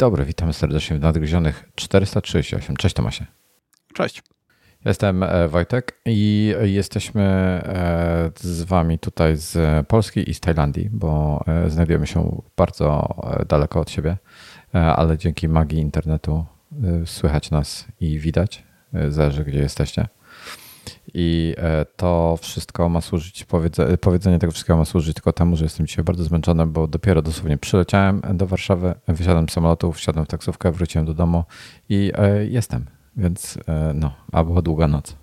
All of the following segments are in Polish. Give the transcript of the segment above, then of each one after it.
Dobry, witamy serdecznie w Nadgryzionych 438. Cześć Tomasie. Cześć. Jestem e, Wojtek i jesteśmy e, z Wami tutaj z Polski i z Tajlandii, bo e, znajdujemy się bardzo daleko od siebie, ale dzięki magii internetu słychać nas i widać, zależy gdzie jesteście. I to wszystko ma służyć, powiedzenie tego wszystkiego ma służyć tylko temu, że jestem dzisiaj bardzo zmęczony, bo dopiero dosłownie przyleciałem do Warszawy, wysiadłem z samolotu, wsiadłem w taksówkę, wróciłem do domu i jestem. Więc e, no, a była długa noc.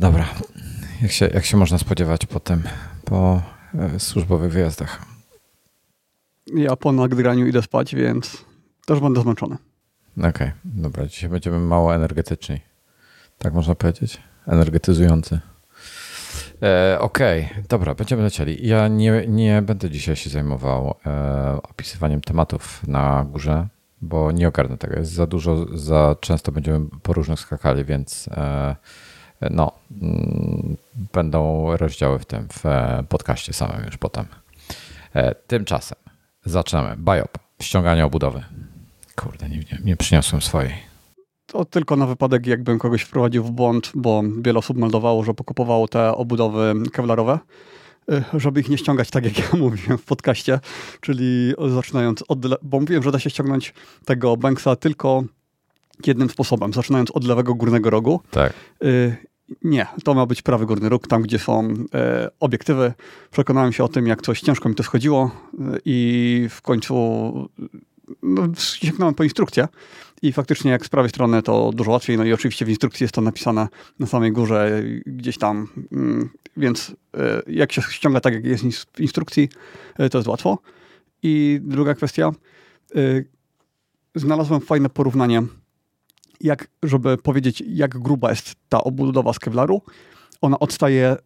Dobra. Jak się, jak się można spodziewać po tym, po e, służbowych wyjazdach? Ja po nagraniu idę spać, więc też będę zmęczony. Okej, okay, dobra. Dzisiaj będziemy mało energetyczni. Tak można powiedzieć? Energetyzujący. E, Okej, okay. dobra, będziemy lecieli. Ja nie, nie będę dzisiaj się zajmował e, opisywaniem tematów na górze bo nie ogarnę tego. Jest za dużo, za często będziemy po różnych skakali, więc e, no, mm, będą rozdziały w tym, w podcaście samym już potem. E, tymczasem zaczynamy. Biop, ściąganie obudowy. Kurde, nie, nie, nie przyniosłem swojej. To tylko na wypadek, jakbym kogoś wprowadził w błąd, bo wiele osób meldowało, że pokupowało te obudowy kevlarowe Y, żeby ich nie ściągać tak, jak ja mówiłem w podcaście, czyli zaczynając od, bo mówiłem, że da się ściągnąć tego Banksa tylko jednym sposobem, zaczynając od lewego górnego rogu. Tak. Y, nie, to ma być prawy górny róg, tam gdzie są e, obiektywy. Przekonałem się o tym, jak coś ciężko mi to schodziło y, i w końcu no, sięgnąłem po instrukcję i faktycznie jak z prawej strony to dużo łatwiej, no i oczywiście w instrukcji jest to napisane na samej górze gdzieś tam, mm, więc e, jak się ściąga tak jak jest w instrukcji, e, to jest łatwo. I druga kwestia, e, znalazłem fajne porównanie, jak, żeby powiedzieć jak gruba jest ta obudowa z kevlaru, ona odstaje,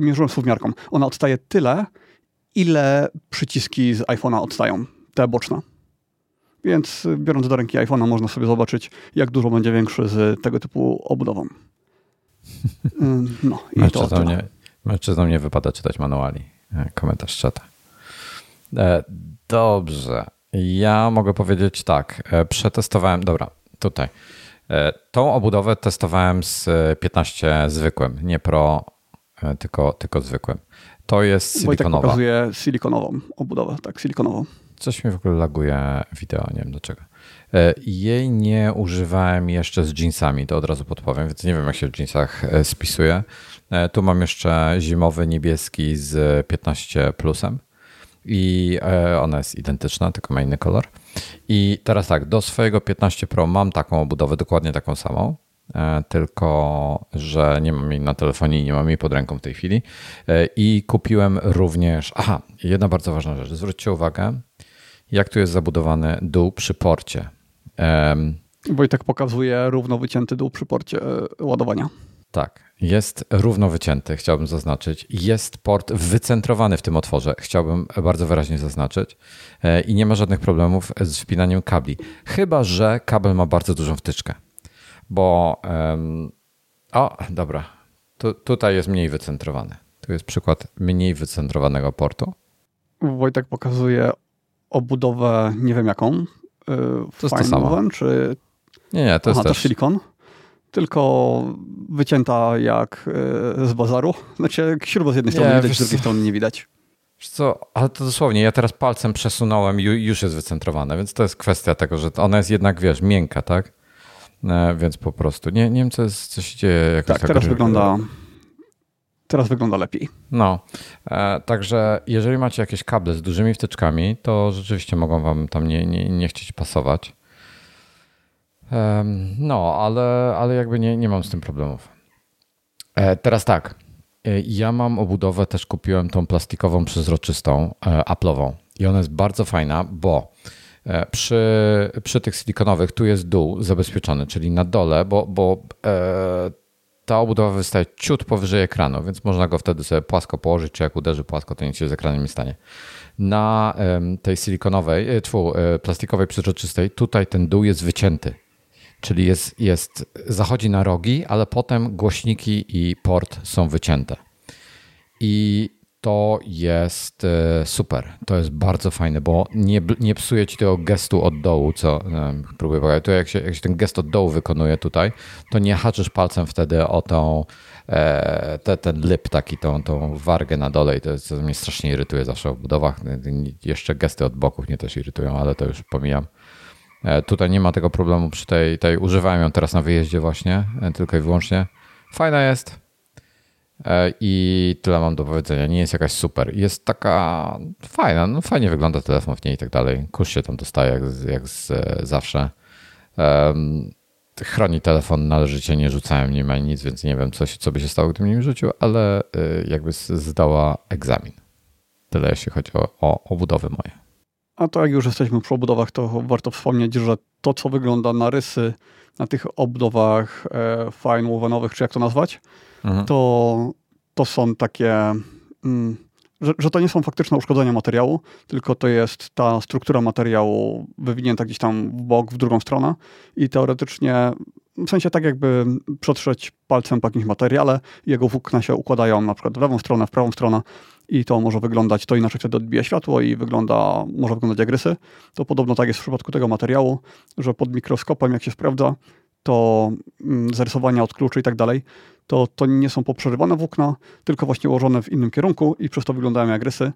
mierzyłem słówmiarką, ona odstaje tyle, ile przyciski z iPhone'a odstają, te boczne. Więc y, biorąc do ręki iPhone'a można sobie zobaczyć, jak dużo będzie większy z tego typu obudową. No i mężczyznom to nie, mężczyznom nie wypada czytać manuali. E, komentarz czata. E, dobrze. Ja mogę powiedzieć tak. E, przetestowałem, dobra, tutaj. Tą obudowę testowałem z 15 zwykłym, nie pro, tylko, tylko zwykłym. To jest silikonowa. Wojtek pokazuje silikonową obudowę, tak, silikonową. Coś mi w ogóle laguje wideo, nie wiem dlaczego. E, jej nie używałem jeszcze z jeansami, to od razu podpowiem, więc nie wiem jak się w jeansach e, spisuje. E, tu mam jeszcze zimowy niebieski z 15 plusem i ona jest identyczna, tylko ma inny kolor. I teraz tak, do swojego 15 Pro mam taką obudowę, dokładnie taką samą, tylko że nie mam jej na telefonie i nie mam jej pod ręką w tej chwili. I kupiłem również, aha, jedna bardzo ważna rzecz, zwróćcie uwagę, jak tu jest zabudowany dół przy porcie. Um, Bo i tak pokazuje równo wycięty dół przy porcie e, ładowania. Tak, jest równo wycięty, chciałbym zaznaczyć. Jest port wycentrowany w tym otworze, chciałbym bardzo wyraźnie zaznaczyć. E, I nie ma żadnych problemów z wpinaniem kabli. Chyba, że kabel ma bardzo dużą wtyczkę. Bo. Um, o, dobra. Tu, tutaj jest mniej wycentrowany. Tu jest przykład mniej wycentrowanego portu. Wojtek pokazuje obudowę, nie wiem jaką. Y, to jest to samo. czy... Nie, nie, to jest Aha, też... to silikon. Tylko wycięta jak y, z bazaru. Znaczy śrubę z jednej strony nie, widać, z drugiej strony nie widać. Wiesz co, ale to dosłownie, ja teraz palcem przesunąłem i już jest wycentrowane, więc to jest kwestia tego, że ona jest jednak, wiesz, miękka, tak? E, więc po prostu, nie, nie wiem, co, jest, co się dzieje. Jakoś tak, tak teraz wygląda teraz wygląda lepiej. No, e, także jeżeli macie jakieś kable z dużymi wtyczkami, to rzeczywiście mogą wam tam nie, nie, nie chcieć pasować. E, no, ale, ale jakby nie, nie mam z tym problemów. E, teraz tak, e, ja mam obudowę, też kupiłem tą plastikową, przezroczystą, e, Apple'ową i ona jest bardzo fajna, bo e, przy, przy tych silikonowych tu jest dół zabezpieczony, czyli na dole, bo, bo ta obudowa wystaje ciut powyżej ekranu, więc można go wtedy sobie płasko położyć, czy jak uderzy płasko, to nic się z ekranem nie stanie. Na tej silikonowej, e, tfu, e, plastikowej przezroczystej, tutaj ten dół jest wycięty, czyli jest, jest, zachodzi na rogi, ale potem głośniki i port są wycięte. I to jest e, super. To jest bardzo fajne, bo nie, nie psuje ci tego gestu od dołu, co próbuję powiedzieć. To jak się, jak się ten gest od dołu wykonuje tutaj, to nie haczysz palcem wtedy o tą, e, te, ten lip, taki, tą, tą wargę na dole i to, jest, to mnie strasznie irytuje zawsze w budowach. Jeszcze gesty od boków mnie też irytują, ale to już pomijam. E, tutaj nie ma tego problemu przy tej, tej używałem ją teraz na wyjeździe właśnie, tylko i wyłącznie. Fajna jest, E, I tyle mam do powiedzenia. Nie jest jakaś super. Jest taka fajna, no fajnie wygląda telefon w niej i tak dalej. Kurz się tam dostaje jak, jak z, zawsze. Um, chroni telefon należycie, nie rzucałem nim ani nic, więc nie wiem, co, co by się stało, gdybym nim rzucił, ale y, jakby zdała egzamin. Tyle jeśli chodzi o, obudowy moje. A to jak już jesteśmy przy obudowach, to warto wspomnieć, że to, co wygląda na rysy na tych obudowach e, fine czy jak to nazwać, mhm. to, to są takie, mm, że, że, to nie są faktyczne uszkodzenia materiału, tylko to jest ta struktura materiału wywinięta gdzieś tam w bok, w drugą stronę i teoretycznie to to nie są poprzerywane włókna, tylko właśnie ułożone w innym kierunku i przez to wyglądają jak rysy,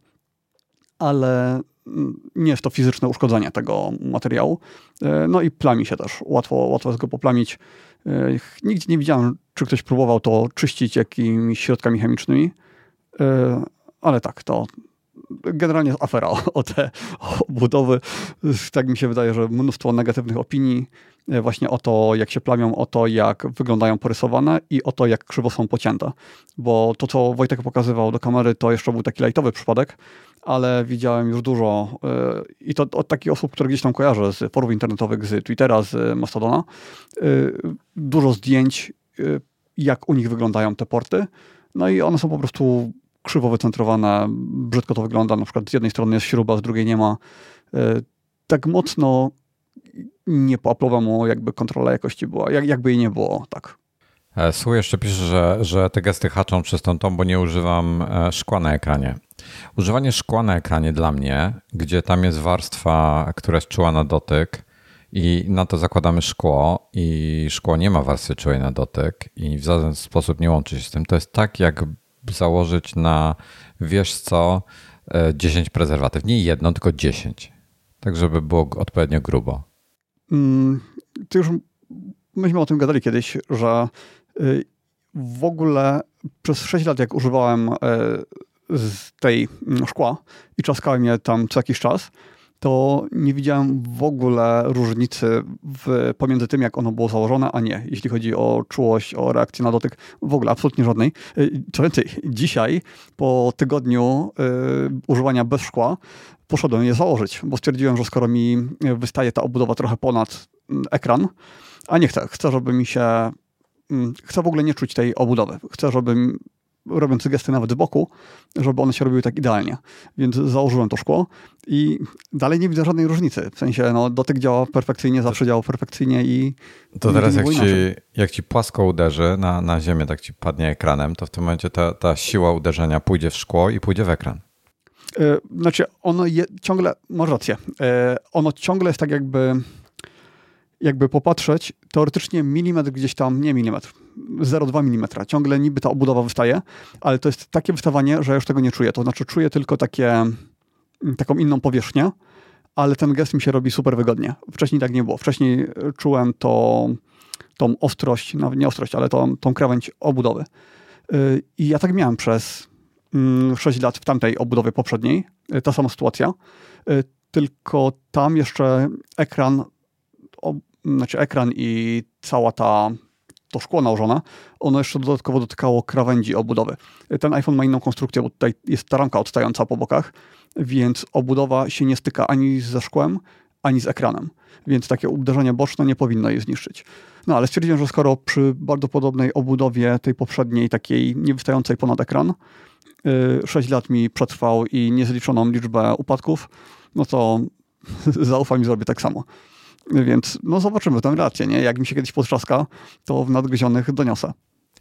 ale mm, nie jest to fizyczne uszkodzenie tego materiału. E, no i plami się też. Łatwo, łatwo jest go poplamić. E, nigdzie nie widziałem, czy ktoś próbował to czyścić jakimiś środkami chemicznymi, e, ale tak, to generalnie afera o te budowy. Tak mi się wydaje, że mnóstwo negatywnych opinii właśnie o to, jak się plamią, o to, jak wyglądają porysowane i o to, jak krzywo są pocięte. Bo to, co Wojtek pokazywał do kamery, to jeszcze był taki lajtowy przypadek, ale widziałem już dużo yy, i to od takich osób, które gdzieś tam kojarzę z forów internetowych, z Twittera, z Mastodona, yy, dużo zdjęć, jak u nich wyglądają te porty. No i one są po prostu krzywo wycentrowane, brzydko to wygląda, na przykład z jednej strony jest śruba, z drugiej nie ma. Tak mocno nie po mu jakby kontrola jakości była, jak, jakby jej nie było, tak. E, Słuch jeszcze pisze, że, że te gesty haczą przez tą, tą, bo nie używam e, szkła na ekranie. Używanie szkła na ekranie dla mnie, gdzie tam jest warstwa, która jest czuła na dotyk i na to zakładamy szkło i szkło nie ma warstwy czułej na dotyk i w żaden sposób nie łączy się z tym. To jest tak, jak założyć na, wiesz co, 10 e, prezerwatyw. Nie jedno, tylko 10. Tak, żeby było odpowiednio grubo. Mm, to już myśmy o tym gadali kiedyś, że y, w ogóle przez 6 lat, jak używałem e, z tej mm, szkła i czaskałem je tam co jakiś czas, to nie widziałem w ogóle różnicy w, pomiędzy tym, jak ono było założone, a nie. Jeśli chodzi o czułość, o reakcję na dotyk, w ogóle absolutnie żadnej. Y, co więcej, dzisiaj, po tygodniu y, używania bez szkła, poszedłem je założyć, bo stwierdziłem, że skoro mi wystaje ta obudowa trochę ponad mm, ekran, a nie chcę, chcę, żeby mi się, mm, chcę w ogóle nie czuć tej obudowy. Chcę, żeby robiąc gesty nawet z boku, żeby one się robiły tak idealnie. Więc założyłem to szkło i dalej nie widzę żadnej różnicy. W sensie no, dotyk działa perfekcyjnie, zawsze działa perfekcyjnie i... To teraz jak ci, jak ci płasko uderzy na, na ziemię, tak ci padnie ekranem, to w tym momencie ta, ta siła uderzenia pójdzie w szkło i pójdzie w ekran. E, znaczy, ono je, ciągle, masz rację, e, ono ciągle jest tak jakby, jakby popatrzeć, teoretycznie milimetr gdzieś tam, nie milimetr, 0,2 mm, ciągle niby ta obudowa wystaje, ale to jest takie wystawanie, że ja już tego nie czuję. To znaczy czuję tylko takie, mm, taką inną powierzchnię, ale ten gest mi się robi super wygodnie. Wcześniej tak nie było. Wcześniej czułem to, tą ostrość, nawet nie ostrość, ale tą, tą krawędź obudowy. E, I ja tak miałem przez 6 mm, lat w tamtej obudowie poprzedniej, y, ta sama sytuacja, y, tylko tam jeszcze ekran, o, znaczy ekran i cała ta to szkło nałożone, ono jeszcze dodatkowo dotykało krawędzi obudowy. Y, ten iPhone ma inną konstrukcję, bo tutaj jest ta ramka odstająca po bokach, więc obudowa się nie styka ani ze szkłem, ani z ekranem. Więc takie uderzenie boczne nie powinno je zniszczyć. No ale stwierdziłem, że skoro przy bardzo podobnej obudowie tej poprzedniej, takiej nie wystającej ponad ekran, 6 lat mi przetrwał i niezliczoną liczbę upadków, no to zaufam i zrobię tak samo. Więc no zobaczymy tę relację, nie? Jak mi się kiedyś potrzaska, to w nadgryzionych doniosę.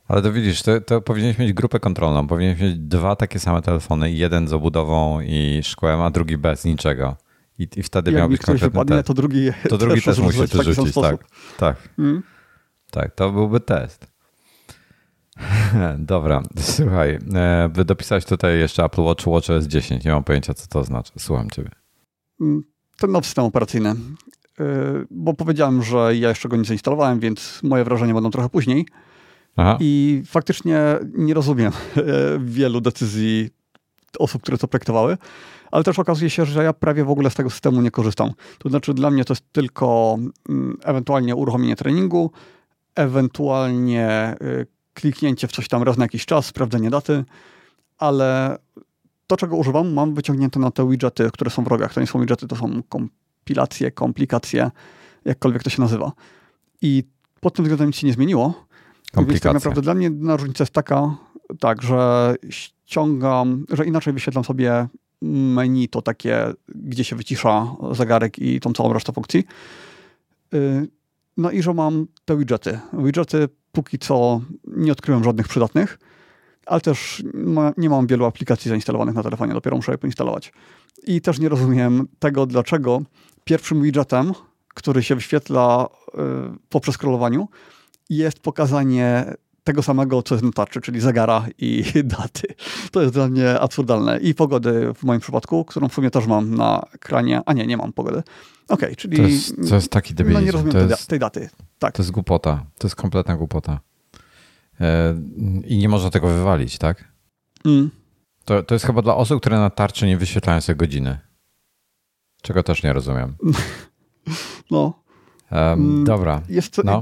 Ale to widzisz, to, to powinieneś mieć grupę kontrolną. Powinieneś mieć dwa takie same telefony, jeden z obudową i szkłem, a drugi bez niczego. I, i wtedy miał być konkretny wypadnie, test. to drugi, to drugi też musi to rzucić, tak. Tak. Hmm? tak, to byłby test. Dobra, słuchaj, e, dopisałeś tutaj jeszcze Apple Watch WatchOS 10. Nie mam pojęcia, co to oznacza. Słucham ciebie. Mm, ten nowy system operacyjny. E, bo powiedziałem, że ja jeszcze go nie zainstalowałem, więc moje wrażenia będą trochę później. Aha. I faktycznie nie rozumiem e, wielu decyzji osób, które to projektowały, ale też okazuje się, że ja prawie w ogóle z tego systemu nie korzystam. To znaczy dla mnie to jest tylko mm, ewentualnie uruchomienie treningu, ewentualnie kliknięcie w coś tam raz na jakiś czas, sprawdzenie daty, ale to, czego używam, mam wyciągnięte na te widgety, które są w rogach. To nie są widgety, to są kompilacje, komplikacje, jakkolwiek to się nazywa. I pod tym względem nic się nie zmieniło. Więc tak naprawdę dla mnie różnica jest taka, tak, że ściągam, że inaczej wyświetlam sobie menu, to takie, gdzie się wycisza zegarek i tą całą resztę funkcji. Y, no i że mam te widgety. Widgety póki co nie odkryłem żadnych przydatnych, ale też ma, nie mam wielu aplikacji zainstalowanych na telefonie, dopiero muszę je poinstalować. I też nie rozumiem tego, dlaczego pierwszym widgetem, który się wyświetla y, po przeskrolowaniu, jest pokazanie tego samego, co jest na tarczy, czyli zegara i daty. To jest dla mnie absurdalne. I pogody w moim przypadku, którą w sumie też mam na ekranie. A nie, nie mam pogody. Okej, okay, czyli... To jest, to jest taki debilizm. No nie rozumiem tej, jest, tej daty. Tak. To jest głupota. To jest kompletna głupota. E, I nie można tego wywalić, tak? Mm. To, to jest chyba dla osób, które na tarczy nie wyświetlają sobie godziny. Czego też nie rozumiem. No, Um, dobra. Jest, no.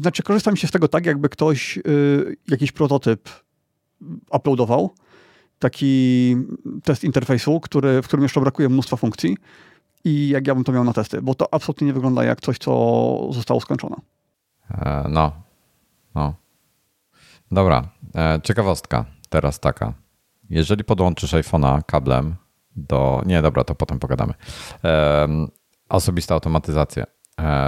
Znaczy, korzystam się z tego tak, jakby ktoś y, jakiś prototyp uploadował, taki test interfejsu, który, w którym jeszcze brakuje mnóstwa funkcji i jak ja bym to miał na testy, bo to absolutnie nie wygląda jak coś, co zostało skończone. E, no. No. Dobra. E, ciekawostka teraz taka. Jeżeli podłączysz iPhone'a kablem do... Nie, dobra, to potem pogadamy. E, osobista automatyzacja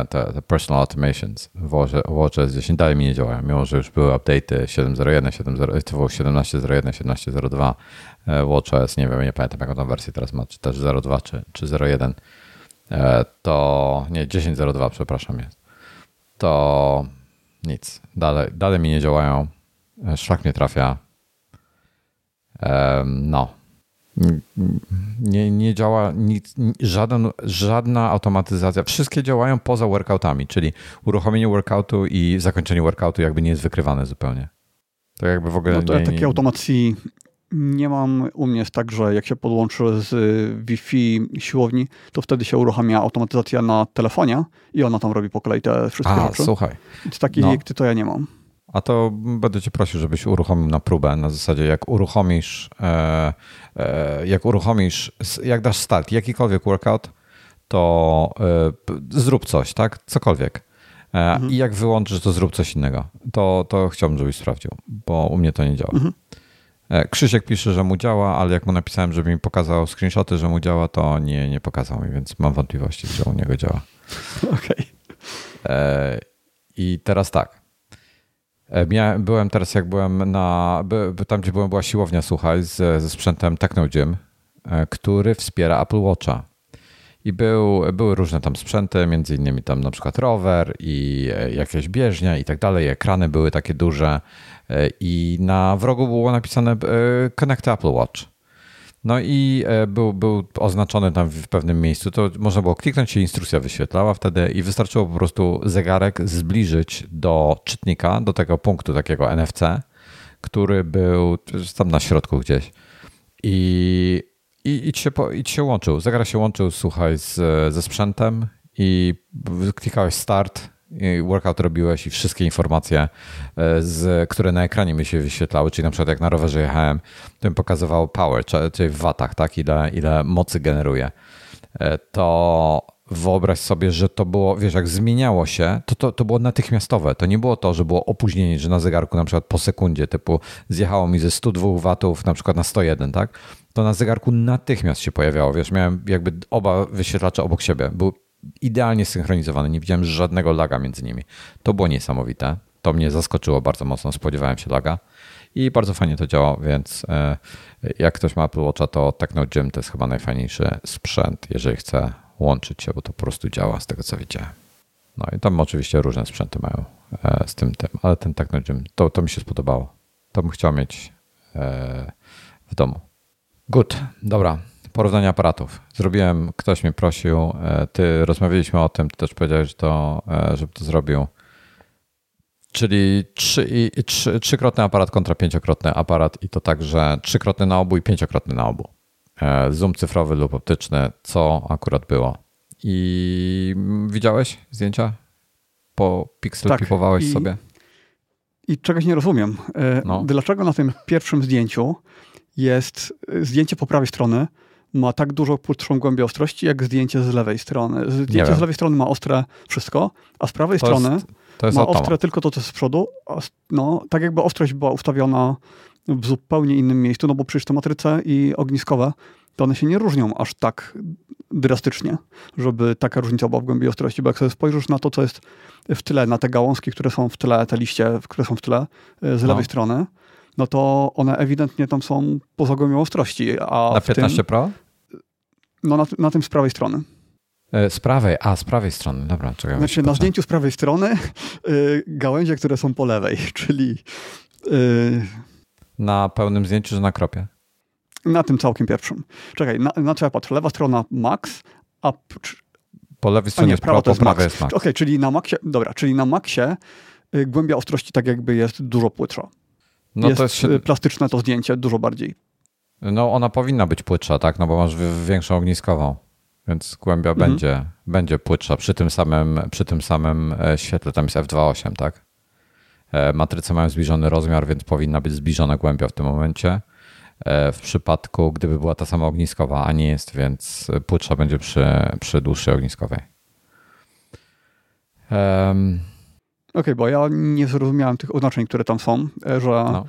te, te personal automations w WatchOS 10 dalej mi nie działają, mimo że już były update'y 7.01, 7.0, to było 17.01, 17.02 WatchOS, nie wiem, nie pamiętam jaką tam wersję teraz ma, czy też 0.2 czy, czy 0.1, e, to nie, 10.02 przepraszam jest, to nic, dalej, dalej mi nie działają, e, szlak mnie trafia, no, nie, nie działa nic, żaden, żadna automatyzacja. Wszystkie działają poza workoutami, czyli uruchomienie workoutu i zakończenie workoutu jakby nie jest wykrywane zupełnie. To jakby w ogóle no to nie, ja takiej automacji nie mam. U mnie jest tak, że jak się podłączy z Wi-Fi siłowni, to wtedy się uruchamia automatyzacja na telefonie i ona tam robi po kolei te wszystkie A, rzeczy. słuchaj. Takiej no. to ja nie mam. A to będę cię prosił, żebyś uruchomił na próbę, na zasadzie jak uruchomisz, e, e, jak uruchomisz, jak dasz start, jakikolwiek workout, to e, zrób coś, tak? Cokolwiek. E, mhm. I jak wyłączysz, to zrób coś innego. To, to chciałbym, żebyś sprawdził, bo u mnie to nie działa. Mhm. E, Krzysiek pisze, że mu działa, ale jak mu napisałem, żeby mi pokazał screenshoty, że mu działa, to nie, nie pokazał mi, więc mam wątpliwości, że u niego działa. Okej. Okay. E, I teraz tak. E, miałem, byłem teraz, jak byłem na. Tam, gdzie byłem, była siłownia, słuchaj, z, ze sprzętem Technogym, e, który wspiera Apple Watcha. I był, były różne tam sprzęty, między innymi tam na przykład rower i e, jakieś bieżnia i tak dalej. Ekrany były takie duże i na wrogu było napisane Connect Apple Watch. No i e, był, był oznaczony tam w pewnym miejscu, to można było kliknąć się, instrukcja wyświetlała wtedy i wystarczyło po prostu zegarek zbliżyć do czytnika, do tego punktu takiego NFC, który był tam na środku gdzieś. I, i, i, ci, się, i ci się łączył. Zegarek się łączył, słuchaj, z, ze sprzętem i klikałeś start workout robiłeś i wszystkie informacje, e, z, które na ekranie mi się wyświetlały, czyli na przykład jak na rowerze jechałem, to mi pokazywało power, czyli w watach, tak, ile, ile mocy generuje. E, to wyobraź sobie, że to było, wiesz, jak zmieniało się, to, to, to było natychmiastowe. To nie było to, że było opóźnienie, że na zegarku na przykład po sekundzie, typu zjechało mi ze 102 watów na przykład na 101, tak? To na zegarku natychmiast się pojawiało, wiesz, miałem jakby oba wyświetlacze obok siebie. Był idealnie synchronizowany, nie widziałem żadnego laga między nimi. To było niesamowite. to mnie zaskoczyło bardzo mocno, spodziewałem się laga i bardzo fajnie to działa, więc e, jak ktoś ma Apple Watcha, to Techno Gym to jest chyba najfajniejszy sprzęt, jeżeli chce łączyć się, bo to po prostu działa z tego co widziałem. No i tam oczywiście różne sprzęty mają e, z tym tym, ale ten Techno Gym, to, to mi się spodobało. To bym chciał mieć e, w domu. Good, dobra. Porównanie aparatów. Zrobiłem, ktoś mnie prosił, ty rozmawialiśmy o tym, ty też powiedziałeś, że to, żeby to zrobił. Czyli trzy, trzy, trzykrotny aparat kontra pięciokrotny aparat i to także trzykrotny na obu i pięciokrotny na obu. E, zoom cyfrowy lub optyczny, co akurat było. I widziałeś zdjęcia? Po pixel tak, pipowałeś i, sobie? I czegoś nie rozumiem. E, no. Dlaczego na tym pierwszym zdjęciu jest zdjęcie po prawej strony ma tak dużo płytszą głębię ostrości, jak zdjęcie z lewej strony. Zdjęcie z lewej strony ma ostre wszystko, a z prawej to strony jest jest ma ostre tylko to, co jest z przodu. No, tak jakby ostrość była ustawiona w zupełnie innym miejscu, no bo przecież te matryce i ogniskowe, to one się nie różnią aż tak drastycznie, żeby taka różnica była w głębi ostrości, bo jak sobie spojrzysz na to, co jest w tle, na te gałązki, które są w tle, te liście, które są w tle e, z lewej no. strony, no to one ewidentnie tam są poza głębią ostrości. A na 15 tym, Pro? No na, na tym z prawej strony. E, z prawej, a z prawej strony, dobra. Czekaj, znaczy na zdjęciu z prawej strony y, gałęzie, które są po lewej, czyli... Y, na pełnym zdjęciu, że na kropie? Na tym całkiem pierwszym. Czekaj, na, na co ja patrzę? Lewa strona max, a... Po lewej stronie jest pro, po prawej jest max. Okej, okay, czyli na maxie, dobra, czyli na maxie y, głębia ostrości tak jakby jest dużo płytsza. No jest, to jest się... plastyczne to zdjęcie dużo bardziej. No ona powinna być płytsza, tak? No bo masz większą ogniskową więc głębia mhm. będzie, będzie płytsza przy tym, samym, przy tym samym e, świetle. Tam jest f2.8, tak? E, matryce mają zbliżony rozmiar, więc powinna być zbliżona głębia w tym momencie. E, w przypadku, gdyby była ta sama ogniskowa, a nie jest, więc płytsza będzie przy, przy dłuższej ogniskowej. Um. Okej, okay, bo ja nie zrozumiałem tych oznaczeń, które tam są, że no.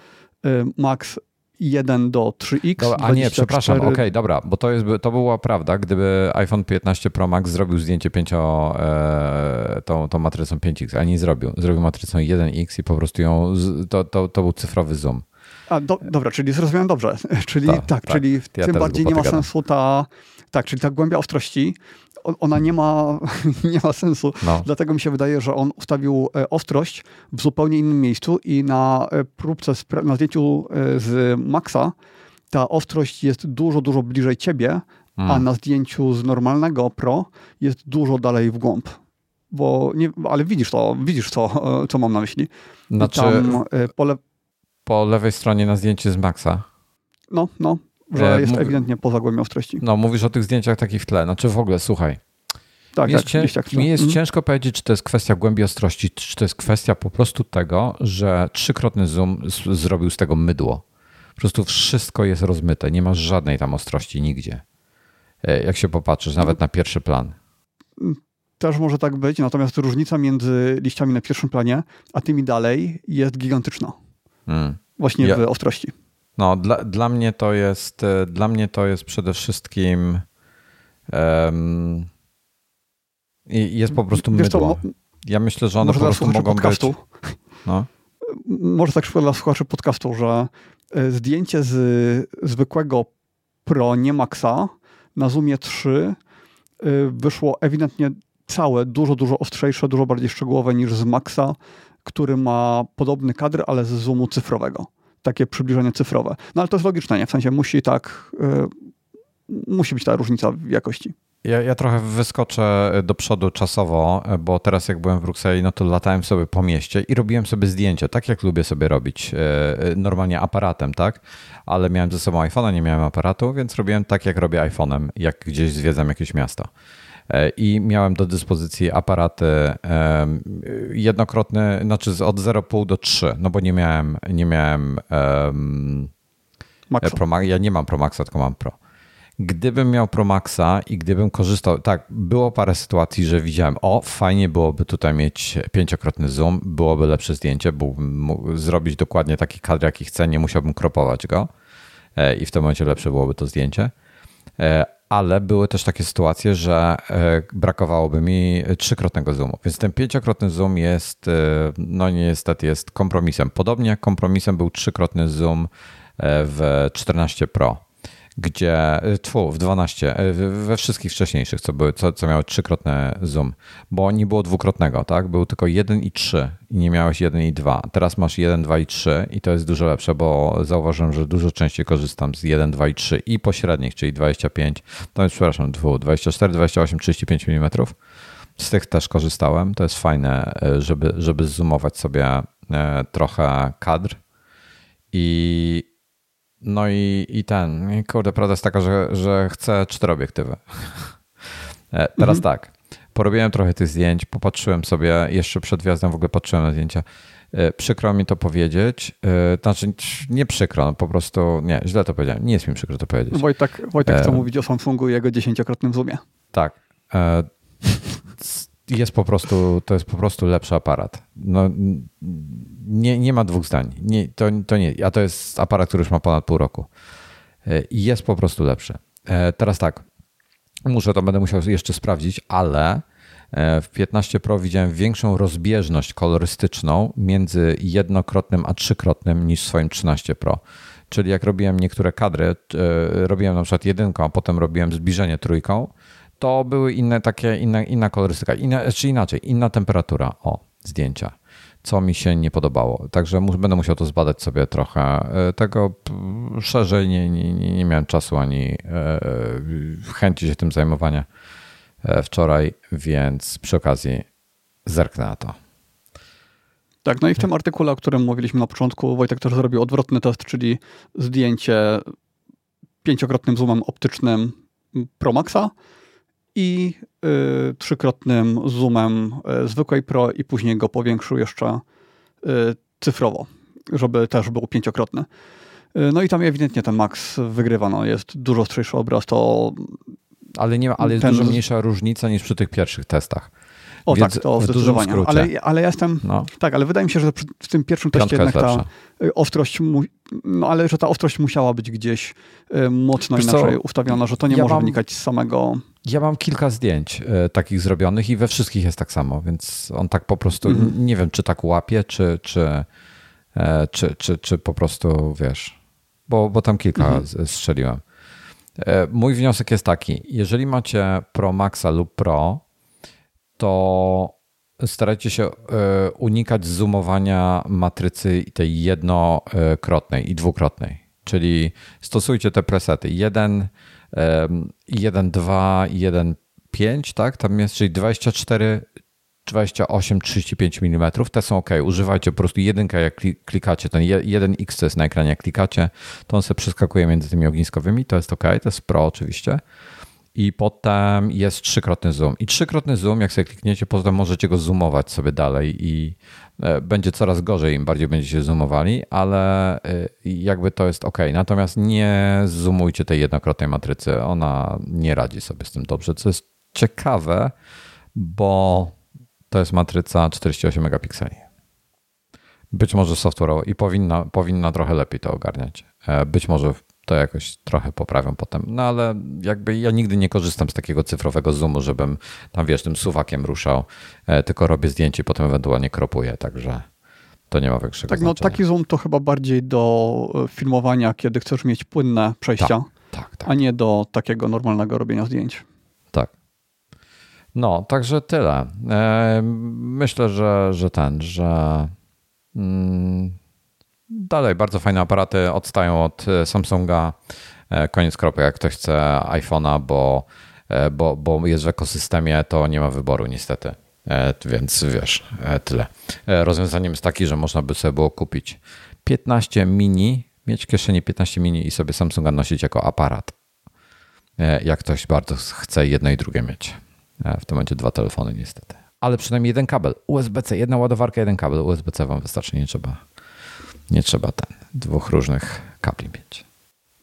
max 1 do 3X. Dobra, a nie, przepraszam, okej, okay, dobra, bo to, jest, to była prawda, gdyby iPhone 15 Pro Max zrobił zdjęcie 5, e, tą, tą matrycą 5X, ale nie zrobił. Zrobił matrycą 1X i po prostu ją, to, to, to był cyfrowy zoom. A, do, dobra, czyli zrozumiałem dobrze. Czyli tak, tak, tak. czyli ja tym bardziej nie ma sensu ta, tak, czyli ta głębia ostrości, ona nie ma, nie ma sensu. No. Dlatego mi się wydaje, że on ustawił e, ostrość w zupełnie innym miejscu i na e, próbce, na zdjęciu e, z Maxa ta ostrość jest dużo, dużo bliżej ciebie, mm. a na zdjęciu z normalnego Pro jest dużo dalej w głąb. Bo nie, ale widzisz to, widzisz to, co mam na myśli. Znaczy, po, le... po lewej stronie na zdjęciu z Maxa. No, no że e, jest ewidentnie poza głębią ostrości. No, mówisz o tych zdjęciach takich w tle. Znaczy w ogóle, słuchaj. Tak, mi jest, tak, mi jest mm. ciężko powiedzieć, czy to jest kwestia głębi ostrości, czy to jest kwestia po prostu tego, że trzykrotny zoom zrobił z tego mydło. Po prostu wszystko jest rozmyte, nie masz żadnej tam ostrości nigdzie. E, jak się popatrzysz, nawet na pierwszy plan. Też może tak być, natomiast różnica między liściami na pierwszym planie, a tymi dalej jest gigantyczna. Mm. Właśnie ja, w ostrości. No, dla, dla mnie to jest e, dla mnie to jest przede wszystkim um, jest po prostu mydło. ja myślę, że one po prostu mogą podcastu, być... No. Może tak szybko dla słuchaczy podcastu, że e, zdjęcie z zwykłego Pro, nie Maxa, na Zoomie 3 e, wyszło ewidentnie całe, dużo, dużo ostrzejsze, dużo bardziej szczegółowe niż z Maxa, który ma podobny kadr, ale z zoomu cyfrowego takie przybliżenie cyfrowe. No ale to jest logiczne, nie? W sensie musi tak, y, musi być ta różnica w jakości. Ja, ja, trochę wyskoczę do przodu czasowo, bo teraz jak byłem w Brukseli, no to latałem sobie po mieście i robiłem sobie zdjęcia, tak jak lubię sobie robić, y, normalnie aparatem, tak? Ale miałem ze sobą iPhone'a, nie miałem aparatu, więc robiłem tak, jak robię iPhone'em, jak gdzieś zwiedzam jakieś miasto. E, i miałem do dyspozycji aparaty jednokrotne, znaczy od 0,5 do 3, no bo nie miałem, nie miałem um, Pro Max, ja nie mam Pro Maxa, tylko mam Pro. Gdybym miał Pro Maxa i gdybym korzystał, tak, było parę sytuacji, że widziałem, o, fajnie byłoby tutaj mieć pięciokrotny zoom, byłoby lepsze zdjęcie, mógłbym mógł zrobić dokładnie taki kadr, jaki chcę, nie musiałbym kropować go e, i w tym momencie lepsze byłoby to zdjęcie. E, ale były też takie sytuacje, że brakowałoby mi trzykrotnego zoomu. Więc ten pięciokrotny zoom jest, no niestety jest kompromisem. Podobnie jak kompromisem był trzykrotny zoom w 14 Pro gdzie, y, tfu, w 12, y, we wszystkich wcześniejszych, co, były, co, co miały trzykrotne zoom, bo nie było dwukrotnego, tak? Był tylko 1 i 3 i nie miałeś 1 i 2. Teraz masz 1, 2 i 3 i to jest dużo lepsze, bo zauważyłem, że dużo częściej korzystam z 1, 2 i 3 i pośrednich, czyli 25, to jest, przepraszam, 2, 24, 28, 35 mm. Z tych też korzystałem. To jest fajne, y, żeby, żeby zoomować sobie trochę kadr i no i, i ten, i kurde, prawda jest taka, że, że chcę cztery obiektywy. E, teraz mhm. tak, porobiłem trochę tych zdjęć, popatrzyłem sobie, jeszcze przed wjazdem w ogóle patrzyłem na zdjęcia. E, przykro mi to powiedzieć, e, znaczy nie przykro, no po prostu, nie, źle to powiedziałem, nie jest mi przykro to powiedzieć. Wojtek, Wojtek chce mówić o Samsungu i jego dziesięciokrotnym zoomie. Tak jest po prostu, to jest po prostu lepszy aparat. No, nie, nie ma dwóch zdań. Nie, to, to nie, a to jest aparat, który już ma ponad pół roku. E, jest po prostu lepszy. E, teraz tak, muszę to będę musiał jeszcze sprawdzić, ale e, w 15 Pro widziałem większą rozbieżność kolorystyczną między jednokrotnym a trzykrotnym niż w swoim 13 Pro. Czyli jak robiłem niektóre kadry, robiłem na przykład jedynką, a potem robiłem zbliżenie trójką, to były inne takie, inna, inna kolorystyka, inna, czy inaczej, inna temperatura o zdjęcia, co mi się nie podobało. Także będę musiał to zbadać sobie trochę. E, tego szerzej nie, nie, nie miałem czasu ani e, chęci się tym zajmowania e, wczoraj, więc przy okazji zerknę na to. Tak, no i w tym artykule, o którym mówiliśmy na początku, Wojtek też zrobił odwrotny test, czyli zdjęcie pięciokrotnym zoomem optycznym Pro Maxa i y, trzykrotnym zoomem y, zwykłej Pro i później go powiększył jeszcze y, cyfrowo, żeby też był pięciokrotny. Y, no i tam ewidentnie ten Max wygrywa, no jest dużo ostrzejszy obraz, to... Ale, nie ma, ale jest ten... dużo mniejsza różnica niż przy tych pierwszych testach. O Więc tak, to zdecydowanie. Ale, ale ja jestem. No. Tak, ale wydaje mi się, że w tym pierwszym teście jednak ta y, ostrość, mu, no ale że ta ostrość musiała być gdzieś y, mocno Wiesz inaczej co? ustawiona, że to nie ja może mam, wynikać z samego. Ja mam kilka zdjęć y, takich zrobionych i we wszystkich jest tak samo, więc on tak po prostu mhm. nie wiem, czy tak łapie, czy, czy, e, czy, czy, czy po prostu wiesz, bo, bo tam kilka mhm. strzeliłem. E, mój wniosek jest taki: jeżeli macie Pro Maxa lub Pro, to starajcie się e, unikać zoomowania matrycy tej jednokrotnej i dwukrotnej. Czyli stosujcie te presety 1, 1, 2, 1, 5, tak? Tam jest, czyli 24, 28, 35 mm. Te są ok. Używajcie po prostu jedynkę, jak klikacie, ten 1x co jest na ekranie, jak klikacie, to on sobie przeskakuje między tymi ogniskowymi. To jest ok, to jest Pro oczywiście i potem jest trzykrotny zoom. I trzykrotny zoom, jak sobie klikniecie, potem możecie go zoomować sobie dalej i e, będzie coraz gorzej, im bardziej będziecie zoomowali, ale e, jakby to jest ok. Natomiast nie zoomujcie tej jednokrotnej matrycy, ona nie radzi sobie z tym dobrze, co jest ciekawe, bo to jest matryca 48 megapikseli. Być może software'owo i powinna, powinna trochę lepiej to ogarniać. E, być może to jakoś trochę poprawią potem. No ale jakby ja nigdy nie korzystam z takiego cyfrowego zoomu, żebym tam wiesz, tym suwakiem ruszał, e, tylko robię zdjęcie, potem ewentualnie kropuję, także to nie ma większego Tak, znaczenia. no taki zoom to chyba bardziej do e, filmowania, kiedy chcesz mieć płynne przejścia, tak, tak, tak. a nie do takiego normalnego robienia zdjęć. Tak. No, także tyle. E, myślę, że, że ten, że mm, dalej bardzo fajne aparaty odstają od e, Samsunga. E, koniec kropek, jak ktoś chce iPhone'a, bo, e, bo, bo jest w ekosystemie, to nie ma wyboru niestety. Więc wiesz, tyle. Rozwiązaniem jest taki, że można by sobie było kupić 15 mini, mieć w kieszeni 15 mini i sobie Samsunga nosić jako aparat. Jak ktoś bardzo chce jedno i drugie mieć. W tym momencie dwa telefony niestety. Ale przynajmniej jeden kabel USB-C, jedna ładowarka, jeden kabel USB-C wam wystarczy, nie trzeba nie trzeba ten, dwóch różnych kabli mieć.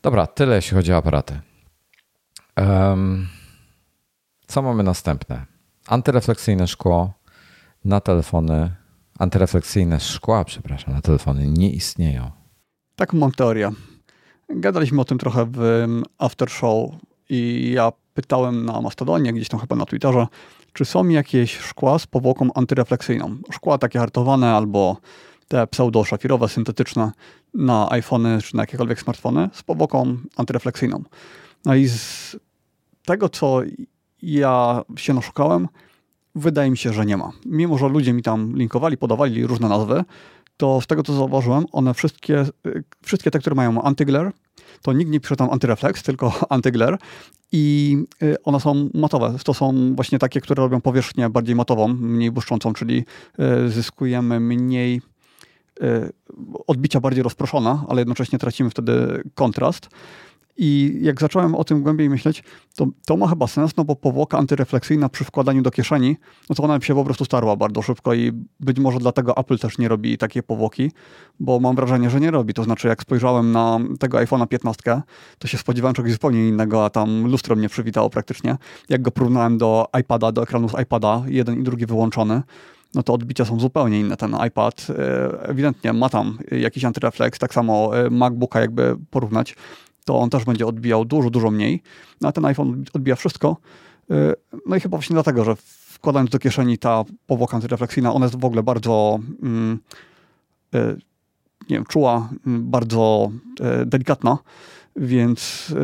Dobra, tyle jeśli chodzi o aparaty. Um, co mamy następne? Antyrefleksyjne szkło na telefony, antyrefleksyjne szkła, przepraszam, na telefony nie istnieją. Taką mam teorię. Gadaliśmy o tym trochę w after show i ja pytałem na Mastodonie, gdzieś tam chyba na Twitterze, czy są jakieś szkła z powłoką antyrefleksyjną. Szkła takie hartowane albo te pseudo-szafirowe, syntetyczne na iPhony czy na jakiekolwiek smartfony z powłoką antyrefleksyjną. No i z tego, co ja się naszukałem, wydaje mi się, że nie ma. Mimo, że ludzie mi tam linkowali, podawali różne nazwy, to z tego, co zauważyłem, one wszystkie, wszystkie te, które mają antyglare, to nikt nie pisze tam antyrefleks, tylko antyglare i y, one są matowe. To są właśnie takie, które robią powierzchnię bardziej matową, mniej błyszczącą, czyli y, zyskujemy mniej y, odbicia bardziej rozproszona, ale jednocześnie tracimy wtedy kontrast. I jak zacząłem o tym głębiej myśleć, to to ma chyba sens, no bo powłoka antyrefleksyjna przy wkładaniu do kieszeni, no to ona się po prostu starła bardzo szybko i być może dlatego Apple też nie robi takiej powłoki, bo mam wrażenie, że nie robi. To znaczy, jak spojrzałem na tego iPhone'a 15, to się spodziewałem czegoś zupełnie innego, a tam lustro mnie przywitało praktycznie. Jak go porównałem do iPada, do ekranu z iPada, jeden i drugi wyłączony, no to odbicia są zupełnie inne. Ten iPad e, ewidentnie ma tam jakiś antyrefleks, tak samo e, MacBooka jakby porównać, to on też będzie odbijał dużo, dużo mniej. No, a ten iPhone odbija wszystko. Y, no i chyba właśnie dlatego, że wkładając do kieszeni ta powłoka antyrefleksyjna, ona jest w ogóle bardzo mm, nie wiem, czuła, mm, bardzo delikatna, więc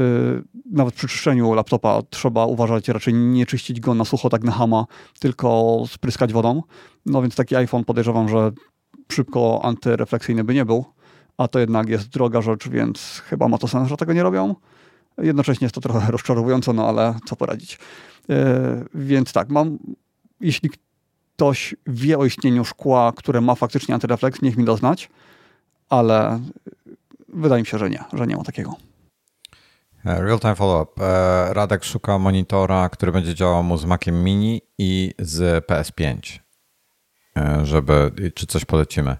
nawet przy czyszczeniu laptopa trzeba uważać, raczej nie czyścić go na sucho, tak na hama, tylko spryskać wodą. No więc taki iPhone podejrzewam, że szybko antyrefleksyjny by nie był a to jednak jest droga rzecz, więc chyba ma to sens, że tego nie robią. Jednocześnie jest to trochę rozczarowujące, no ale co poradzić. Yy, więc tak, mam, jeśli ktoś wie o istnieniu szkła, które ma faktycznie antyrefleks, niech mi doznać, ale wydaje mi się, że nie, że nie ma takiego. E, real time follow-up. E, Radek szuka monitora, który będzie działał mu z Maciem Mini i z PS5, żeby, czy coś polecimy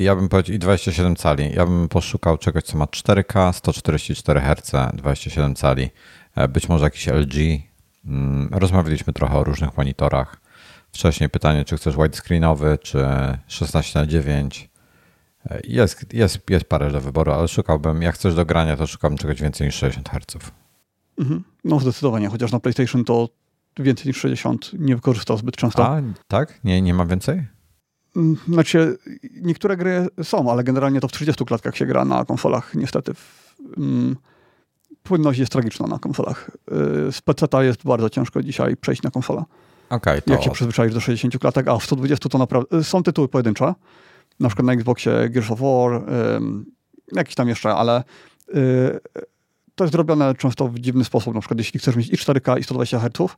ja bym powiedział, i 27 cali. Ja bym poszukał czegoś, co ma 4K, 144 Hz, 27 cali. E, być może jakiś LG. Mm, rozmawialiśmy trochę o różnych monitorach. Wcześniej pytanie, czy chcesz widescreenowy, czy 16 na 9 e, jest, jest, jest parę do wyboru, ale szukałbym, jak chcesz do grania, to szukam czegoś więcej niż 60 Hz. Mhm. No zdecydowanie, chociaż na PlayStation to więcej niż 60 nie wykorzystał zbyt często. A, tak? Nie, nie ma więcej? Mm, znaczy, niektóre gry są, ale generalnie to w 30 klatkach się gra na konsolach, niestety. Mm, płynność jest tragiczna na konsolach. Y, z PC jest bardzo ciężko dzisiaj przejść na konsolę. Okay, to... Jak się przyzwyczaisz do 60 klatek, a w 120 to naprawdę... Y, są tytuły pojedyncze, na przykład na Xboxie Gears of War, jakiś tam jeszcze, ale y, to jest zrobione często w dziwny sposób. Na przykład jeśli chcesz mieć i 4K i 120 Hz,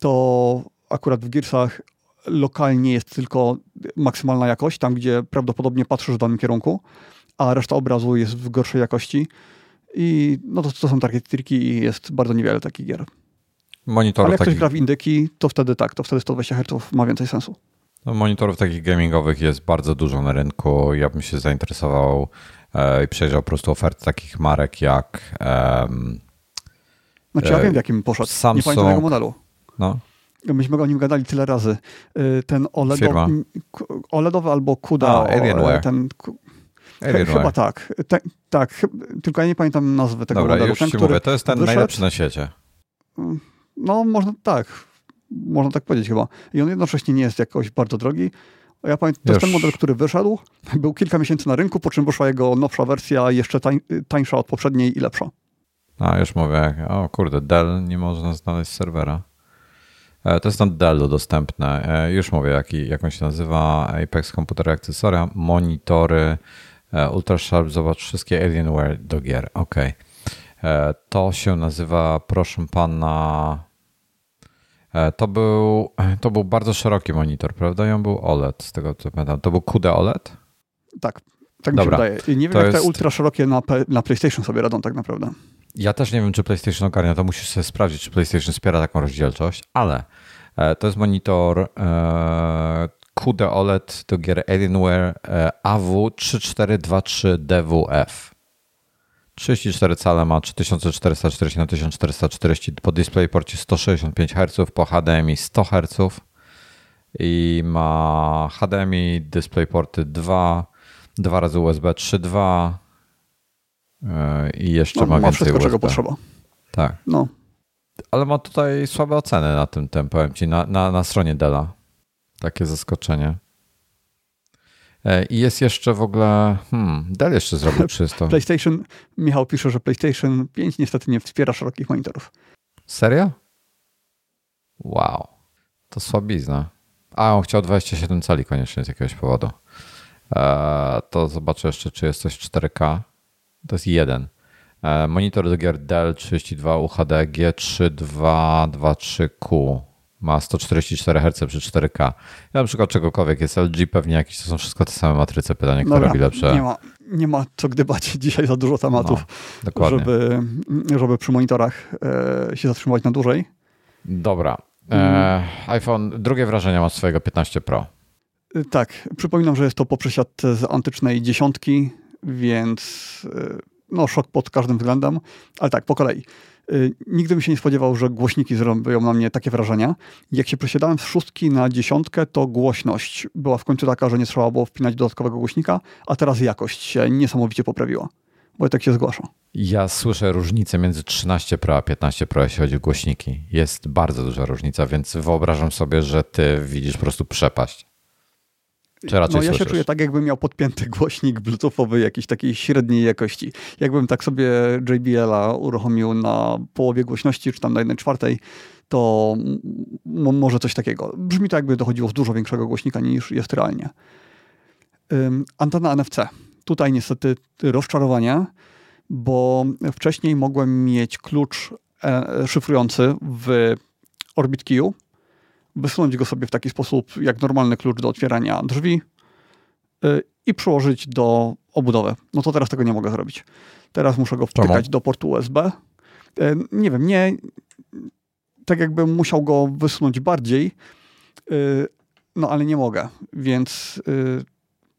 to akurat w Gearsach lokalnie jest tylko maksymalna jakość, tam gdzie prawdopodobnie patrzysz w danym kierunku, a reszta obrazu jest w gorszej jakości. I no to, to są takie triki i jest bardzo niewiele takich gier. Monitorów Ale jak takich... ktoś gra w indyki, to wtedy tak, to wtedy 120 Hz ma więcej sensu. No, monitorów takich gamingowych jest bardzo dużo na rynku. Ja bym się zainteresował i przejrzał po prostu oferty takich marek jak. Um, znaczy, ja wiem, w jakim poszedł. Samsung, nie pamiętam tego modelu. No myśmy o nim gadali tyle razy. Y, ten OLEDowy, OLEDowy albo CUDA. A, Alienware. Ten, Alienware. Chyba tak. Te, tak, tylko ja nie pamiętam nazwy tego Dobra, modelu. już ten, ci mówię, to jest ten wyszedł, najlepszy na świecie. No, można tak. Można tak powiedzieć chyba. I on jednocześnie nie jest jakoś bardzo drogi. Ja pamiętam, to jest ten model, który wyszedł, był kilka miesięcy na rynku, po czym wyszła jego nowsza wersja, jeszcze tań, tańsza od poprzedniej i lepsza. A, już mówię, o kurde, Dell nie można znaleźć serwera. E, to jest na Dellu dostępne. E, już mówię, jaki, jak on się nazywa. Apex Komputer Akcesoria, monitory, e, Ultrasharp, zobacz wszystkie Alienware do gier. Ok. To się nazywa, proszę pana, to był, to był bardzo szeroki monitor, prawda? I on był OLED, z tego co pamiętam. To był QD OLED? Tak, tak mi Dobra, się wydaje. Nie wiem, jak jest... te ultra szerokie na, na PlayStation sobie radą tak naprawdę. Ja też nie wiem, czy PlayStation ogarnia, to musisz sobie sprawdzić, czy PlayStation wspiera taką rozdzielczość, ale e, to jest monitor e, QD OLED do gier Alienware e, AW3423DWF. 34 cale ma 3440 na 1440 po DisplayPorcie 165 Hz, po HDMI 100 Hz i ma HDMI, DisplayPorty 2, dwa razy USB 3.2 i jeszcze no, ma, ma więcej wszystko, USB. czego potrzeba. Tak. No. Ale ma tutaj słabe oceny na tym, powiem ci, na, na, na stronie Dela. Takie zaskoczenie. E, I jest jeszcze w ogóle. Hmm, Dell jeszcze zrobił 300. PlayStation, Michał pisze, że PlayStation 5 niestety nie wspiera szerokich monitorów. Serio? Wow. To słabizna. A, on chciał 27 cali koniecznie z jakiegoś powodu. Eee, to zobaczę jeszcze, czy jest coś 4K. To jest jeden. Eee, monitor do gier Dell 32 UHD G3223Q. Ma 144 Hz przy 4K. Ja na przykład czegokolwiek jest LG, pewnie jakieś, to są wszystko te same matryce. Pytanie, kto Dobra, robi lepsze. Nie ma, nie ma co gdybać dzisiaj za dużo tematów, No, żeby, żeby przy monitorach e, się zatrzymywać na dłużej. Dobra. Eee, iPhone, drugie wrażenie ma swojego 15 Pro. Y, Tak, przypominam, że jest to po przesiadce z antycznej dziesiątki, więc y, no szok pod każdym względem, ale tak, po kolei. Y, Nigdy bym się nie spodziewał, że głośniki zrobią na mnie takie wrażenia. Jak się przesiadałem z szóstki na dziesiątkę, to głośność była w końcu taka, że nie trzeba było wpinać dodatkowego głośnika, a teraz jakość się niesamowicie poprawiła. Bo tak się zgłasza. Ja słyszę różnicę między 13 Pro a 15 Pro, jeśli chodzi o głośniki. Jest bardzo duża różnica, więc wyobrażam sobie, że ty widzisz po prostu przepaść. Czy raczej No ja się słyszysz? czuję tak, jakbym miał podpięty głośnik bluetoothowy jakiejś takiej średniej jakości. Jakbym tak sobie JBL-a uruchomił na połowie głośności, czy tam na jednej czwartej, to może coś takiego. Brzmi to jakby dochodziło z dużo większego głośnika niż jest realnie. Ym, antena NFC. Tutaj niestety rozczarowanie, bo wcześniej mogłem mieć klucz e, szyfrujący w Orbit Keyu, wysunąć go sobie w taki sposób, jak normalny klucz do otwierania drzwi y, i przyłożyć do obudowy. No to teraz tego nie mogę zrobić. Teraz muszę go wtykać Czemu? do portu USB. Y, Nie wiem, nie. Tak jakbym musiał go wysunąć bardziej, y, no ale nie mogę, więc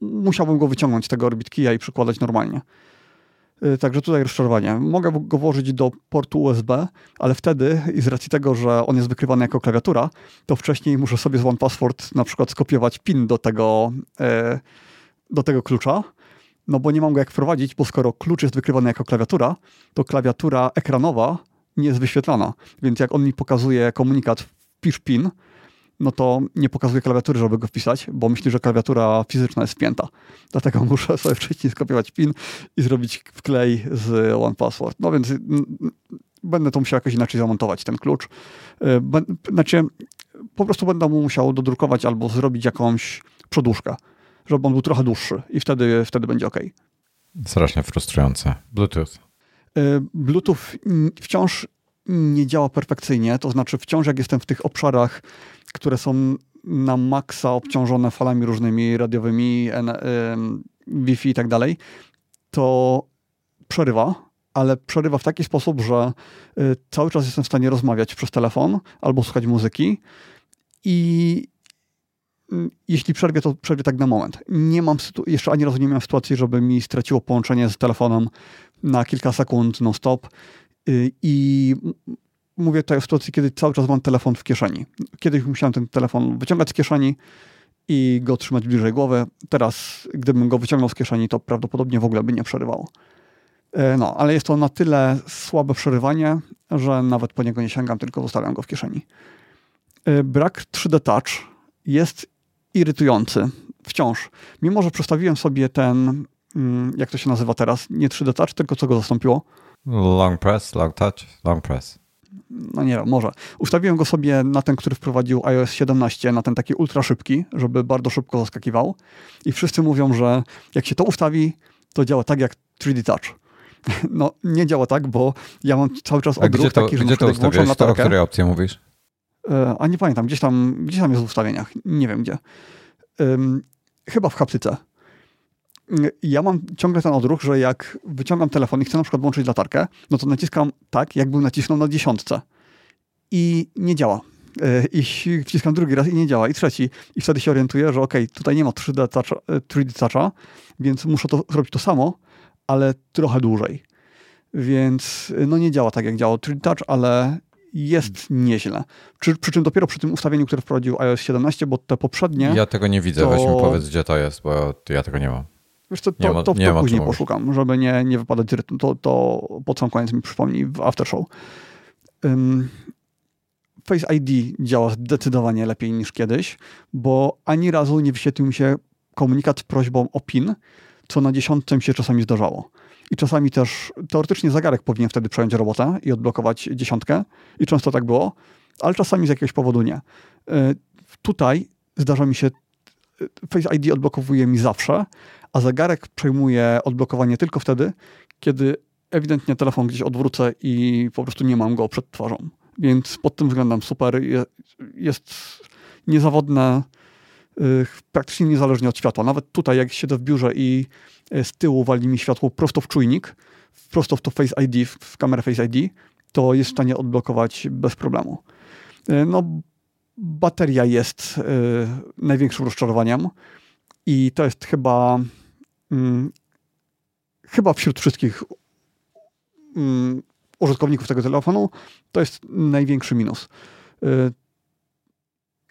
musiałbym go wyciągnąć z tego Orbit Keya i przykładać normalnie. Y, Także tutaj rozczarowanie. Mogę go włożyć do portu USB, ale wtedy, i z racji tego, że on jest wykrywany jako klawiatura, to wcześniej muszę sobie z OnePassword na przykład skopiować PIN do tego, e, do tego klucza, no bo nie mam go jak wprowadzić, bo skoro klucz jest wykrywany jako klawiatura, to klawiatura ekranowa nie jest wyświetlana. Więc jak on mi pokazuje komunikat wpisz PIN, no to nie pokazuje klawiatury, żeby go wpisać, bo myśli, że klawiatura fizyczna jest wpięta. Dlatego muszę sobie wcześniej skopiować PIN i zrobić wklej z OnePassword. No więc będę to musiał jakoś inaczej zamontować, ten klucz. Y, Znaczy, po prostu będę mu musiał dodrukować albo zrobić jakąś przedłużkę, żeby on był trochę dłuższy i wtedy, wtedy będzie ok. Strasznie frustrujące. Bluetooth. Y, Bluetooth wciąż nie działa perfekcyjnie, to znaczy wciąż jak jestem w tych obszarach, które są na maksa obciążone falami różnymi radiowymi, Wi-Fi i tak dalej, to przerywa, ale przerywa w taki sposób, że y, cały czas jestem w stanie rozmawiać przez telefon albo słuchać muzyki i mm, jeśli przerwie, to przerwie tak na moment. Nie mam, jeszcze ani razu nie miałem sytuacji, żeby mi straciło połączenie z telefonem na kilka sekund non-stop Y, i mówię tutaj o sytuacji, kiedy cały czas mam telefon w kieszeni. Kiedyś musiałem ten telefon wyciągać z kieszeni i go trzymać bliżej głowy. Teraz, gdybym go wyciągnął z kieszeni, to prawdopodobnie w ogóle by nie przerywało. E, No, ale jest to na tyle słabe przerywanie, że nawet po niego nie sięgam, tylko zostawiam go w kieszeni. E, Brak 3D Touch jest irytujący wciąż. Mimo, że przestawiłem sobie ten, mm, jak to się nazywa teraz, nie 3D Touch, tylko co go zastąpiło, Long press, long touch, long press. No nie wiem, może. Ustawiłem go sobie na ten, który wprowadził iOS 17, na ten taki ultra szybki, żeby bardzo szybko zaskakiwał. I wszyscy mówią, że jak się to ustawi, to działa tak jak 3D Touch. No, nie działa tak, bo ja mam cały czas odruch to, taki, że gdzie to ustawiłeś? To, o której opcji mówisz? E, A nie pamiętam, gdzieś tam, gdzieś tam jest w ustawieniach. Nie wiem gdzie. Ym, chyba w haptyce. Ja mam ciągle ten odruch, że jak wyciągam telefon i chcę na przykład włączyć latarkę, no to naciskam tak, jakbym nacisnął na dziesiątce. I nie działa. Y, I wciskam drugi raz i nie działa. I trzeci. I wtedy się orientuję, że okej, tutaj nie ma 3D toucha, y, 3D toucha, więc muszę to zrobić to samo, ale trochę dłużej. Więc y, no nie działa tak, jak działał 3D touch, ale jest nieźle. Przy, przy czym dopiero przy tym ustawieniu, które wprowadził iOS 17, bo te poprzednie, Ja tego nie widzę. to- Weź mi powiedz, gdzie to jest, bo ja tego nie mam. Wiesz co, to, ma- to, to później poszukam, żeby nie, nie wypadać z rytmu. To, to pod sam koniec mi przypomni w Aftershow. Face ID działa zdecydowanie lepiej niż kiedyś, bo ani razu nie wyświetlił mi się komunikat z prośbą o PIN, co na dziesiątce mi się czasami zdarzało. I czasami też teoretycznie zegarek powinien wtedy przejąć robotę i odblokować dziesiątkę. I często tak było, ale czasami z jakiegoś powodu nie. E, tutaj zdarza mi się, e, Face ID odblokowuje mi zawsze, a zegarek przejmuje odblokowanie tylko wtedy, kiedy ewidentnie telefon gdzieś odwrócę i po prostu nie mam go przed twarzą. Więc pod tym względem super. Jest niezawodne, y, praktycznie niezależnie od światła. Nawet tutaj, jak siedzę w biurze i y, z tyłu wali mi światło prosto w czujnik, prosto w to Face ID, w kamerę Face ID, to jest w stanie odblokować bez problemu. Y, no, bateria jest największym rozczarowaniem i to jest chyba mm, chyba wśród wszystkich mm, użytkowników tego telefonu, to jest największy minus. Y,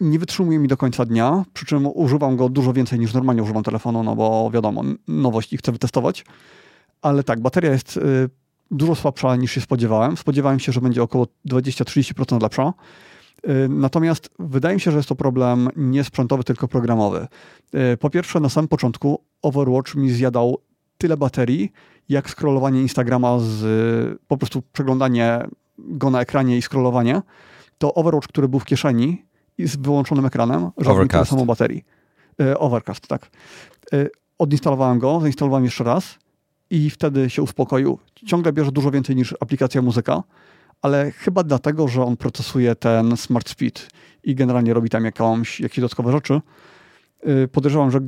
nie wytrzymuje mi do końca dnia, przy czym używam go dużo więcej niż normalnie używam telefonu, no bo wiadomo, nowości chcę wytestować. Ale tak, bateria jest y, dużo słabsza niż się spodziewałem. Spodziewałem się, że będzie około 20-30% lepsza. Y, natomiast wydaje mi się, że jest to problem nie sprzętowy, tylko programowy. Po pierwsze, na samym początku Overwatch mi zjadał tyle baterii, jak scrollowanie Instagrama z po prostu przeglądanie go na ekranie i scrollowanie, to Overwatch, który był w kieszeni i z wyłączonym ekranem, żadnej tyle samo baterii. E, overcast, tak. Odinstalowałem go, zainstalowałem jeszcze raz i wtedy się uspokoił. Ciągle bierze dużo więcej niż aplikacja muzyka, ale chyba dlatego, że on procesuje ten smart speed i generalnie robi tam jakąś, jakieś dodatkowe rzeczy. E, podejrzewam, że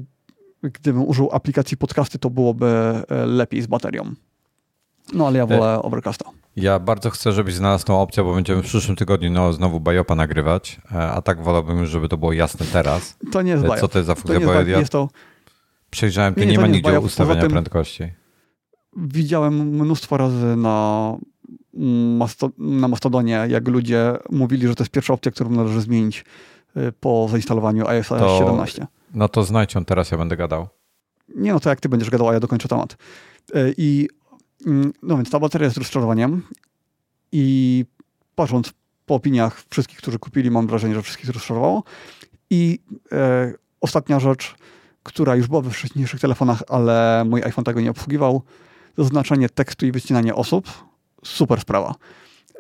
gdybym użył aplikacji podcasty, to byłoby e, lepiej z baterią. No ale ja wolę e, Overcasta. Ja bardzo chcę, żebyś znalazł tą opcję, bo będziemy w przyszłym tygodniu no, znowu Bajopa nagrywać, a tak wolałbym żeby to było jasne teraz. To nie jest Bajop. Co to jest za funkcja? Bo ja jest to... przejrzałem, tu nie, nie, nie ma nigdzie Bajop. ustawienia tym, prędkości. Widziałem mnóstwo razy na, masto, na Mastodonie, jak ludzie mówili, że to jest pierwsza opcja, którą należy zmienić po zainstalowaniu iOS to... 17. No to znajdź ją teraz, ja będę gadał. Nie no, to jak ty będziesz gadał, a ja dokończę temat. E, I mm, no więc ta bateria jest rozczarowaniem i patrząc po opiniach wszystkich, którzy kupili, mam wrażenie, że wszystkich rozczarowało. I e, ostatnia rzecz, która już była we wcześniejszych telefonach, ale mój iPhone tego nie obsługiwał, zaznaczenie tekstu i wycinanie osób. Super sprawa.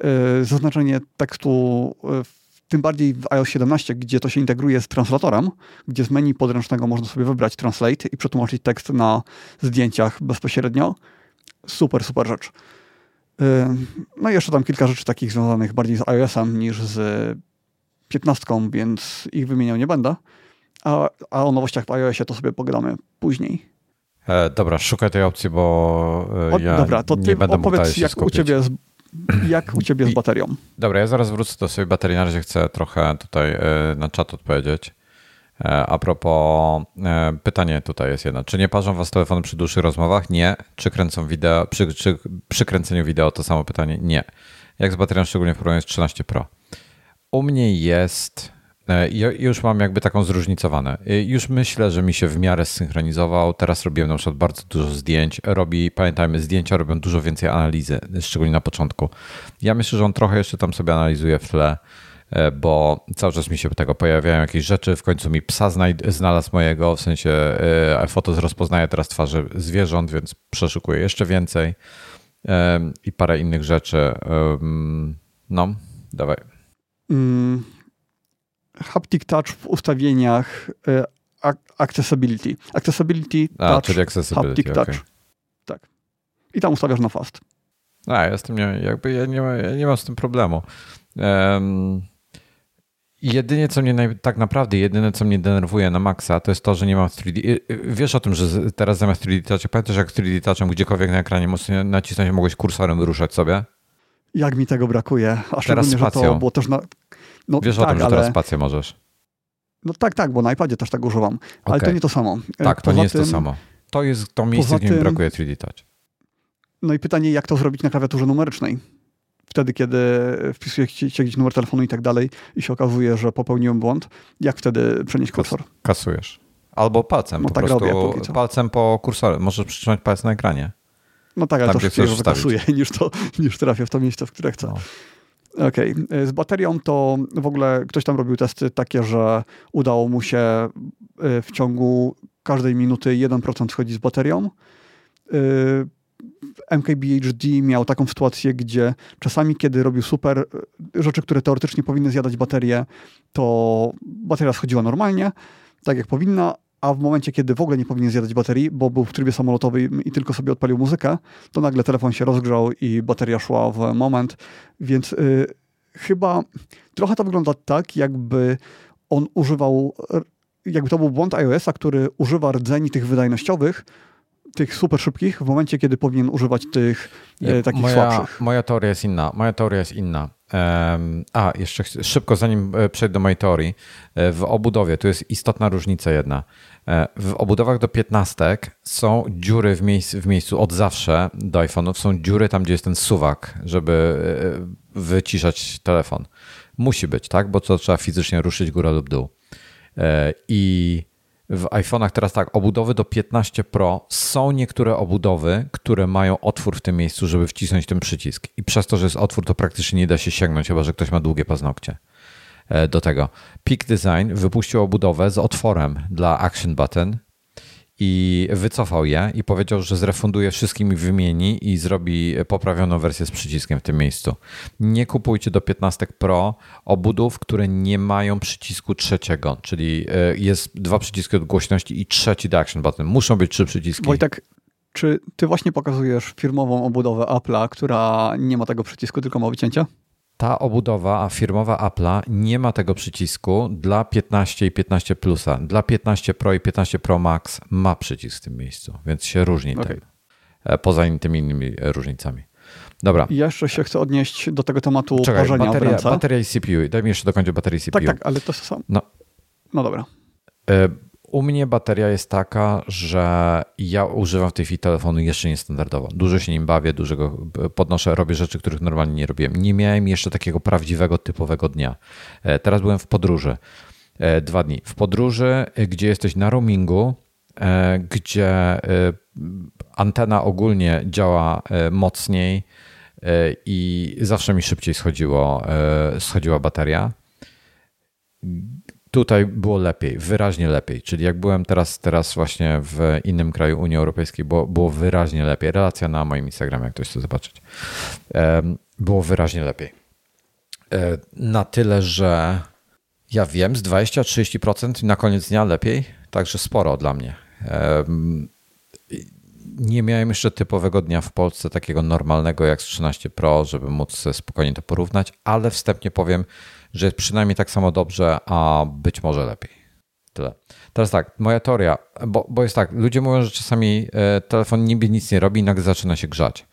E, zaznaczenie tekstu w tym bardziej w iOS 17, gdzie to się integruje z translatorem, gdzie z menu podręcznego można sobie wybrać translate i przetłumaczyć tekst na zdjęciach bezpośrednio. Super, super rzecz. No i jeszcze tam kilka rzeczy takich związanych bardziej z iOS-em niż z 15, więc ich wymieniał nie będę. A, a o nowościach w iOSie to sobie pogadamy później. E, dobra, szukaj tej opcji, bo e, o, ja dobra, to ty nie będę opowiedz, jak u ciebie z jak u ciebie z baterią? Dobra, ja zaraz wrócę do swojej baterii. Na razie chcę trochę tutaj e, na czat odpowiedzieć. E, a propos, pytanie tutaj jest jedno. Czy nie parzą was telefony przy dłuższych rozmowach? Nie. Czy kręcą wideo, przy, czy, przy kręceniu wideo to samo pytanie? Nie. Jak z baterią, szczególnie w porównaniu z 13 Pro? U mnie jest E, już mam jakby taką zróżnicowane. E, już myślę, że mi się w miarę zsynchronizował. Teraz robiłem na przykład bardzo dużo zdjęć. Robi, pamiętajmy, zdjęcia robią dużo więcej analizy, szczególnie na początku. Ja myślę, że on trochę jeszcze tam sobie analizuje w tle, e, bo cały czas mi się tego pojawiają jakieś rzeczy. W końcu mi psa znalazł mojego, w sensie foto rozpoznaje teraz twarze zwierząt, więc przeszukuję jeszcze więcej i parę innych rzeczy. No, dawaj. Mm haptic touch w ustawieniach e, accessibility. Accessibility A, touch, czyli accessibility, haptic okay. touch. Tak. I tam ustawiasz na fast. A, jestem nie, jakby ja nie, ja nie mam z tym problemu. Um, jedynie co mnie naj, tak naprawdę, jedyne co mnie denerwuje na maksa, to jest to, że nie mam 3D. Wiesz o tym, że teraz zamiast 3D touch, pamiętasz jak 3D touchem gdziekolwiek na ekranie mocno nacisnąć, mogłeś kursorem wyruszać sobie? Jak mi tego brakuje. A teraz spacją. że to było też na, no, Wiesz tak, o tym, że ale... teraz spację możesz. No tak, tak, bo na iPadzie też tak używam. Ale okay. to nie to samo. E, tak, to nie jest tym, to samo. To jest to miejsce, gdzie mi brakuje 3D Touch. No i pytanie, jak to zrobić na klawiaturze numerycznej? Wtedy, kiedy wpisuje się jakiś numer telefonu i tak dalej i się okazuje, że popełniłem błąd, jak wtedy przenieść kursor? Kasujesz. Albo palcem, no po tak prostu robię, palcem po kursorze. Możesz przytrzymać palec na ekranie. No tak, ale Tam, to szybciej kasuję, niż, to, niż trafię w to miejsce, w które chcę. No. Okej. Okay. Z baterią to w ogóle ktoś tam robił testy takie, że udało mu się w ciągu każdej minuty 1% wchodzi z baterią. MKBHD miał taką sytuację, gdzie czasami, kiedy robił super rzeczy, które teoretycznie powinny zjadać baterię, to bateria schodziła normalnie, tak jak powinna, a w momencie, kiedy w ogóle nie powinien zjadać baterii, bo był w trybie samolotowym i tylko sobie odpalił muzykę, to nagle telefon się rozgrzał i bateria szła w moment, więc y, chyba trochę to wygląda tak, jakby on używał, jakby to był błąd iOS-a, który używa rdzeni tych wydajnościowych, tych super szybkich w momencie, kiedy powinien używać tych e, takich moja, słabszych. Moja teoria jest inna. Moja teoria jest inna. Um, a, jeszcze szybko, zanim e, przejdę do mojej teorii. E, w obudowie, tu jest istotna różnica jedna. E, w obudowach do 15 są dziury w, miejsc, w miejscu od zawsze do iPhone'ów. Są dziury tam, gdzie jest ten suwak, żeby wyciszać telefon. Musi być, tak? Bo to trzeba fizycznie ruszyć górę lub dół. I w iPhone'ach teraz tak, obudowy do 15 Pro są niektóre obudowy, które mają otwór w tym miejscu, żeby wcisnąć ten przycisk. I przez to, że jest otwór, to praktycznie nie da się sięgnąć, chyba że ktoś ma długie paznokcie. E, do tego. Peak Design wypuścił obudowę z otworem dla Action Button i wycofał je i powiedział, że zrefunduje wszystkim i wymieni i zrobi poprawioną wersję z przyciskiem w tym miejscu. Nie kupujcie do 15 Pro obudów, które nie mają przycisku trzeciego, czyli e, jest dwa przyciski od głośności i trzeci do action button. Muszą być trzy przyciski. Wojtek, czy ty właśnie pokazujesz firmową obudowę Apple'a, która nie ma tego przycisku, tylko ma wycięcia? Ta obudowa firmowa Apple'a nie ma tego przycisku dla 15 i 15 Plusa. Dla 15 Pro i 15 Pro Max ma przycisk w tym miejscu, więc się różni okay. tym. E, poza tymi innymi różnicami. Dobra. I jeszcze się chcę odnieść do tego tematu Czekaj, parzenia bateria, w ręce. bateria i CPU. Daj mi jeszcze dokończyć baterię CPU. Tak, tak, ale to są... No, no dobra. E, u mnie bateria jest taka, że ja używam w tej chwili telefonu jeszcze niestandardowo. Dużo się nim bawię, dużego podnoszę, robię rzeczy, których normalnie nie robiłem. Nie miałem jeszcze takiego prawdziwego, typowego dnia. E, teraz byłem w podróży. E, dwa dni. W podróży, e, gdzie jesteś na roamingu, gdzie antena ogólnie działa mocniej i zawsze mi szybciej schodziło, schodziła bateria Tutaj było lepiej, wyraźnie lepiej. Czyli jak byłem teraz, teraz właśnie w innym kraju Unii Europejskiej, było, było wyraźnie lepiej. Relacja na moim Instagramie, jak ktoś chce zobaczyć. Było wyraźnie lepiej. E, na tyle, że ja wiem, z 20-30% na koniec dnia lepiej, także sporo dla mnie. Nie miałem jeszcze typowego dnia w Polsce, takiego normalnego jak z 13 Pro, żeby móc spokojnie to porównać, ale wstępnie powiem, że jest przynajmniej tak samo dobrze, a być może lepiej. Tyle. Teraz tak, moja teoria, bo, bo jest tak, ludzie mówią, że czasami e, telefon niby nic nie robi nagle zaczyna się grzać.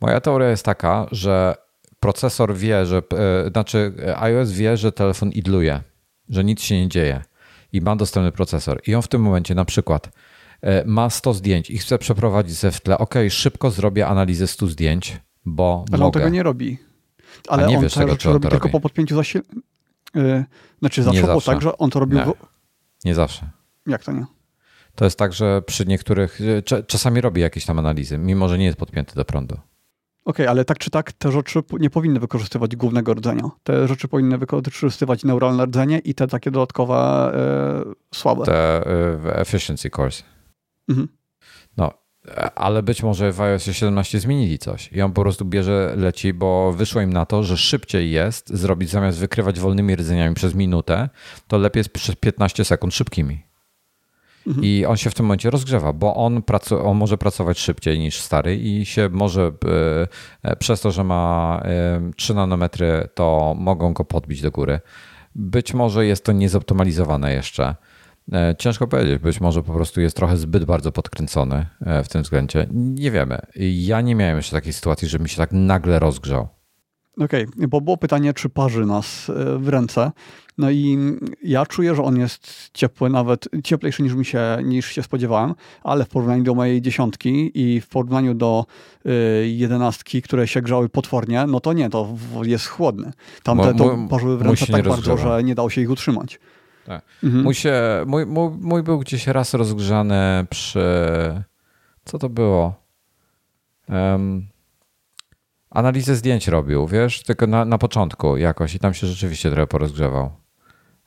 Moja teoria jest taka, że procesor wie, że, e, znaczy iOS wie, że telefon idluje, że nic się nie dzieje i ma dostępny procesor. I on w tym momencie na przykład e, ma 100 zdjęć i chce przeprowadzić ze w tle, ok, szybko zrobię analizę 100 zdjęć, bo Ale mogę. on tego nie robi. Ale nie on wiesz tego, czy on robi tylko robi. po podpięciu zasil... Yy, znaczy zawsze, nie było zawsze. tak, że on to robił... Nie, w... nie zawsze. Jak to nie? To jest tak, że przy niektórych... Czasami robi jakieś tam analizy, mimo że nie jest podpięty do prądu. Okej, okay, ale tak czy tak te rzeczy nie powinny wykorzystywać głównego rdzenia. Te rzeczy powinny wykorzystywać neuralne rdzenie i te takie dodatkowe yy, słabe. Te yy, efficiency cores. Mhm. Ale być może w iOS 17 zmienili coś i on po prostu bierze, leci, bo wyszło im na to, że szybciej jest zrobić zamiast wykrywać wolnymi rdzeniami przez minutę, to lepiej jest przez 15 sekund szybkimi. Mhm. I on się w tym momencie rozgrzewa, bo on, pracu- on może pracować szybciej niż stary i się może e, przez to, że ma 3 nanometry, to mogą go podbić do góry. Być może jest to niezoptymalizowane jeszcze E, ciężko powiedzieć, być może po prostu jest trochę zbyt bardzo podkręcony e, w tym względzie. Nie wiemy. Ja nie miałem jeszcze takiej sytuacji, że mi się tak nagle rozgrzał. Okej, okay, bo było pytanie, czy parzy nas e, w ręce. No i ja czuję, że on jest ciepły, nawet cieplejszy niż mi się, niż się spodziewałem, ale w porównaniu do mojej dziesiątki i w porównaniu do y, jedenastki, które się grzały potwornie, no to nie, to jest chłodny. Tamte to parzyły w ręce tak bardzo, że nie dało się ich utrzymać. Tak. Mhm. Mój, się, mój, mój, mój był gdzieś raz rozgrzany przy. Co to było? Um, analizę zdjęć robił, wiesz, tylko na, na początku jakoś i tam się rzeczywiście trochę porozgrzewał.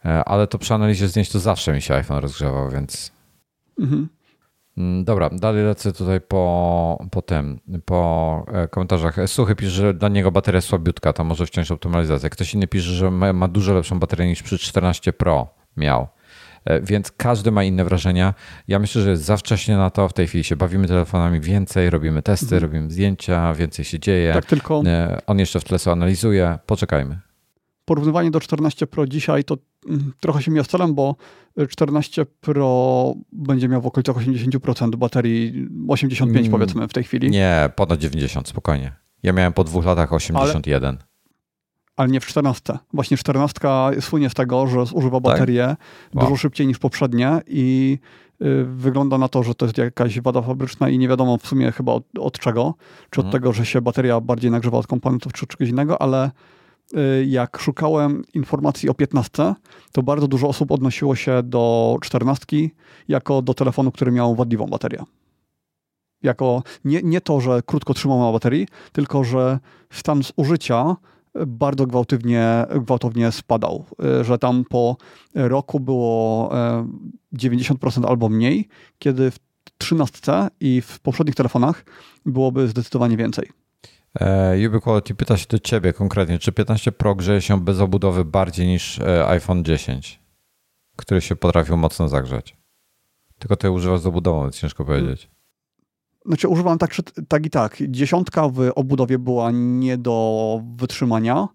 E, ale to przy analizie zdjęć to zawsze mi się iPhone rozgrzewał, więc... Mhm. Mm, dobra, dalej lecę tutaj po, po tym, po e, komentarzach. Suchy pisze, że dla niego bateria słabiutka, to może wciąż optymalizacja. Ktoś inny pisze, że ma, ma dużo lepszą baterię niż przy 14 Pro miał. E, więc każdy ma inne wrażenia. Ja myślę, że jest za wcześnie na to. W tej chwili się bawimy telefonami więcej, robimy testy, mhm. robimy zdjęcia, więcej się dzieje. Tak, tylko. E, on jeszcze w tle sobie analizuje. Poczekajmy. Porównywanie do 14 Pro dzisiaj to mm, trochę się z celem, bo 14 Pro będzie miał w okolicach 80% baterii, 85 mm, powiedzmy w tej chwili. Nie, ponad 90, spokojnie. Ja miałem po dwóch latach 81. Ale ale nie w 14. Właśnie 14 słynie z tego, że zużywa baterię tak? wow. dużo szybciej niż poprzednie i y, wygląda na to, że to jest jakaś wada fabryczna i nie wiadomo w sumie chyba od, od czego. Czy od mhm. tego, że się bateria bardziej nagrzewa od komponentów, czy czegoś innego, ale y, jak szukałem informacji o 15, to bardzo dużo osób odnosiło się do 14 jako do telefonu, który miał wadliwą baterię. Jako nie, nie to, że krótko trzymał na baterii, tylko że stan zużycia bardzo gwałtownie, gwałtownie spadał, e, że tam po roku było 90% e, albo mniej, kiedy w 13 i w poprzednich telefonach byłoby zdecydowanie więcej. E, Ubiquality pyta się do ciebie konkretnie, czy 15 Pro grzeje się bez obudowy bardziej niż iPhone 10, który się potrafił mocno zagrzać? Tylko ty używasz z obudową, więc ciężko powiedzieć. Znaczy używam tak, tak i tak. Dziesiątka w obudowie była nie do wytrzymania,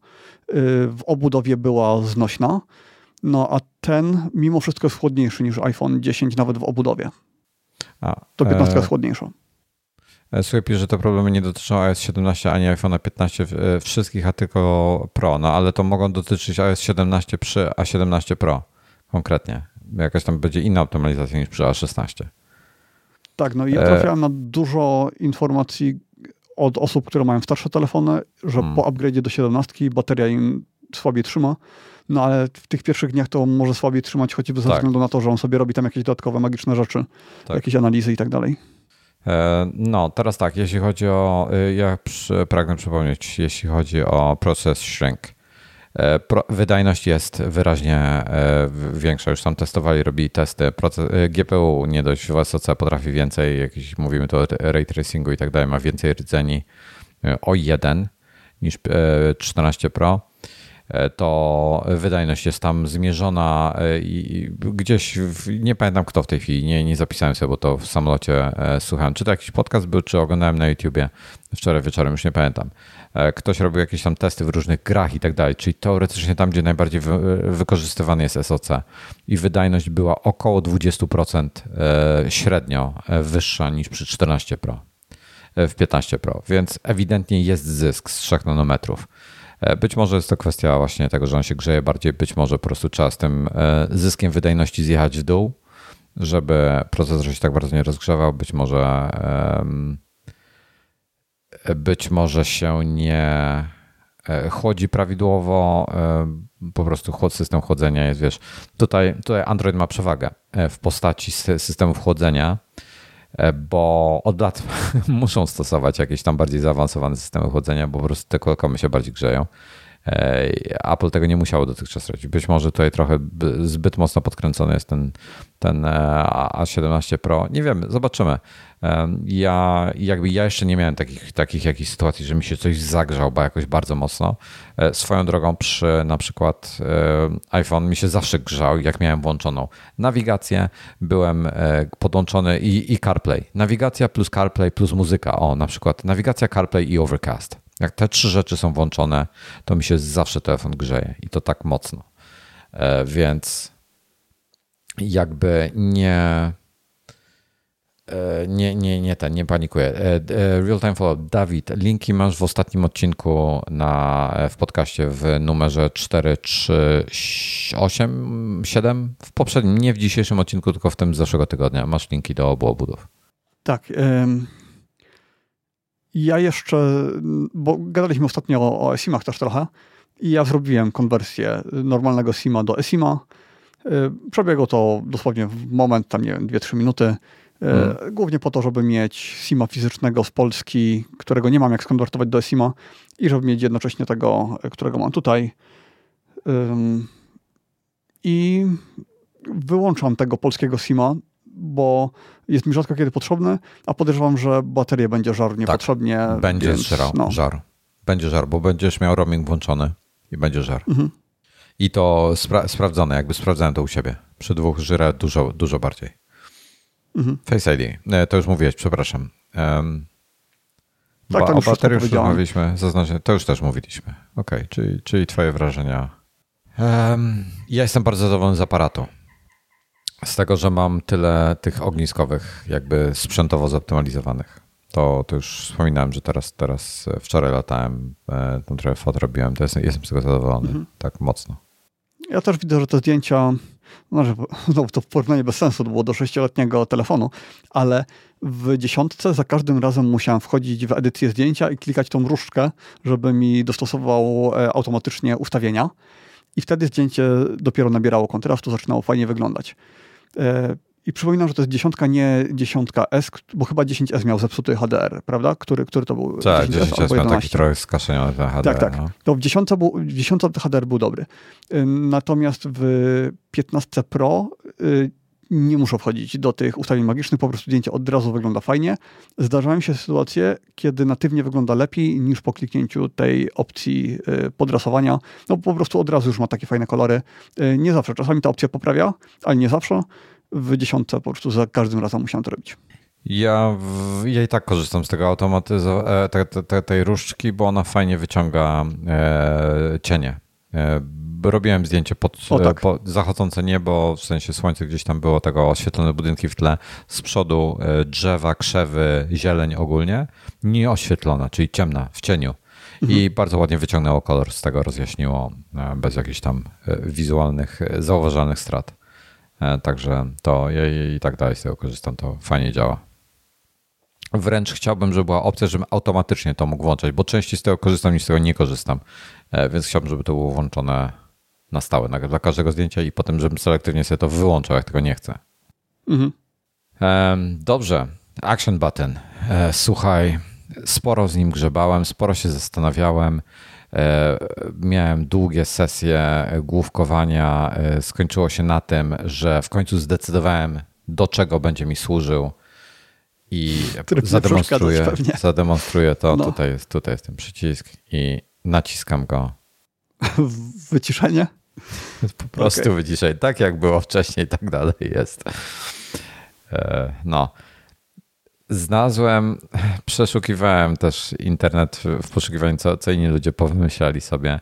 y, w obudowie była znośna, no a ten mimo wszystko jest chłodniejszy niż iPhone 10 nawet w obudowie. A, to 15 e... jest chłodniejsza. E, słuchaj, pisze, że te problemy nie dotyczą iOS 17 ani iPhone 15 e, wszystkich, a tylko Pro. No ale to mogą dotyczyć iOS 17 przy A17 Pro konkretnie. Jakaś tam będzie inna optymalizacja niż przy A16. Tak, no i ja e, trafiałem na dużo informacji od osób, które mają starsze telefony, że hmm. po upgrade'zie do 17 bateria im słabiej trzyma. No ale w tych pierwszych dniach to może słabiej trzymać, choćby ze tak. względu na to, że on sobie robi tam jakieś dodatkowe magiczne rzeczy, tak. jakieś analizy i tak dalej. E, no, teraz tak, jeśli chodzi o, y, ja pragnę przypomnieć, jeśli chodzi o proces shrink. E, wydajność jest wyraźnie e, większa. Już tam testowali, robili testy. E, GPU nie dość w SoC potrafi więcej, jakiś, mówimy tu o ray tracingu i tak dalej, ma więcej rdzeni o jeden niż 14 Pro. To wydajność jest tam zmierzona i gdzieś, w, nie pamiętam kto w tej chwili, nie, nie zapisałem sobie, bo to w samolocie słuchałem. Czy to jakiś podcast był, czy oglądałem na YouTubie wczoraj wieczorem, już nie pamiętam. Ktoś robił jakieś tam testy w różnych grach i tak dalej, czyli teoretycznie tam, gdzie najbardziej wy, wykorzystywany jest SOC i wydajność była około 20% średnio wyższa niż przy 14 Pro, w 15 Pro, więc ewidentnie jest zysk z 3 nanometrów. E, być może jest to kwestia właśnie tego, że on się grzeje bardziej, być może po prostu trzeba z tym e, zyskiem wydajności zjechać w dół, żeby procesor się tak bardzo nie rozgrzewał. Być może być może się nie e, chłodzi prawidłowo, po prostu chłod, system chłodzenia jest, wiesz, tutaj, tutaj Android ma przewagę w postaci systemów chłodzenia, E, bo od lat muszą stosować jakieś tam bardziej zaawansowane systemy chłodzenia, bo po prostu te Qualcommy się bardziej grzeją. E, Apple tego nie musiało dotychczas robić. Być może tutaj trochę zbyt mocno podkręcony jest ten, ten e, A17 Pro. Nie wiem, zobaczymy. Ja jakby ja jeszcze nie miałem takich, takich jakichś sytuacji, że mi się coś zagrzał, bo jakoś bardzo mocno. E, swoją drogą przy na przykład iPhone mi się zawsze grzał, jak miałem włączoną nawigację, byłem podłączony i, i CarPlay. Nawigacja plus CarPlay plus muzyka. O, na przykład nawigacja, CarPlay i Overcast. Jak te trzy rzeczy są włączone, to mi się zawsze telefon grzeje i to tak mocno. E, więc jakby nie. E, nie, nie, nie ten, nie panikuję. E, Real time follow. Dawid, linki masz w ostatnim odcinku na, w podcaście w numerze 4, 3, 8, 7. W poprzednim, nie w dzisiejszym odcinku, tylko w tym z zeszłego tygodnia. Masz linki do obu obudów. Tak. Ja jeszcze, bo gadaliśmy ostatnio o, o eSIM-ach też trochę i ja zrobiłem konwersję normalnego SIM-a do eSIM-a. Przebiegło to dosłownie w moment, tam nie wiem, 2-3 minuty. Hmm. Głównie po to, żeby mieć SIMA fizycznego z Polski, którego nie mam jak skonwertować do SIMA i żeby mieć jednocześnie tego, którego mam tutaj. I wyłączam tego polskiego SIMA, bo jest mi rzadko kiedy potrzebny, a podejrzewam, że baterię będzie żarł niepotrzebnie. Tak, będzie więc, żarł, no. żar. Będzie żar, bo będziesz miał roaming włączony i będzie żar. Mhm. I to spra sprawdzone, jakby sprawdzałem to u siebie. Przy dwóch żyrę dużo, dużo bardziej. Mhm. Face ID, e, to już mówiłeś, przepraszam. Um, tak, ba, o baterii już rozmawialiśmy, zaznaczę, to już też mówiliśmy. Ok, czyli, czyli twoje wrażenia. Um, ja jestem bardzo zadowolony z aparatu. Z tego, że mam tyle tych ogniskowych, jakby sprzętowo zoptymalizowanych. To, to już wspominałem, że teraz, teraz e, wczoraj latałem, e, tam trochę fot robiłem, to jestem, jestem z tego zadowolony, mhm. tak mocno. Ja też widzę, że te zdjęcia, może no, to w porównaniu bez sensu, to było do sześcioletniego telefonu, ale w dziesiątce za każdym razem musiałem wchodzić w edycję zdjęcia i klikać tą różdżkę, żeby mi dostosował e, automatycznie ustawienia. I wtedy zdjęcie dopiero nabierało kontrastu, zaczynało fajnie wyglądać. I przypominam, że to jest dziesiątka, nie dziesiątka S, bo chyba 10S miał zepsuty HDR, prawda? Który, który to był? Tak, 10S, 10S miał taki trochę skaszeniony ten HDR. Tak, tak. No. To w dziesiątce, był, w dziesiątce HDR był dobry. Natomiast w 15 Pro e, nie muszę wchodzić do tych ustawień magicznych, po prostu zdjęcie od razu wygląda fajnie. Zdarzają się sytuacje, kiedy natywnie wygląda lepiej niż po kliknięciu tej opcji podrasowania. No po prostu od razu już ma takie fajne kolory. Nie zawsze, czasami ta opcja poprawia, ale nie zawsze. W dziesiątce po prostu za każdym razem musiałem to robić. Ja, w, ja i tak korzystam z tego automatyzowania, te, te, tej różdżki, bo ona fajnie wyciąga e, cienie. E, robiłem zdjęcie pod, tak. pod, zachodzące niebo, w sensie słońce gdzieś tam było, tego oświetlone budynki w tle, z przodu e, drzewa, krzewy, zieleń ogólnie, nieoświetlona, czyli ciemna, w cieniu. Mhm. I bardzo ładnie wyciągnęło kolor z tego, rozjaśniło e, bez jakichś tam wizualnych, zauważalnych strat. Także to ja i tak dalej z tego korzystam, to fajnie działa. Wręcz chciałbym, żeby była opcja, żebym automatycznie to mógł włączać, bo częściej z tego korzystam niż z tego nie korzystam. Więc chciałbym, żeby to było włączone na stałe dla każdego zdjęcia i potem, żebym selektywnie sobie to wyłączał, jak tego nie chcę. Mhm. Dobrze. Action button. E, słuchaj, sporo z nim grzebałem, sporo się zastanawiałem. E, miałem długie sesje główkowania. E, skończyło się na tym, że w końcu zdecydowałem, do czego będzie mi służył i zademonstruję, zademonstruję to. No. Tutaj, jest, tutaj jest ten przycisk i naciskam go. Wyciszenie? Po prostu okay. wyciszenie. Tak jak było wcześniej, tak dalej jest. E, no. Znalazłem, przeszukiwałem też internet w poszukiwaniu, co, co inni ludzie powymyślali sobie.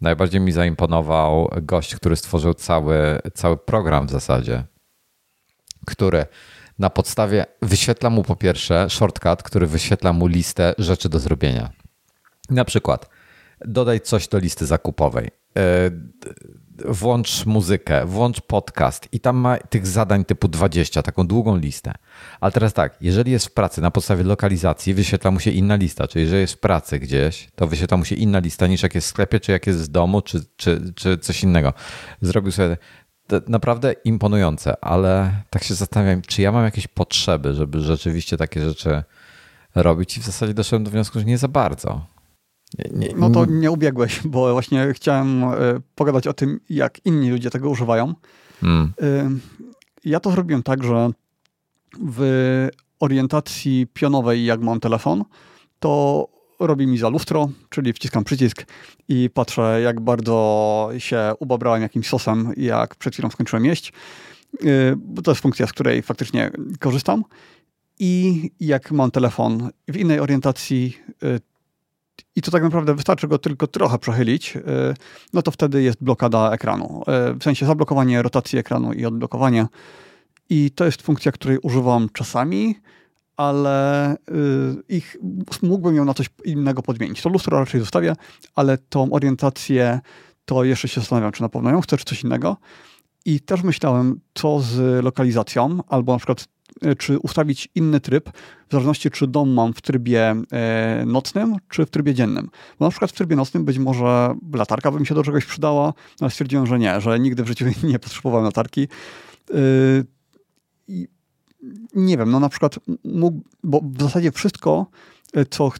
Najbardziej mi zaimponował gość, który stworzył cały, cały program w zasadzie, który na podstawie wyświetla mu po pierwsze shortcut, który wyświetla mu listę rzeczy do zrobienia. Na przykład dodaj coś do listy zakupowej E, włącz muzykę, włącz podcast i tam ma tych zadań typu 20, taką długą listę. Ale teraz tak, jeżeli jest w pracy na podstawie lokalizacji, wyświetla mu się inna lista, czyli jeżeli jest w pracy gdzieś, to wyświetla mu się inna lista niż jak jest w sklepie, czy jak jest z domu, czy, czy, czy coś innego. Zrobił sobie naprawdę imponujące, ale tak się zastanawiam, czy ja mam jakieś potrzeby, żeby rzeczywiście takie rzeczy robić i w zasadzie doszedłem do wniosku, że nie za bardzo. Nie, no to nie ubiegłeś, bo właśnie chciałem e, pogadać o tym, jak inni ludzie tego używają. Hmm. E, ja to zrobiłem tak, że w orientacji pionowej, jak mam telefon, to robi mi za lustro, czyli wciskam przycisk i patrzę, jak bardzo się ubabrałem jakimś sosem, jak przed chwilą skończyłem jeść. E, bo to jest funkcja, z której faktycznie korzystam. I jak mam telefon w innej orientacji, i to tak naprawdę wystarczy go tylko trochę przechylić, y, no to wtedy jest blokada ekranu. Y, w sensie zablokowanie rotacji ekranu i odblokowanie. I to jest funkcja, której używam czasami, ale y, ich mógłbym ją na coś innego podmienić. To lustro raczej zostawię, ale tą orientację to jeszcze się zastanawiam, czy na pewno ją chcę, czy coś innego. I też myślałem, co z lokalizacją, albo na przykład E, czy ustawić inny tryb, w zależności czy dom mam w trybie e, nocnym, czy w trybie dziennym. Bo na przykład w trybie nocnym być może latarka by mi się do czegoś przydała, ale stwierdziłem, że nie, że nigdy w życiu nie potrzebowałem latarki. E, nie wiem, no na przykład mógł, bo w zasadzie wszystko, co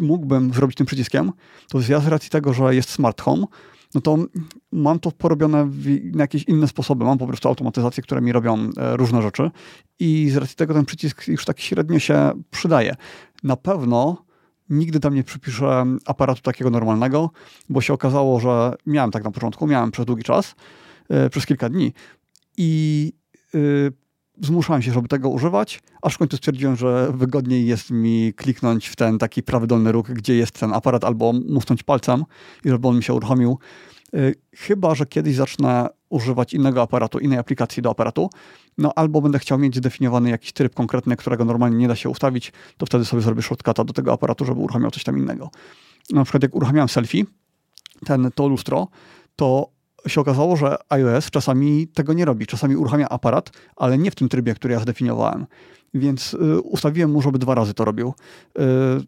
mógłbym zrobić tym przyciskiem, to ja z racji tego, że jest smart home, no to mam to porobione na jakieś inne sposoby. Mam po prostu automatyzacje, które mi robią e, różne rzeczy i z racji tego ten przycisk już tak średnio się przydaje. Na pewno nigdy tam nie przypiszę aparatu takiego normalnego, bo się okazało, że miałem tak na początku, miałem przez długi czas, e, przez kilka dni i y, zmuszałem się, żeby tego używać, aż w końcu stwierdziłem, że wygodniej jest mi kliknąć w ten taki prawy dolny róg, gdzie jest ten aparat, albo musnąć palcem i żeby on mi się uruchomił. Y, chyba, że kiedyś zacznę używać innego aparatu, innej aplikacji do aparatu, no albo będę chciał mieć zdefiniowany jakiś tryb konkretny, którego normalnie nie da się ustawić, to wtedy sobie zrobię shortcuta do tego aparatu, żeby uruchamiał coś tam innego. Na przykład jak uruchamiałem selfie, ten, to lustro, to się okazało, że iOS czasami tego nie robi. Czasami uruchamia aparat, ale nie w tym trybie, który ja zdefiniowałem. Więc y, ustawiłem mu, żeby dwa razy to robił. Y,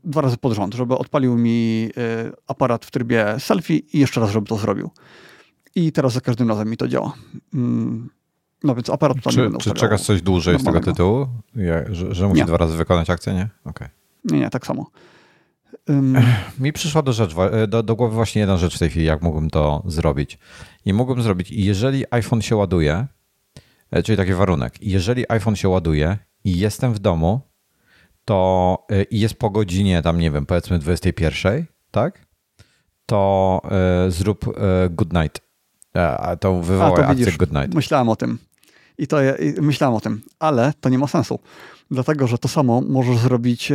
dwa razy pod rząd, żeby odpalił mi y, aparat w trybie selfie i jeszcze raz, żeby to zrobił. I teraz za każdym razem mi to działa. Mm, no więc aparat tam Czy, czy czekasz coś dłużej z tego tytułu? że, że musi dwa razy wykonać akcję, nie? Okej. Okay. Nie, nie, tak samo. Um... Mi przyszła do, rzecz, do, do głowy właśnie jedna rzecz w tej chwili, jak mógłbym to zrobić. I mógłbym zrobić, jeżeli iPhone się ładuje, e, czyli taki warunek, jeżeli iPhone się ładuje i jestem w domu, to e, i jest po godzinie tam, nie wiem, powiedzmy 21, tak? To y, zrób y, good night. A to wywołaj akcję good night. Myślałem o tym. I to myślałem o tym, ale to nie ma sensu. Dlatego, że to samo możesz zrobić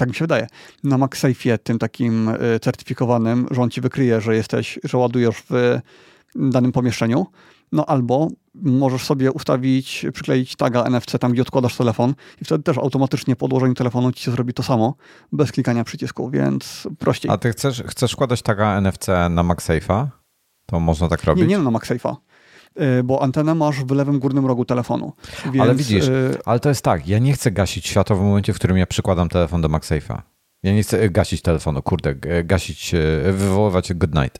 tak mi się wydaje, na MagSafe'ie, tym takim y, certyfikowanym, że on ci wykryje, że jesteś, że ładujesz w danym pomieszczeniu, no albo możesz sobie ustawić, przykleić taga NFC tam, gdzie odkładasz telefon i wtedy też automatycznie po odłożeniu telefonu ci się zrobi to samo, bez klikania przycisku, więc prościej. A ty chcesz, chcesz kładać taga NFC na MagSafe'a? To można tak robić? Nie, nie na MagSafe'a. Y, bo antenę masz w lewym górnym rogu telefonu. Więc... Ale widzisz, y, ale to jest tak, ja nie chcę gasić światła w momencie, w którym ja przykładam telefon do MagSafe'a. Ja nie chcę gasić telefonu, kurde, gasić, wywoływać good night.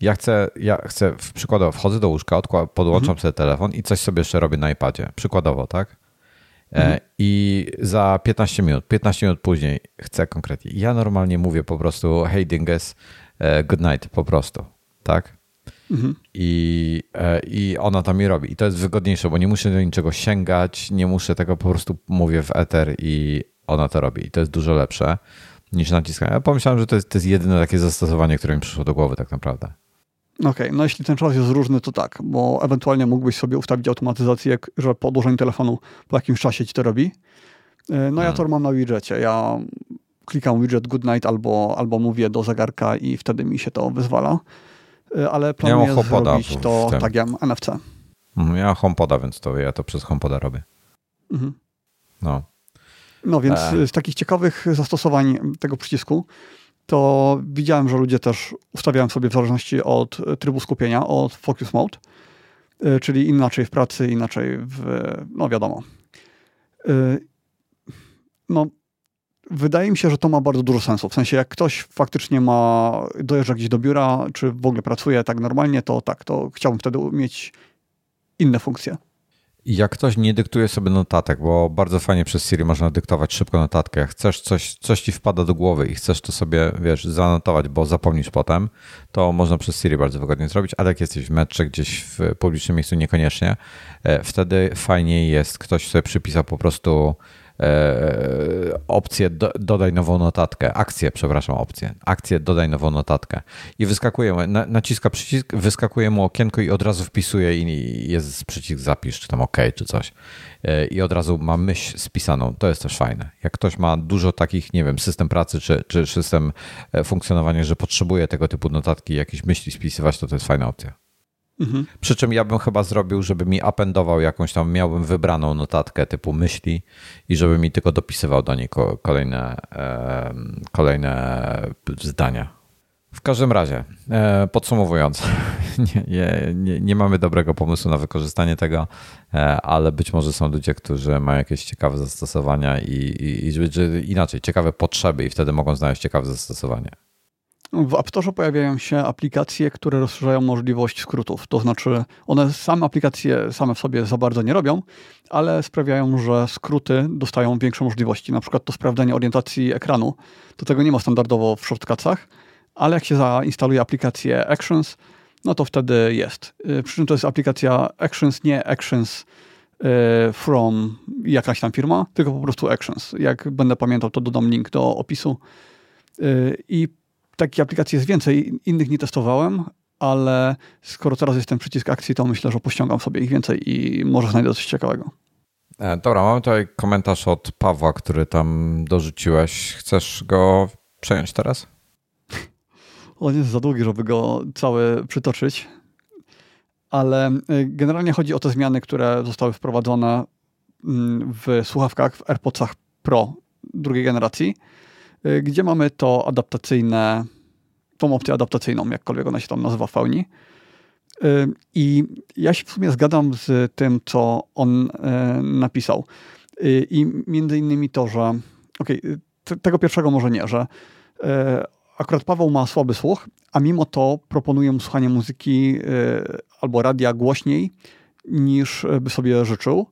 Ja chcę, ja chcę przykładowo wchodzę do łóżka, podłączam mhm. sobie telefon i coś sobie jeszcze robię na iPadzie. Przykładowo, tak? E, mhm. I za 15 minut, 15 minut później chcę konkretnie. Ja normalnie mówię po prostu hey dingus, e, good night, po prostu, tak? Mhm. I, e, I ona to mi robi. I to jest wygodniejsze, bo nie muszę do niczego sięgać, nie muszę tego po prostu mówię w ether i ona to robi. I to jest dużo lepsze niż naciskanie. Ja pomyślałem, że to jest, to jest jedyne takie zastosowanie, które mi przyszło do głowy tak naprawdę. Okej, okay, no jeśli ten czas jest różny, to tak, bo ewentualnie mógłbyś sobie ustawić automatyzację, że po odłożeniu telefonu po jakimś czasie ci to robi. E, no hmm. ja to mam na widgetie. Ja klikam widget good night albo, albo mówię do zegarka i wtedy mi się to wyzwala. Y, ale planuję ja zrobić to tagiem NFC. Ja HomePoda, więc to ja to przez HomePoda robię. Mhm. No. No więc e. z takich ciekawych zastosowań tego przycisku to widziałem, że ludzie też ustawiają sobie w zależności od trybu skupienia, od focus mode, y, czyli inaczej w pracy, inaczej w, no wiadomo. Y, no, Wydaje mi się, że to ma bardzo dużo sensu. W sensie, jak ktoś faktycznie ma, dojeżdża gdzieś do biura, czy w ogóle pracuje tak normalnie, to tak, to chciałbym wtedy mieć inne funkcje. Jak ktoś nie dyktuje sobie notatek, bo bardzo fajnie przez Siri można dyktować szybko notatkę. Jak chcesz coś, coś ci wpada do głowy i chcesz to sobie, wiesz, zanotować, bo zapomnisz potem, to można przez Siri bardzo wygodnie zrobić, ale jak jesteś w metrze gdzieś w publicznym miejscu niekoniecznie, e, wtedy fajniej jest, ktoś sobie przypisał po prostu opcję do, dodaj nową notatkę, akcję, przepraszam, opcję, akcję dodaj nową notatkę i wyskakuje mu, naciska przycisk, wyskakuje mu okienko i od razu wpisuje i jest przycisk zapisz, czy tam OK, czy coś e, i od razu ma myśl spisaną. To jest też fajne. Jak ktoś ma dużo takich, nie wiem, system pracy czy, czy system e, funkcjonowania, że potrzebuje tego typu notatki, jakieś myśli spisywać, to to jest fajna opcja. Mhm. Przy czym ja bym chyba zrobił, żeby mi appendował jakąś tam, miałbym wybraną notatkę typu myśli i żeby mi tylko dopisywał do niej kolejne, kolejne zdania. W każdym razie, e, podsumowując, nie, nie, nie, mamy dobrego pomysłu na wykorzystanie tego, e, ale być może są ludzie, którzy mają jakieś ciekawe zastosowania i, i, i inaczej, ciekawe potrzeby i wtedy mogą znaleźć ciekawe zastosowanie. W App Store pojawiają się aplikacje, które rozszerzają możliwość skrótów. To znaczy, one same aplikacje same w sobie za bardzo nie robią, ale sprawiają, że skróty dostają większe możliwości. Na przykład to sprawdzenie orientacji ekranu. To tego nie ma standardowo w shortcutsach, ale jak się zainstaluje aplikację Actions, no to wtedy jest. Y, przy czym to jest aplikacja Actions, nie Actions y, from jakaś tam firma, tylko po prostu Actions. Jak będę pamiętał, to dodam link do opisu. Y, I takich aplikacji jest więcej, innych nie testowałem, ale skoro teraz jest ten przycisk akcji, to myślę, że pościągam sobie ich więcej i może znajdę coś ciekawego. E, dobra, mamy tutaj komentarz od Pawła, który tam dorzuciłeś. Chcesz go przejąć teraz? On jest za długi, żeby go cały przytoczyć, ale y, generalnie chodzi o te zmiany, które zostały wprowadzone mm, w słuchawkach, w AirPodsach Pro drugiej generacji, gdzie mamy to adaptacyjne, tą opcję adaptacyjną, jakkolwiek ona się tam nazywa w pełni. Y, I ja się w sumie zgadzam z tym, co on napisał. I między innymi to, że okej, okay, tego pierwszego może nie, że akurat Paweł ma słaby słuch, a mimo to proponuję mu słuchanie muzyki y, albo radia głośniej niż by sobie życzył.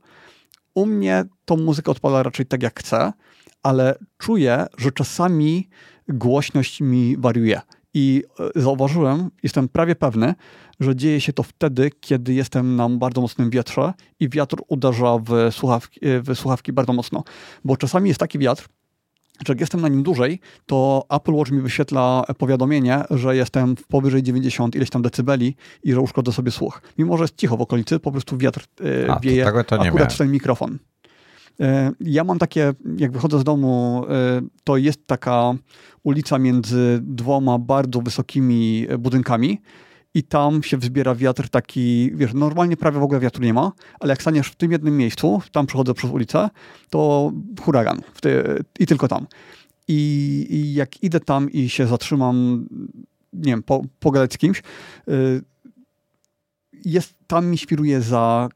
U mnie tą muzykę odpala raczej tak jak chcę, ale czuję, że czasami głośność mi wariuje. I y, zauważyłem, jestem prawie pewny, że dzieje się to wtedy, kiedy jestem na bardzo mocnym wietrze i wiatr uderza w słuchawki, w słuchawki bardzo mocno. Bo czasami jest taki wiatr, że jak jestem na nim dłużej, to Apple Watch mi wyświetla powiadomienie, że jestem w powyżej 90 ileś tam decybeli i że uszkodzę sobie słuch. Mimo, że jest cicho w okolicy, po prostu wiatr e, A, wieje to to akurat w ten mikrofon. E, ja mam takie, jak wychodzę z domu, e, to jest taka ulica między dwoma bardzo wysokimi budynkami i tam się wzbiera wiatr taki, wiesz, normalnie prawie w ogóle wiatru nie ma, ale jak staniesz w tym jednym miejscu, tam przechodzę przez ulicę, to huragan i tylko tam. I, I, jak idę tam i się zatrzymam, nie wiem, po, pogadać z kimś, jest, tam mi świruje za,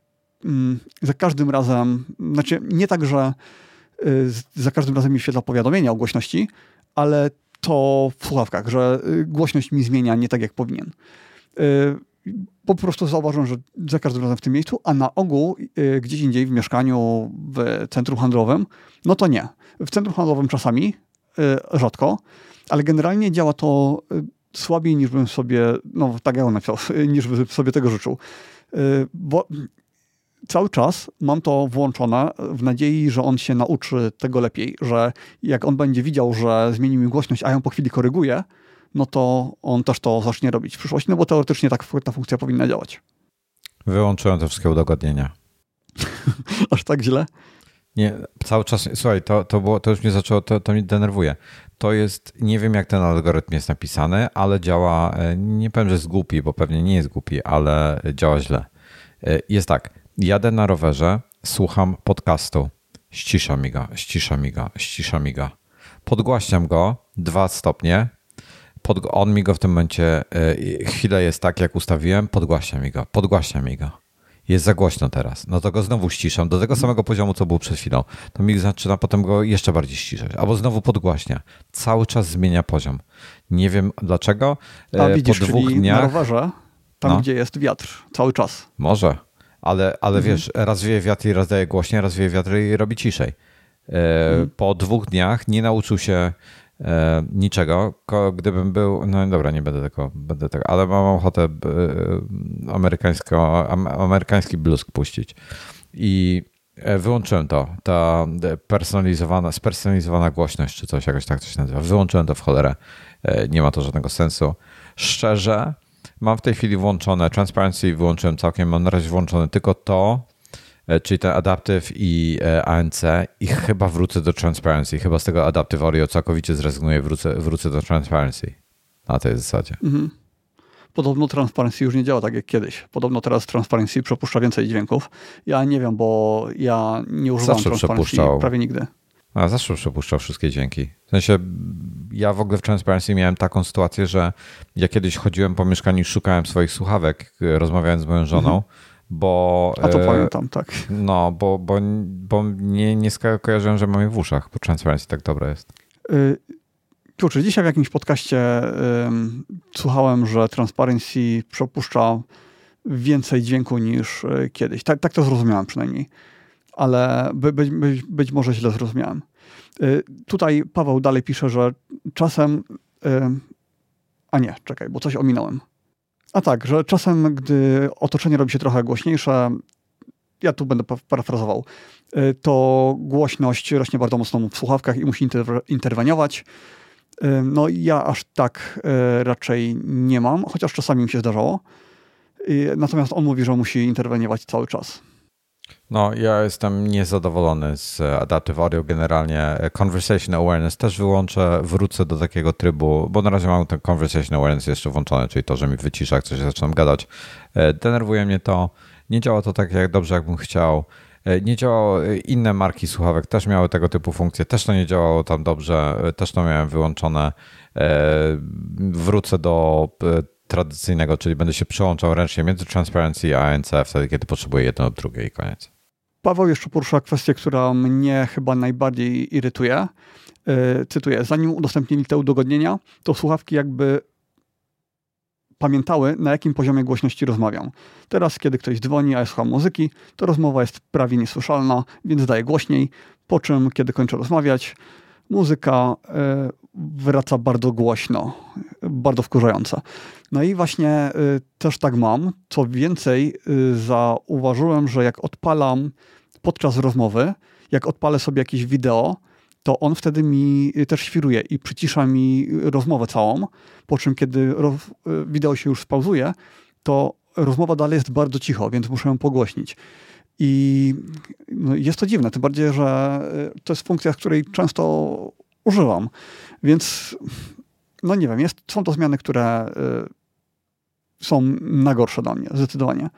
za każdym razem, znaczy nie tak, że y, za każdym razem mi świetla powiadomienia o głośności, ale to w słuchawkach, że y, głośność mi zmienia nie tak, jak powinien. Y, po prostu zauważam, że za każdym razem w tym miejscu, a na ogół gdzieś indziej w mieszkaniu, w centrum handlowym, no to nie. W centrum handlowym czasami, rzadko, ale generalnie działa to słabiej niż bym sobie, no tak jak on napisał, niż bym sobie tego życzył. Bo cały czas mam to włączone w nadziei, że on się nauczy tego lepiej, że jak on będzie widział, że zmieni mi głośność, a ją po chwili koryguje, no to on też to zacznie robić w przyszłości, no bo teoretycznie tak ta funkcja powinna działać. Wyłączyłem te wszystkie udogodnienia. Aż tak źle? Nie, cały czas, słuchaj, to, to, było, to już mnie zaczęło, to, to mnie denerwuje. To jest, nie wiem jak ten algorytm jest napisany, ale działa, e, nie powiem, że jest głupi, bo pewnie nie jest głupi, ale działa źle. E, jest tak, jadę na rowerze, słucham podcastu, ścisza mi go, ścisza mi go, ścisza mi go. Podgłaśniam go, dwa stopnie, pod, on mi go w tym momencie, y, chwilę jest tak, jak ustawiłem, podgłaśnia mi go, podgłaśnia mi go. Jest za głośno teraz. No to go znowu ściszam do tego samego poziomu, co był przed chwilą. To mi zaczyna potem go jeszcze bardziej ściszać. Albo znowu podgłaśnia. Cały czas zmienia poziom. Nie wiem dlaczego. A e, widzisz, po dwóch czyli dniach... na rowerze, tam no. gdzie jest wiatr, cały czas. Może, ale, ale mhm. wiesz, raz wieje wiatr i raz daje głośniej, raz wieje wiatr i robi ciszej. E, mhm. Po dwóch dniach nie nauczył się e, niczego. Gdybym był, no dobra, nie będę tego, będę tego, ale mam ochotę e, amerykańsko, amerykański blues puścić. I wyłączyłem to, ta personalizowana, spersonalizowana głośność, czy coś, jakoś tak to się nazywa. Wyłączyłem to w cholerę. Nie ma to żadnego sensu. Szczerze, mam w tej chwili włączone Transparency, wyłączyłem całkiem, mam na razie włączone tylko to, E, czyli ten Adaptive i e, ANC i chyba wrócę do Transparency. Chyba z tego Adaptive Audio całkowicie zrezygnuję, wrócę, wrócę do Transparency. Na tej zasadzie. Mhm. Podobno Transparency już nie działa tak jak kiedyś. Podobno teraz Transparency przepuszcza więcej dźwięków. Ja nie wiem, bo ja nie używam zawsze Transparency prawie nigdy. A zawsze przepuszczał wszystkie dźwięki. W sensie ja w ogóle w Transparency miałem taką sytuację, że ja kiedyś chodziłem po mieszkaniu i szukałem swoich słuchawek, rozmawiając z moją żoną. Mhm bo... A to e, pamiętam, tak. No, bo, bo, bo nie, nie skojarzyłem, że mam je w uszach, bo Transparency tak dobre jest. Y, Kurczę, dzisiaj w jakimś podcaście słuchałem, że Transparency przepuszcza więcej dźwięku niż y, kiedyś. Tak, tak to zrozumiałem przynajmniej, ale by, by, być, być może źle zrozumiałem. Y, tutaj Paweł dalej pisze, że czasem. A nie, czekaj, bo coś ominąłem. A tak, że czasem, gdy otoczenie robi się trochę głośniejsze, ja tu będę parafrazował, y, to głośność rośnie bardzo mocno w słuchawkach i musi interweniować. No ja aż tak raczej nie mam, chociaż czasami mi się zdarzało. Natomiast on mówi, że musi interweniować cały czas. No, ja jestem niezadowolony z Adaptive Audio generalnie. Conversation Awareness też wyłączę, wrócę do takiego trybu, bo na razie mam ten Conversation Awareness jeszcze włączony, czyli to, że mi wycisza, jak coś zaczynam gadać. E, denerwuje mnie to. Nie działa to tak jak dobrze, jakbym chciał. E, nie działało, e, inne marki słuchawek też miały tego typu funkcje, też to nie działało tam dobrze, też to miałem wyłączone. Wrócę do tradycyjnego, czyli będę się przełączał ręcznie między Transparency a ANC wtedy, kiedy potrzebuję jedno lub drugie i koniec. Paweł jeszcze porusza kwestię, która mnie chyba najbardziej irytuje. Yy, cytuję, zanim udostępnili te udogodnienia, to słuchawki jakby pamiętały, na jakim poziomie głośności rozmawiam. Teraz, kiedy ktoś dzwoni, a ja słucham muzyki, to rozmowa jest prawie niesłyszalna, więc daję głośniej, po czym, kiedy kończę rozmawiać, muzyka e, wraca bardzo głośno, bardzo wkurzająca. No i właśnie y, też tak mam. Co więcej, y, zauważyłem, że jak odpalam podczas rozmowy, jak odpalę sobie jakieś wideo, to on wtedy mi też świruje i przycisza mi rozmowę całą, po czym kiedy wideo się już spauzuje, to rozmowa dalej jest bardzo cicho, więc muszę ją pogłośnić. I no, jest to dziwne, tym bardziej, że y, to jest funkcja, której często używam. Więc, no nie wiem, jest, są to zmiany, które y, są na gorsze dla mnie, zdecydowanie.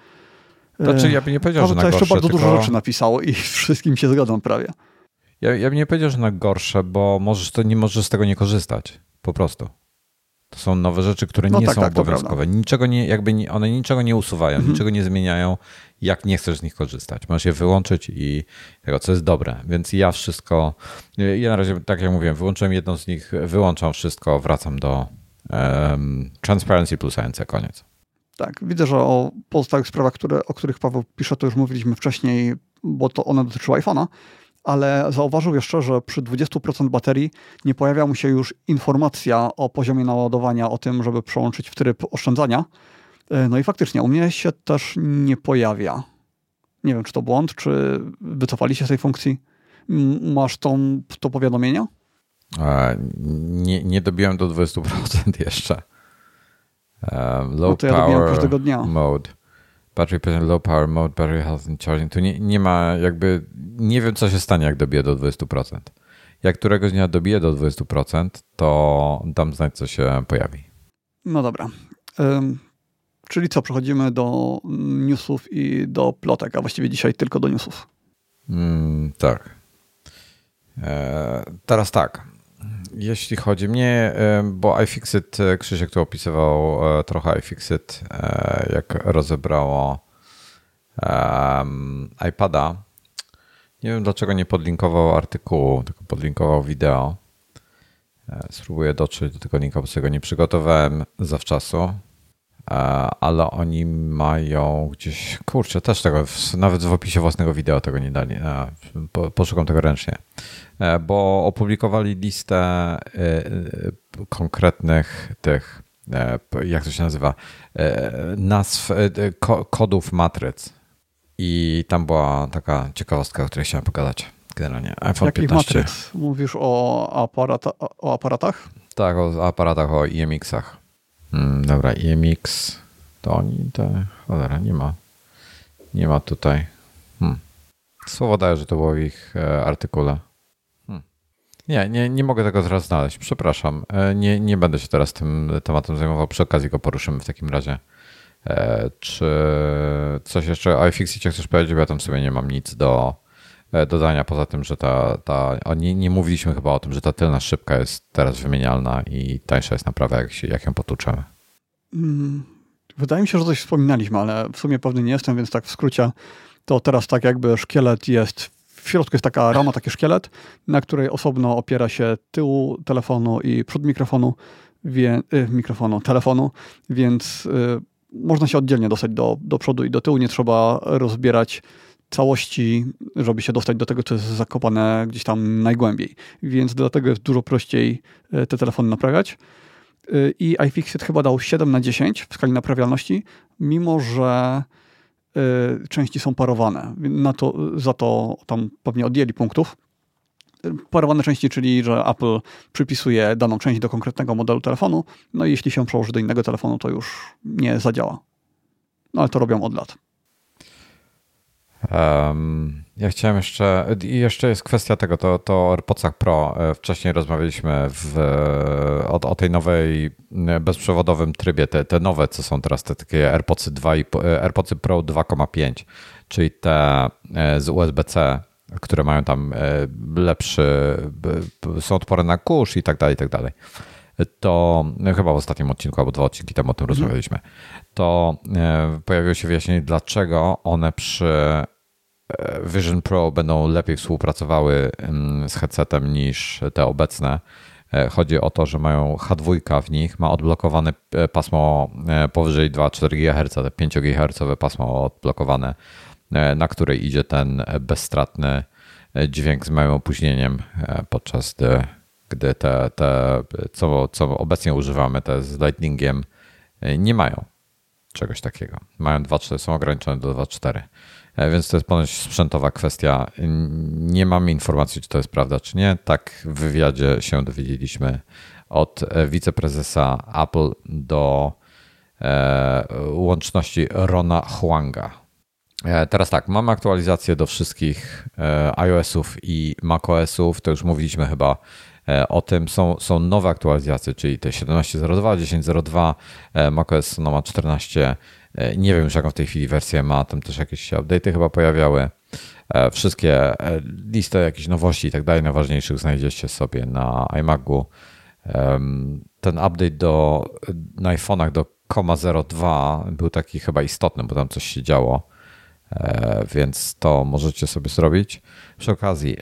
Znaczy, ja bym nie powiedział, że na gorsze. jeszcze bardzo tylko... dużo rzeczy napisało i wszystkim się zgadzam prawie. Ja, ja bym nie powiedział, że na gorsze, bo możesz to, nie możesz z tego nie korzystać. Po prostu. To są nowe rzeczy, które no nie tak, są tak, obowiązkowe. Niczego nie, jakby nie, one niczego nie usuwają, mhm. niczego nie zmieniają, jak nie chcesz z nich korzystać. Możesz je wyłączyć i tego, co jest dobre. Więc ja wszystko, ja na razie, tak jak mówiłem, wyłączyłem jedną z nich, wyłączam wszystko, wracam do um, Transparency plus ANC, koniec. Tak, widzę, że o pozostałych sprawach, które, o których Paweł pisze, to już mówiliśmy wcześniej, bo to one dotyczyły iPhone'a ale zauważył jeszcze, że przy 20% baterii nie pojawia mu się już informacja o poziomie naładowania, o tym, żeby przełączyć w tryb oszczędzania. E, no i faktycznie u mnie się też nie pojawia. Nie wiem, czy to błąd, czy wycofali się z tej funkcji. Masz tą, to powiadomienie? E, nie, nie dobiłem do 20% jeszcze. Um, low no to ja power każdego dnia. mode. Battery percent low power mode, battery health and charging. Tu nie, nie ma jakby, nie wiem co się stanie jak dobiję do 20%. Jak któregoś dnia dobiję do 20%, to dam znać co się pojawi. No dobra. Um, czyli co, przechodzimy do newsów i do plotek, a właściwie dzisiaj tylko do newsów. Mm, tak. E, teraz tak. Jeśli chodzi mnie, bo iFixit, e, Krzysiek tu opisywał e, trochę iFixit, e, jak rozebrało iPada. Nie wiem dlaczego nie podlinkował artykułu, tylko podlinkował wideo. Spróbuję dotrzeć do tego linka, bo sobie go nie przygotowałem zawczasu. Ale oni mają gdzieś, kurczę, też tego, nawet w opisie własnego wideo tego nie dali. Poszukam tego ręcznie. E, bo opublikowali listę e, e, konkretnych tych, jak to się nazywa, nazw, kodów matryc. I tam była taka ciekawostka, o której chciałem pogadać generalnie. iPhone Jakich 15. matryc? Mówisz o, aparata, o aparatach? Tak, o aparatach, o IMX-ach. Hmm, dobra, IMX to oni, te, cholera, nie ma. Nie ma tutaj. Hmm. Słowo daje, że to było w ich artykule. Nie, nie, nie mogę tego teraz znaleźć. Przepraszam. E, nie, nie będę się teraz tym tematem zajmował. Przy okazji go poruszymy w takim razie. E, czy coś jeszcze o iFixicie chcesz powiedzieć? Bo ja tam sobie nie mam nic do e, dodania, poza tym, że ta, ta nie, nie mówiliśmy chyba o tym, że ta tylna szybka jest teraz wymienialna i tańsza jest naprawa, jak, się, jak ją potłuczemy. Mm, wydaje mi się, że coś wspominaliśmy, ale w sumie pewny nie jestem, więc tak w skrócie to teraz tak jakby szkielet jest w środku jest taka rama, taki szkielet, na której osobno opiera się tył telefonu i przód mikrofonu, wie, y, mikrofonu, telefonu, więc y, można się oddzielnie dostać do, do przodu i do tyłu. Nie trzeba rozbierać całości, żeby się dostać do tego, co jest zakopane gdzieś tam najgłębiej. Więc dlatego jest dużo prościej y, te telefony naprawiać. Y, I iFixit chyba dał 7 na 10 w skali naprawialności, mimo że y, części są parowane. Na to, za to tam pewnie odjęli punktów. Parowane części, czyli że Apple przypisuje daną część do konkretnego modelu telefonu, no i jeśli się przełoży do innego telefonu, to już nie zadziała. No ale to robią od lat. Um, ja chciałem jeszcze, i jeszcze jest kwestia tego, to, to o AirPodsach Pro. E, wcześniej rozmawialiśmy w, o, o tej nowej e, bezprzewodowym trybie, te, te nowe, co są teraz te takie AirPodsy 2 i e, AirPodsy Pro 2,5, czyli te z USB-C, które mają tam lepszy, są odporne na kurz i tak dalej, i tak dalej to no, chyba w ostatnim odcinku albo dwa odcinki temu o tym mhm. rozmawialiśmy, to pojawiło się wyjaśnienie, dlaczego one przy E, Vision Pro będą lepiej współpracowały z headsetem niż te obecne. E, chodzi o to, że mają H2 w nich, ma odblokowane e, pasmo powyżej 2,4 GHz, te 5 GHz pasmo odblokowane, na której idzie ten bezstratny dźwięk z małym opóźnieniem, podczas gdy, gdy te, te co, co obecnie używamy, te z Lightningiem, nie mają czegoś takiego. Mają 2,4, są ograniczone do 2,4. E, więc to jest ponoć sprzętowa kwestia. Nie mamy informacji, czy to jest prawda, czy nie. Tak w wywiadzie się dowiedzieliśmy od e, wiceprezesa Apple do e, łączności Rona Huanga. Teraz tak, mamy aktualizację do wszystkich iOS-ów i macOS-ów. To już mówiliśmy chyba o tym. Są, są nowe aktualizacje, czyli te 17.02, 10.02, macOS Sonoma 14 E, nie wiem już jaką w tej chwili wersję ma, tam też jakieś update'y chyba pojawiały. E, wszystkie e, listy jakichś nowości i tak dalej, najważniejszych znajdziecie sobie na iMacu. Ten update do, na iPhone'ach do 0.02 był taki chyba istotny, bo tam coś się działo, więc to możecie sobie zrobić. Przy okazji,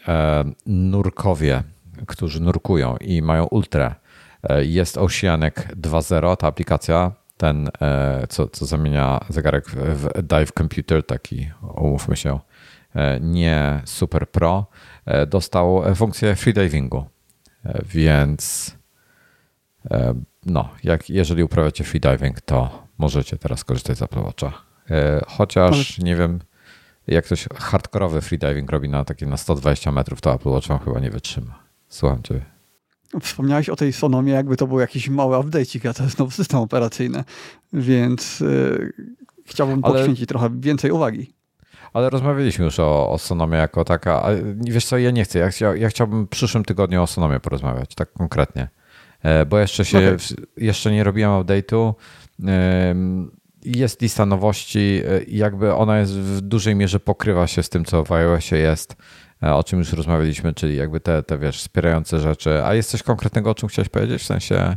nurkowie, którzy nurkują i mają ultra, jest Oceanic 2.0, ta aplikacja ten, e, co, co zamienia zegarek w Dive Computer, taki, umówmy się, e, nie Super Pro, e, dostał funkcję freedivingu. Więc no, jak, jeżeli uprawiacie freediving, to możecie teraz korzystać z Apple Watcha. Chociaż nie wiem, jak ktoś hardkorowy freediving robi na takie na 120 metrów, to Apple Watch chyba nie wytrzyma. Słucham cię. Wspomniałeś o tej Sonomie, jakby to był jakiś mały update'ik, a to jest nowy system operacyjny, więc yy, chciałbym Ale... poświęcić trochę więcej uwagi. Ale rozmawialiśmy już o, o Sonomie jako taka. Wiesz co, ja nie chcę. Ja, chcia, ja chciałbym w przyszłym tygodniu o Sonomie porozmawiać, tak konkretnie. E, bo jeszcze się okay. jeszcze nie robiłem update'u. Jest lista nowości, e, jakby ona jest w dużej mierze pokrywa się z tym, co w iOSie jest. E, o czym już rozmawialiśmy, czyli jakby te, te wiesz, wspierające rzeczy. A jest coś konkretnego, o czym chciałeś powiedzieć? W sensie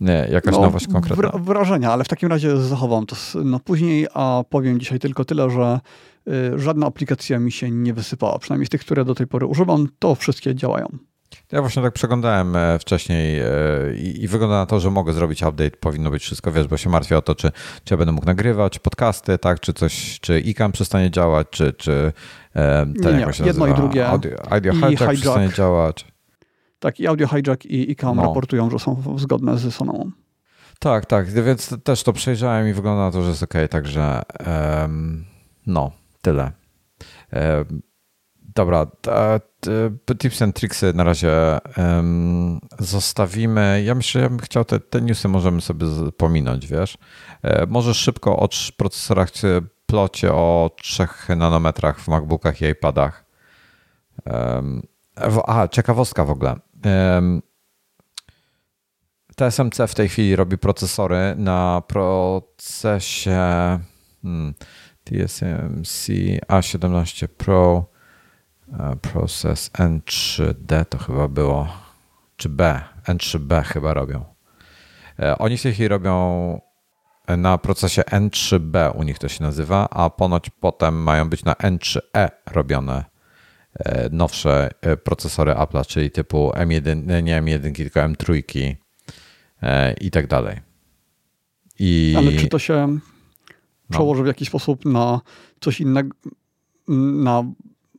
nie, jakaś no, nowość konkretna? Wrażenia, ale w takim razie zachowam to na później, a powiem dzisiaj tylko tyle, że y, żadna aplikacja mi się nie wysypała. Przynajmniej z tych, które do tej pory używam, to wszystkie działają. Ja właśnie tak przeglądałem e, wcześniej e, i wygląda na to, że mogę zrobić update, powinno być wszystko, wiesz, bo się martwię o to, czy, czy ja będę mógł nagrywać podcasty, tak, czy coś, czy ICAM przestanie działać, czy, czy ten, nie, się jedno nazywa? i drugie. Audio, audio hijack, hijack przestanie działać. Tak, i Audio Hijack i ICAM no. raportują, że są zgodne ze Soną. Tak, tak, więc też to przejrzałem i wygląda na to, że jest ok, także um, no, tyle. Um, Dobra, tips and tricksy na razie um, zostawimy. Ja myślę, że ja bym chciał te, te newsy możemy sobie pominąć, wiesz. E, może szybko o procesorach plocie o 3 nanometrach w MacBookach i iPadach. A, ciekawostka w ogóle. TSMC w tej chwili robi procesory na procesie hmm, TSMC A17 Pro E, Process N3D to chyba było, czy B, N3B chyba robią. E, oni w tej chwili robią na procesie N3B, u nich to się nazywa, a ponoć potem mają być na N3E robione nowsze procesory Apple'a, czyli typu M1, nie M1, tylko M3 i tak dalej. I... Ale czy to się no. przełoży w jakiś sposób na coś innego, na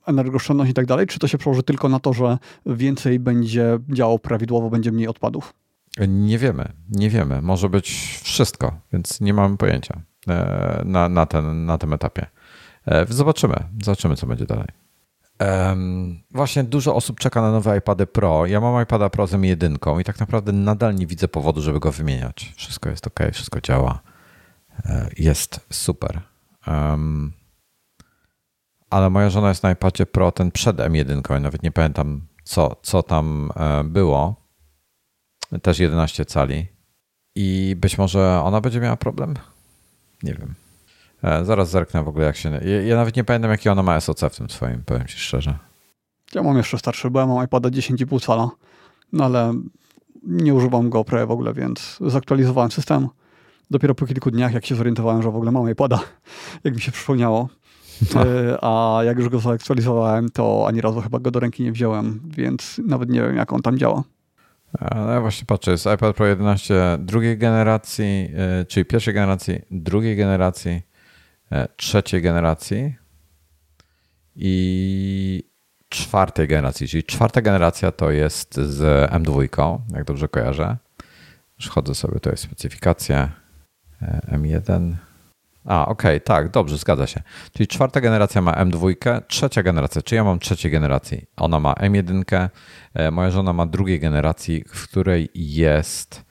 energooszczędność i tak dalej, czy to się przełoży tylko na to, że więcej będzie działał prawidłowo, będzie mniej odpadów? Nie wiemy, nie wiemy. Może być wszystko, więc nie mamy pojęcia e, na, na, ten, na tym etapie. E, zobaczymy, zobaczymy, co będzie dalej. Właśnie dużo osób czeka na nowe iPady Pro. Ja mam iPada Pro z M1 i tak naprawdę nadal nie widzę powodu, żeby go wymieniać. Wszystko jest ok, wszystko działa. E, jest super. Ale moja żona jest na iPadzie Pro, ten przed M1, nawet nie pamiętam, co, co tam było też 11 cali. I być może ona będzie miała problem? Nie wiem. E, zaraz zerknę w ogóle, jak się. Ja, nawet nie pamiętam, jaki ona ma SOC w tym swoim, powiem ci szczerze. Ja mam jeszcze starszy, bo ja mam iPada 10,5 cala, no ale nie używam go prawie w ogóle, więc zaktualizowałem system. Dopiero po kilku dniach, jak się zorientowałem, że w ogóle mam iPada, jak mi się przypomniało. No. E, a jak już go zaktualizowałem, to ani razu chyba go do ręki nie wziąłem, więc nawet nie wiem, jak on tam działa. Ale właśnie patrzę, jest iPad Pro 11 drugiej generacji, e, czyli pierwszej generacji, drugiej generacji, e, trzeciej generacji i czwartej generacji. Czyli czwarta generacja to jest z M2, jak dobrze kojarzę. Już sobie, to jest specyfikacja e, M1. A, okej, okay, tak, dobrze, zgadza się. Czyli czwarta generacja ma M2, trzecia generacja, czy ja mam trzeciej generacji, ona ma M1, e, moja żona ma drugiej generacji, w której jest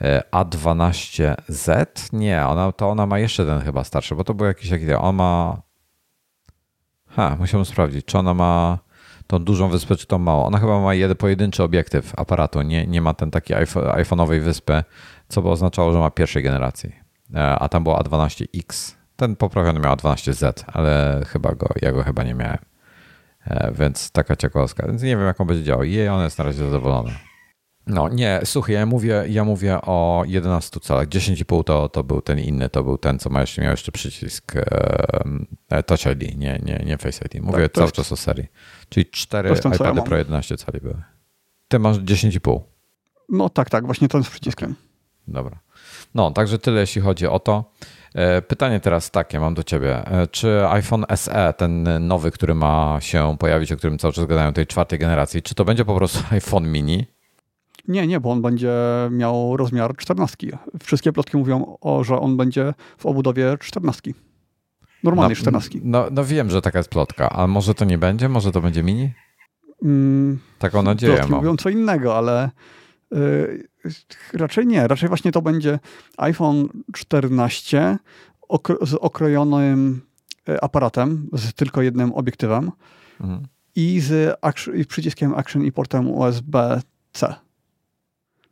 e, A12Z. Nie, ona, to ona ma jeszcze ten chyba starszy, bo to był jakiś taki, on ma... Ha, musiałem sprawdzić, czy ona ma tą dużą wyspę, czy to mało. Ona chyba ma jeden pojedynczy obiektyw aparatu, nie, nie ma ten taki iPhone'owej wyspy, co by oznaczało, że ma pierwszej generacji. E, a tam było A12X. Ten poprawiony miał A12Z, ale chyba go, ja go chyba nie miałem. E, więc taka ciekawostka. Więc nie wiem, jak on będzie działał. I on jest na razie zadowolony. No nie, słuchaj, ja mówię, ja mówię o 11 calach. 10,5 to, to był ten inny, to był ten, co ma jeszcze, miał jeszcze przycisk e, Touch ID, nie, nie, nie Face ID. Mówię tak, cały jest... czas o serii. Czyli 4 iPady ja Pro 11 cali były. Ty masz 10,5. No tak, tak, właśnie ten z przyciskiem. Dobra. No, także tyle, jeśli chodzi o to. E, pytanie teraz takie mam do ciebie. E, czy iPhone SE, ten nowy, który ma się pojawić, o którym cały czas gadają, tej czwartej generacji, czy to będzie po prostu iPhone mini? Nie, nie, bo on będzie miał rozmiar 14. Wszystkie plotki mówią, o, że on będzie w obudowie 14. Normalnie no, 14. No, no wiem, że taka jest plotka, ale może to nie będzie? Może to będzie mini? Mm, Taką nadzieję mam. mówią co innego, ale Raczej nie, raczej właśnie to będzie iPhone 14 z okrojonym e, aparatem, z tylko jednym obiektywem mhm. i z action, i przyciskiem Action i portem USB-C.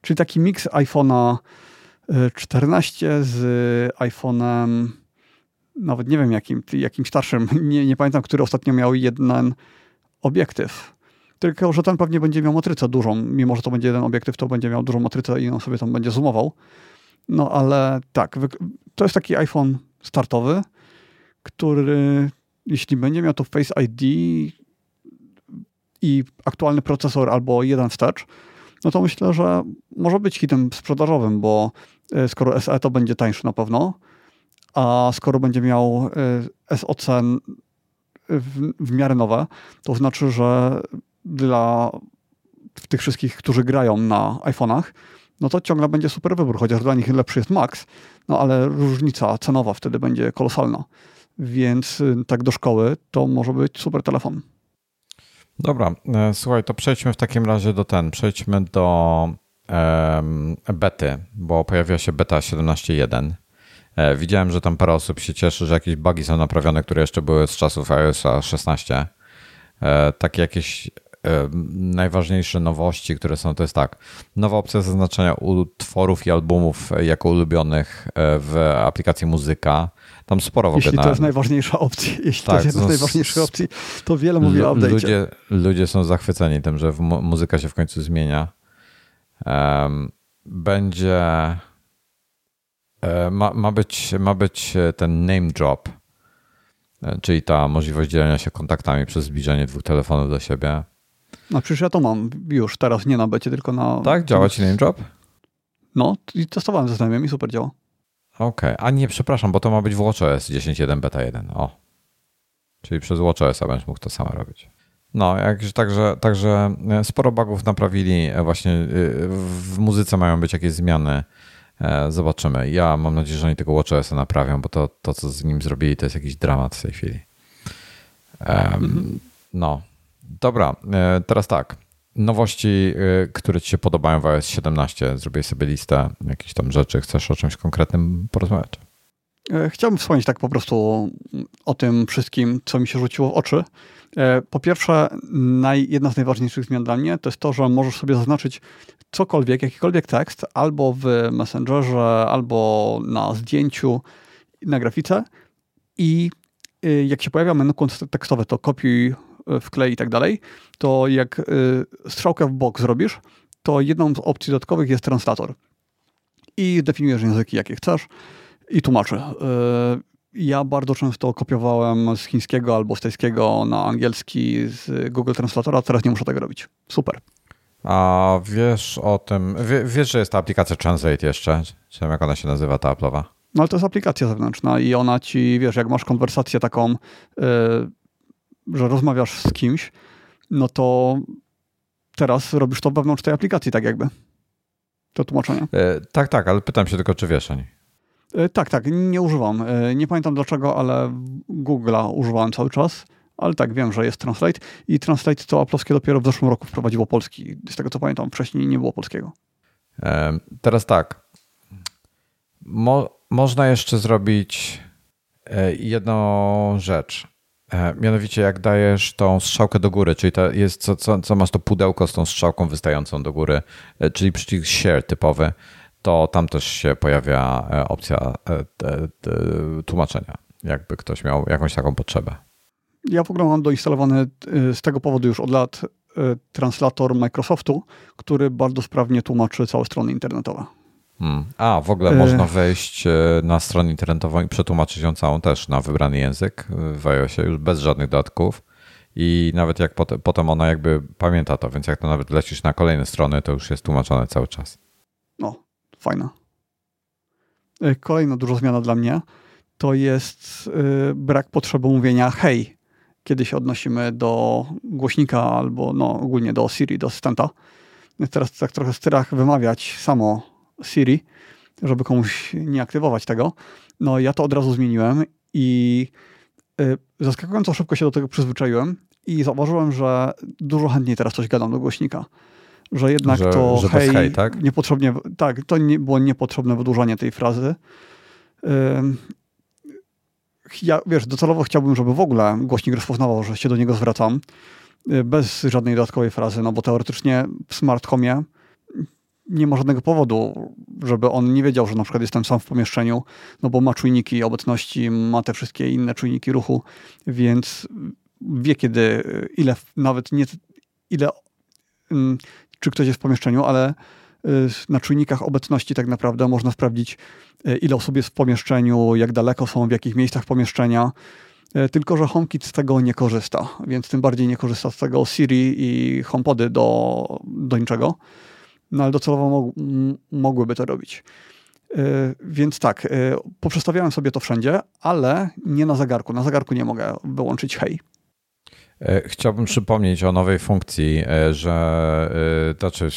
Czyli taki miks iPhone'a 14 e, z iPhone'em nawet nie wiem jakim, jakim starszym, nie, nie pamiętam, który ostatnio miał jeden obiektyw. Tylko, że ten pewnie będzie miał matrycę dużą. Mimo, że to będzie jeden obiektyw, to będzie miał dużą matrycę i on sobie tam będzie zoomował. No ale tak, to jest taki iPhone startowy, który jeśli będzie miał to Face ID i aktualny procesor albo jeden wstecz, no to myślę, że może być hitem sprzedażowym, bo e, skoro SE to będzie tańszy na pewno, a skoro będzie miał e, SOC w, w miarę nowe, to znaczy, że dla tych wszystkich, którzy grają na iPhone'ach, no to ciągle będzie super wybór, chociaż dla nich lepszy jest Max, no ale różnica cenowa wtedy będzie kolosalna. Więc y, tak do szkoły to może być super telefon. Dobra, e, słuchaj, to przejdźmy w takim razie do ten, przejdźmy do um, bety, bo pojawiła się beta 17.1. E, widziałem, że tam parę osób się cieszy, że jakieś bugi są naprawione, które jeszcze były z czasów iOS 16. E, takie jakieś najważniejsze nowości, które są, to jest tak. Nowa opcja zaznaczenia utworów i albumów jako ulubionych e, w aplikacji muzyka. Tam sporo w ogóle. Jeśli to jest najważniejsza opcja, jeśli tak, to jest jedna z najważniejszych opcji, to wiele mówi o update'cie. Ludzie, ludzie są zachwyceni tym, że muzyka się w końcu zmienia. Będzie e, ma, ma, być, ma być ten name drop czyli ta możliwość dzielenia się kontaktami przez zbliżenie dwóch telefonów do siebie. No przecież ja to mam już teraz, nie na becie, tylko na... Tak? Działa ci NameDrop? No, i testowałem ze znajomym i super działa. Okej, okay. a nie, przepraszam, bo to ma być w WatchOS 10.1 beta 1. O. Czyli przez WatchOS będziesz mógł to samo robić. No, jakże, także, także e, sporo bugów naprawili. E, właśnie e, w muzyce mają być jakieś zmiany. Zobaczymy. Ja mam nadzieję, że oni tego WatchOS naprawią, bo to, to, co z nim zrobili, to jest jakiś dramat w tej chwili. Um, no. Dobra, teraz tak. Nowości, które Ci się podobają w iOS 17. Zrobię sobie listę jakichś tam rzeczy. Chcesz o czymś konkretnym porozmawiać? Chciałbym wspomnieć tak po prostu o tym wszystkim, co mi się rzuciło w oczy. E, po pierwsze, naj, jedna z najważniejszych zmian dla mnie to jest to, że możesz sobie zaznaczyć cokolwiek, jakikolwiek tekst, albo w Messengerze, albo na zdjęciu, na grafice i y, jak się pojawia menu tekstowe, to kopiuj, y, wklej i tak dalej, to jak y, strzałkę w bok zrobisz, to jedną z opcji dodatkowych jest translator. I definiujesz języki, jakie chcesz i tłumaczy. Ja bardzo często kopiowałem z chińskiego albo z tajskiego na angielski z Google Translatora, teraz nie muszę tego robić. Super. A wiesz o tym, wiesz, że jest ta aplikacja Translate jeszcze? Czy jak ona się nazywa, ta Apple'owa? No ale to jest aplikacja zewnętrzna i ona ci, wiesz, jak masz konwersację taką, yy, że rozmawiasz z kimś, no to teraz robisz to wewnątrz tej aplikacji, tak jakby. To tłumaczenie. Yy, tak, tak, ale pytam się tylko, czy wiesz o niej. E, tak, tak, nie używam. E, nie pamiętam dlaczego, ale Google'a używałem cały czas. Ale tak, wiem, że jest Translate i Translate to Apple'owskie dopiero w zeszłym roku wprowadziło polski. Z tego co pamiętam, wcześniej nie było polskiego. Teraz tak. Mo można jeszcze zrobić e, jedną rzecz. Mianowicie, jak dajesz tą strzałkę do góry, czyli to jest, co, co, co masz to pudełko z tą strzałką wystającą do góry, czyli przycisk share typowy, to tam też się pojawia e, opcja e, tłumaczenia, jakby ktoś miał jakąś taką potrzebę. Ja w ogóle mam doinstalowany e, z tego powodu już od lat translator Microsoftu, który bardzo sprawnie tłumaczy całe strony internetowe. Hmm. A, w ogóle można wejść na stronę internetową i przetłumaczyć ją całą też na wybrany język w iOSie już bez żadnych dodatków. I nawet jak potem ona jakby pamięta to, więc jak to nawet lecisz na kolejne strony, to już jest tłumaczone cały czas. No, fajna. E, kolejna duża zmiana dla mnie to jest e, brak potrzeby mówienia hej, kiedy się odnosimy do głośnika albo no, ogólnie do Siri, do asystenta. Teraz tak trochę strach wymawiać samo Siri, żeby komuś nie aktywować tego. No ja to od razu zmieniłem i e, zaskakująco szybko się do tego przyzwyczaiłem i zauważyłem, że dużo chętniej teraz coś gadam do głośnika że jednak że, to że hej, hej tak? niepotrzebnie, tak, to nie było niepotrzebne wydłużanie tej frazy. Ja, wiesz, docelowo chciałbym, żeby w ogóle głośnik rozpoznawał, że się do niego zwracam y, bez żadnej dodatkowej frazy, no bo teoretycznie w smart nie ma żadnego powodu, żeby on nie wiedział, że na przykład jestem sam w pomieszczeniu, no bo ma czujniki obecności, ma te wszystkie inne czujniki ruchu, więc wie kiedy, ile nawet nie, ile czy ktoś jest w pomieszczeniu, ale y, na czujnikach obecności tak naprawdę można sprawdzić, y, ile osób jest w pomieszczeniu, jak daleko są, w jakich miejscach pomieszczenia. Y, tylko, że HomeKit z tego nie korzysta, więc tym bardziej nie korzysta z tego Siri i HomePody do, do niczego. No ale docelowo mogłyby to robić. Więc tak, poprzestawiałem sobie to wszędzie, ale nie na zegarku. Na zegarku nie mogę wyłączyć hej. E, chciałbym przypomnieć o nowej funkcji, e, że znaczy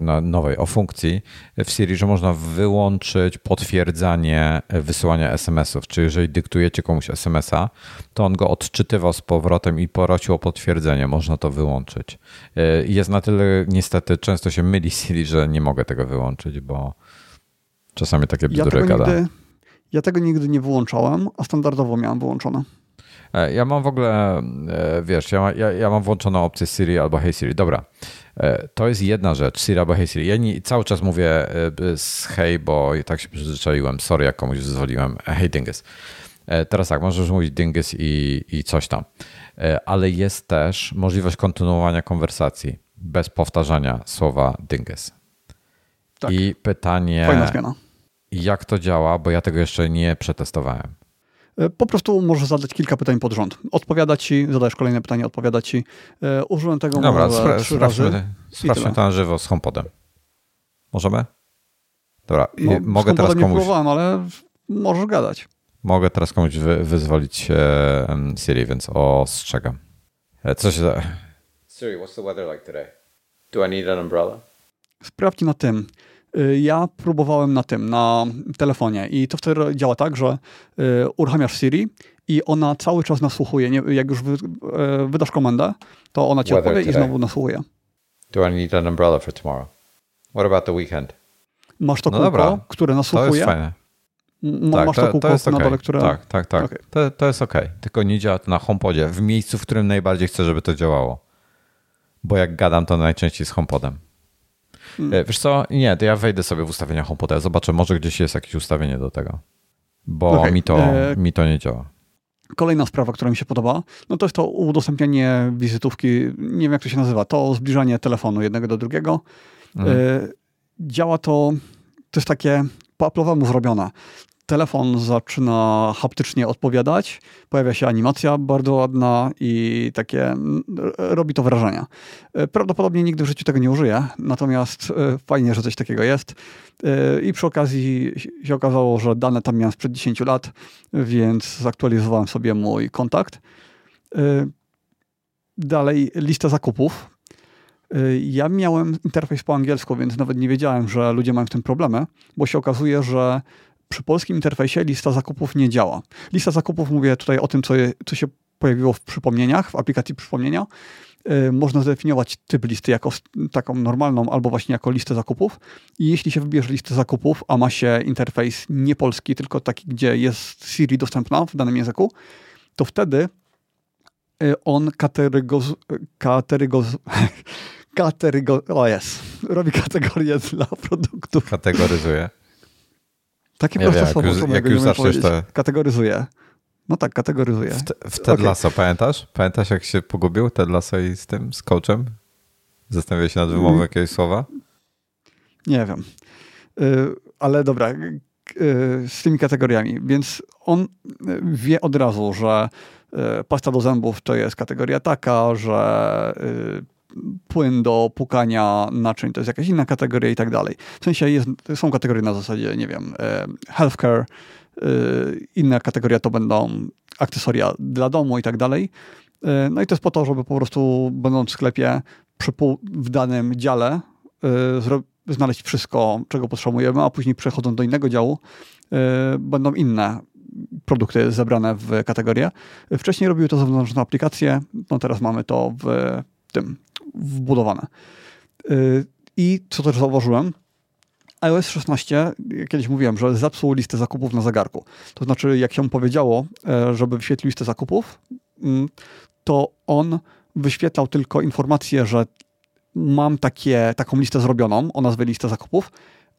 na nowej, o funkcji w Siri, że można wyłączyć potwierdzanie wysyłania SMS-ów. Czyli jeżeli dyktujecie komuś SMS-a, to on go odczytywał z powrotem i prosił o potwierdzenie. Można to wyłączyć. Jest na tyle niestety często się myli Siri, że nie mogę tego wyłączyć, bo czasami takie bzdury ja gada. Nigdy, ja tego nigdy nie wyłączałem, a standardowo miałem wyłączone. E, ja mam w ogóle, e, wiesz, ja, ja, ja mam włączoną opcję Siri albo Hey Siri. Dobra, e, to jest jedna rzecz, Siri albo Hey Siri. Ja nie, cały czas mówię z Hey, bo tak się przyzwyczaiłem. Sorry, jak komuś zezwoliłem. Hey Dingus. Teraz tak, możesz mówić Dingus i, i coś tam. Ale jest też możliwość kontynuowania konwersacji bez powtarzania słowa Dingus. Tak. I pytanie, jak to działa, bo ja tego jeszcze nie przetestowałem. E, po prostu możesz zadać kilka pytań pod rząd. Odpowiada ci, zadajesz kolejne pytanie, odpowiada ci. E, użyłem tego Dobra, może spra trzy sprawdźmy, razy. sprawdźmy to na żywo z HomePodem. Możemy? Dobra, No, mogę teraz nie komuś, próbowałem, ale możesz gadać. mogę teraz komuś wy, wyzwolić e, Siri, więc ostrzegam. E, Co się da... Siri, what's the weather like today? Do I need an umbrella? Sprawdź na tym. Y, Ja próbowałem na tym, na telefonie i to wtedy działa tak, że y, uruchamiasz Siri i ona cały czas nasłuchuje. Nie, jak już wy, y, wydasz komendę, to ona ci Weather odpowie i znowu nasłuchuje. Do I need an umbrella for tomorrow? What about the weekend? Masz to No kółko, dobra, które To nasłuchuje. jest fajne. M- Tak, masz to, to, kółko to jest na okej. dole, które... Tak, tak, tak. Okej. To, to jest okej. Tylko nie działa to na HomePodzie, w miejscu, w którym najbardziej chcę, żeby to działało. Bo jak gadam, to najczęściej z HomePodem. Hmm. E, Wiesz co? Nie, to ja wejdę sobie w ustawienia HomePoda. Zobaczę, może gdzieś jest jakieś ustawienie do tego. Bo Okej, mi, to, e, mi to nie działa. Kolejna sprawa, która mi się podoba, no to jest to udostępnianie wizytówki, nie wiem jak to się nazywa, to zbliżanie telefonu jednego do drugiego. Mhm. Y, Działa to, to jest takie po Apple'owemu zrobione. Telefon zaczyna haptycznie odpowiadać, pojawia się animacja bardzo ładna i takie robi to wrażenie. Y, Prawdopodobnie nigdy w życiu tego nie użyję, natomiast y, fajnie, że coś takiego jest. Y, I przy okazji się okazało, że dane tam miałem sprzed 10 lat, więc zaktualizowałem sobie mój kontakt. Dalej lista zakupów. Ja miałem interfejs po angielsku, więc nawet nie wiedziałem, że ludzie mają w tym problemy, bo się okazuje, że przy polskim interfejsie lista zakupów nie działa. Lista zakupów, mówię tutaj o tym, co, je, co się pojawiło w przypomnieniach, w aplikacji przypomnienia. Y, Można zdefiniować typ listy jako taką normalną albo właśnie jako listę zakupów. I jeśli się wybierze listę zakupów, a ma się interfejs nie polski, tylko taki, gdzie jest Siri dostępna w danym języku, to wtedy y, on katerygoz, katerygoz, katerygo, o jest, robi kategorię dla produktów. Kategoryzuję. Takie proste wiem, jak słowo, jak jakby już zaczniesz te- Kategoryzuje. No tak, kategoryzuje. W, te, w Ted Okej. Lasso, pamiętasz? Pamiętasz, jak się pogubił Ted Lasso i z tym, z coachem? Zastanawiałeś się nad wymową Mm. jakiegoś słowa? Nie wiem. Y, ale dobra, y, z tymi kategoriami. Więc on y, wie od razu, że pasta do zębów to jest kategoria taka, że płyn do pukania naczyń to jest jakaś inna kategoria i tak dalej. W sensie jest, są kategorie na zasadzie, nie wiem, y, healthcare, y, inna kategoria to będą akcesoria dla domu i tak dalej. Y, No i to jest po to, żeby po prostu będąc w sklepie przy w danym dziale znaleźć wszystko, czego potrzebujemy, a później przechodząc do innego działu, będą inne produkty zebrane w kategorie. Wcześniej robiły to zewnętrzne aplikacje, no teraz mamy to w tym wbudowane. Y, I co też zauważyłem, iOS 16, kiedyś mówiłem, że zepsuł listę zakupów na zegarku. To znaczy, jak się powiedziało, e, żeby wyświetlił listę zakupów, mm, to on wyświetlał tylko informację, że mam takie, taką listę zrobioną o nazwie lista zakupów,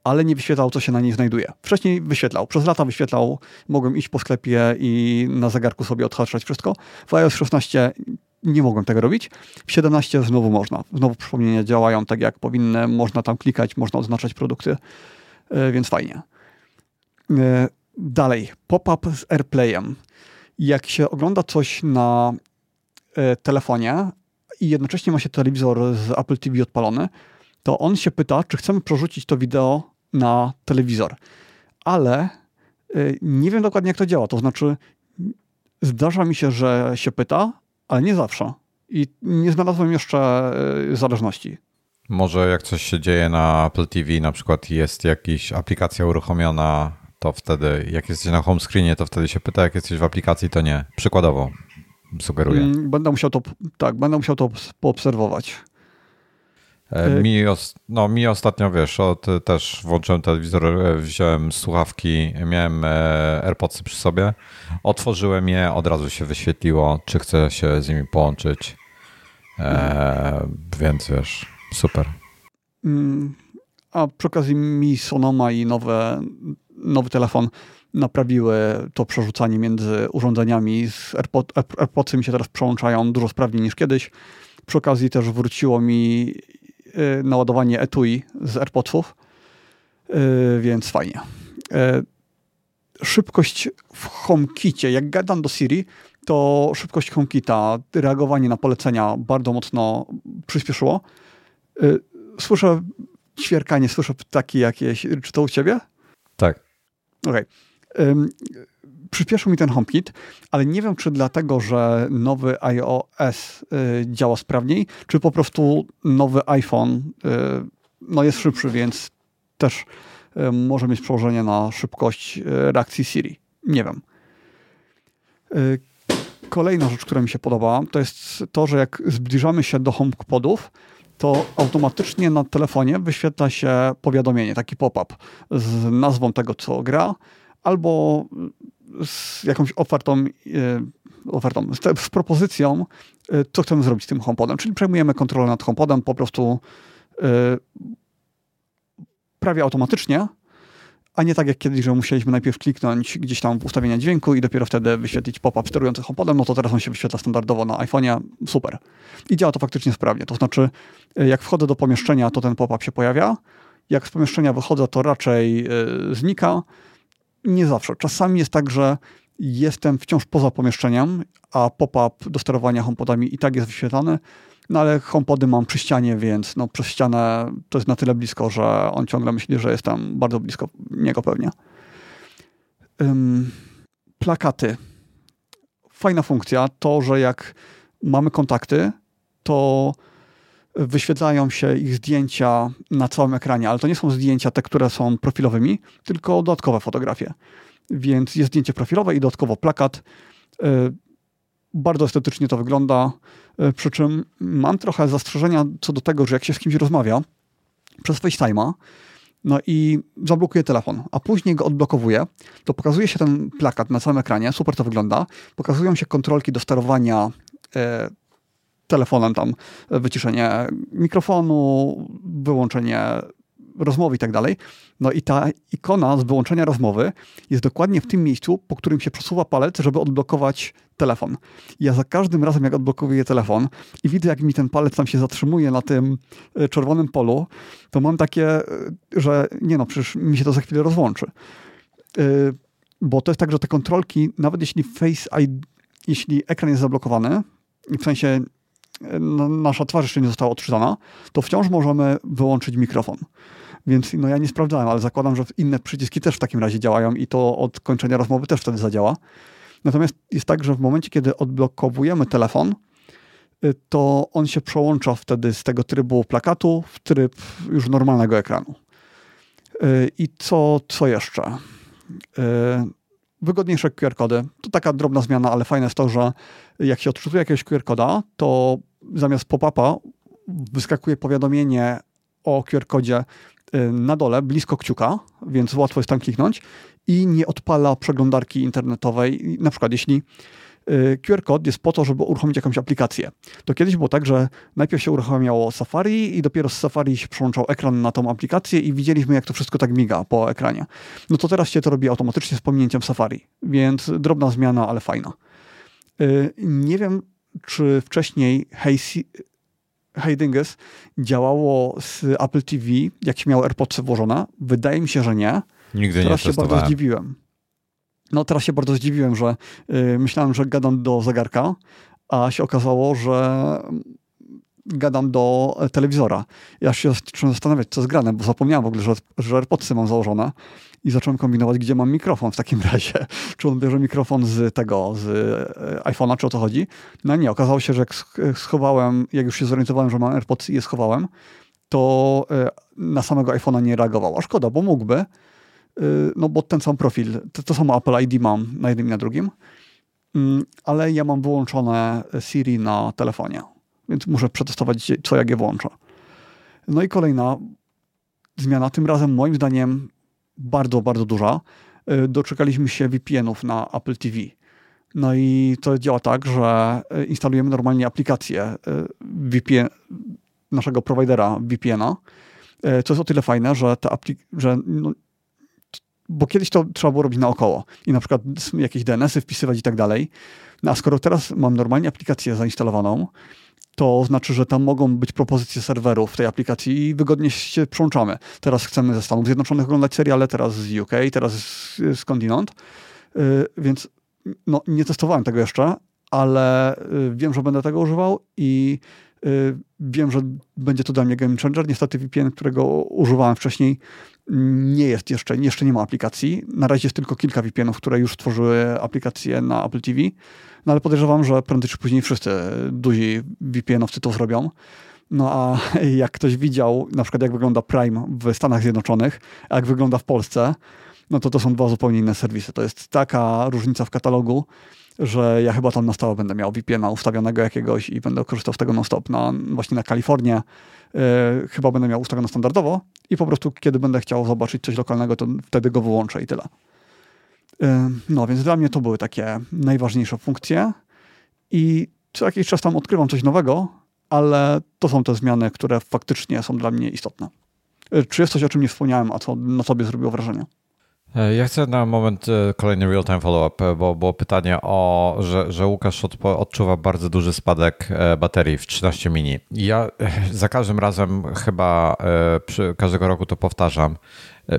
ale nie wyświetlał, co się na niej znajduje. Wcześniej wyświetlał. Przez lata wyświetlał. Mogłem iść po sklepie i na zegarku sobie odhaczać wszystko. W iOS 16 nie mogłem tego robić. W 17 znowu można. Znowu przypomnienia działają tak, jak powinny. Można tam klikać, można oznaczać produkty, e, więc fajnie. E, Dalej, pop-up z AirPlayem. Jak się ogląda coś na e, telefonie i jednocześnie ma się telewizor z Apple TV odpalony, to on się pyta, czy chcemy przerzucić to wideo na telewizor. Ale nie wiem dokładnie, jak to działa. To znaczy, zdarza mi się, że się pyta, ale nie zawsze. I nie znalazłem jeszcze y, zależności. Może jak coś się dzieje na Apple TV, na przykład jest jakaś aplikacja uruchomiona, to wtedy, jak jesteś na home screenie, to wtedy się pyta, jak jesteś w aplikacji, to nie. Przykładowo sugeruję. Mm, Będę musiał to, tak, będę musiał to poobserwować. E, Y- Mi, os, no, mi ostatnio, wiesz, od, też włączyłem telewizor, e, wziąłem słuchawki, miałem e, AirPodsy przy sobie, otworzyłem je, od razu się wyświetliło, czy chcę się z nimi połączyć, e, więc wiesz, super. Mm, A przy okazji mi Sonoma i nowe, nowy telefon naprawiły to przerzucanie między urządzeniami. Z AirPod, Air- AirPodsy mi się teraz przełączają dużo sprawniej niż kiedyś. Przy okazji też wróciło mi naładowanie etui z AirPodsów, y, więc fajnie. Y, szybkość w HomeKicie, jak gadam do Siri, to szybkość HomeKita, reagowanie na polecenia bardzo mocno przyspieszyło. Y, słyszę ćwierkanie, słyszę ptaki jakieś. Czy to u ciebie? Tak. Okej. Okay. Przyspieszył mi ten HomeKit, ale nie wiem, czy dlatego, że nowy iOS y, działa sprawniej, czy po prostu nowy iPhone y, no jest szybszy, więc też może mieć przełożenie na szybkość reakcji Siri. Nie wiem. Kolejna rzecz, która mi się podoba, to jest to, że jak zbliżamy się do HomePodów, to automatycznie na telefonie wyświetla się powiadomienie, taki pop-up z nazwą tego, co gra, albo z jakąś ofertą, e, ofertą z, z propozycją, e, co chcemy zrobić z tym HomePodem. Czyli przejmujemy kontrolę nad HomePodem po prostu e, prawie automatycznie, a nie tak jak kiedyś, że musieliśmy najpierw kliknąć gdzieś tam w ustawienia dźwięku i dopiero wtedy wyświetlić pop-up sterujący HomePodem, no to teraz on się wyświetla standardowo na iPhone'ie, super. I działa to faktycznie sprawnie, to znaczy jak wchodzę do pomieszczenia, to ten pop-up się pojawia, jak z pomieszczenia wychodzę, to raczej yy, znika. Nie zawsze. Czasami jest tak, że jestem wciąż poza pomieszczeniem, a pop-up do sterowania HomePodami i tak jest wyświetlany, no ale HomePody mam przy ścianie, więc no, przez ścianę to jest na tyle blisko, że on ciągle myśli, że jestem bardzo blisko niego pewnie. Plakaty. Fajna funkcja. To, że jak mamy kontakty, to wyświetlają się ich zdjęcia na całym ekranie, ale to nie są zdjęcia te, które są profilowymi, tylko dodatkowe fotografie. Więc jest zdjęcie profilowe i dodatkowo plakat. Y, bardzo estetycznie to wygląda, e, przy czym mam trochę zastrzeżenia co do tego, że jak się z kimś rozmawia przez FaceTime'a, no i zablokuje telefon, a później go odblokowuje, to pokazuje się ten plakat na całym ekranie, super to wygląda, pokazują się kontrolki do sterowania e, telefonem, tam wyciszenie mikrofonu, wyłączenie rozmowy i tak dalej. No i ta ikona z wyłączenia rozmowy jest dokładnie w tym miejscu, po którym się przesuwa palec, żeby odblokować telefon. Ja za każdym razem, jak odblokowuję telefon i widzę, jak mi ten palec tam się zatrzymuje na tym e, czerwonym polu, to mam takie, e, że nie no, przecież mi się to za chwilę rozłączy. E, bo to jest tak, że te kontrolki, nawet jeśli Face ID, jeśli ekran jest zablokowany, w sensie nasza twarz jeszcze nie została odczytana, to wciąż możemy wyłączyć mikrofon. Więc no ja nie sprawdzałem, ale zakładam, że inne przyciski też w takim razie działają i to od kończenia rozmowy też wtedy zadziała. Natomiast jest tak, że w momencie, kiedy odblokowujemy telefon, y, to on się przełącza wtedy z tego trybu plakatu w tryb już normalnego ekranu. Y, I co, co jeszcze? Wygodniejsze QR-kody. To taka drobna zmiana, ale fajne jest to, że jak się odczytuje jakiegoś QR-koda, to zamiast pop-upa wyskakuje powiadomienie o QR-kodzie Y, na dole, blisko kciuka, więc łatwo jest tam kliknąć i nie odpala przeglądarki internetowej. Na przykład, jeśli QR kod jest po to, żeby uruchomić jakąś aplikację. To kiedyś było tak, że najpierw się uruchamiało Safari i dopiero z Safari się przełączał ekran na tą aplikację i widzieliśmy, jak to wszystko tak miga po ekranie. No to teraz się to robi automatycznie z pominięciem Safari, więc drobna zmiana, ale fajna. Y, nie wiem, czy wcześniej Hey Dingus działało z Apple TV, jak się miał AirPods włożone? Wydaje mi się, że nie. Nigdy teraz nie się bardzo zdziwiłem. No teraz się bardzo zdziwiłem, że yy, myślałem, że gadam do zegarka, a się okazało, że gadam do telewizora. Ja się zacząłem zastanawiać, co jest grane, bo zapomniałem w ogóle, że, że AirPodsy mam założone i zacząłem kombinować, gdzie mam mikrofon w takim razie. Czy on bierze mikrofon z tego, z e, iPhone'a, czy o to chodzi? No nie, okazało się, że jak schowałem, jak już się zorientowałem, że mam AirPods i je schowałem, to e, na samego iPhone'a nie reagował. A szkoda, bo mógłby, e, no bo ten sam profil, to, to samo Apple ID mam na jednym i na drugim, mm, ale ja mam wyłączone Siri na telefonie, więc muszę przetestować, co jak je włączę. No i kolejna zmiana, tym razem moim zdaniem bardzo, bardzo duża, y, doczekaliśmy się VPN-ów na Apple TV. No i to działa tak, że y, instalujemy normalnie aplikację y, VPN, naszego providera VPN-a, co jest o tyle fajne, że te aplik- że no, bo kiedyś to trzeba było robić naokoło i na przykład jakieś DNS-y wpisywać i tak dalej. No a skoro teraz mam normalnie aplikację zainstalowaną, to znaczy, że tam mogą być propozycje serwerów w tej aplikacji i wygodnie się przełączamy. Teraz chcemy ze Stanów Zjednoczonych oglądać seriale, teraz z UK, teraz skądinąd. Y, więc no, nie testowałem tego jeszcze, ale y, wiem, że będę tego używał i y, wiem, że będzie to dla mnie game changer. Niestety VPN, którego używałem wcześniej, nie jest jeszcze, jeszcze nie ma aplikacji. Na razie jest tylko kilka VPN-ów, które już stworzyły aplikacje na Apple TV. No ale podejrzewam, że prędzej czy później wszyscy duzi VPN-owcy to zrobią. No a jak ktoś widział, na przykład jak wygląda Prime w Stanach Zjednoczonych, a jak wygląda w Polsce, no to to są dwa zupełnie inne serwisy. To jest taka różnica w katalogu, że ja chyba tam na stałe będę miał VPN-a ustawionego jakiegoś i będę korzystał z tego non-stop. Na, właśnie na Kalifornię yy, chyba będę miał ustawione standardowo i po prostu kiedy będę chciał zobaczyć coś lokalnego, to wtedy go wyłączę i tyle. No, więc dla mnie to były takie najważniejsze funkcje i co jakiś czas tam odkrywam coś nowego, ale to są te zmiany, które faktycznie są dla mnie istotne. E, czy jest coś, o czym nie wspomniałem, a co na sobie zrobiło wrażenie? E, ja chcę na moment e, kolejny real-time follow-up, bo było pytanie o, że, że Łukasz odczuwa bardzo duży spadek baterii w 13 mini. Ja za każdym razem chyba przy każdego roku to powtarzam,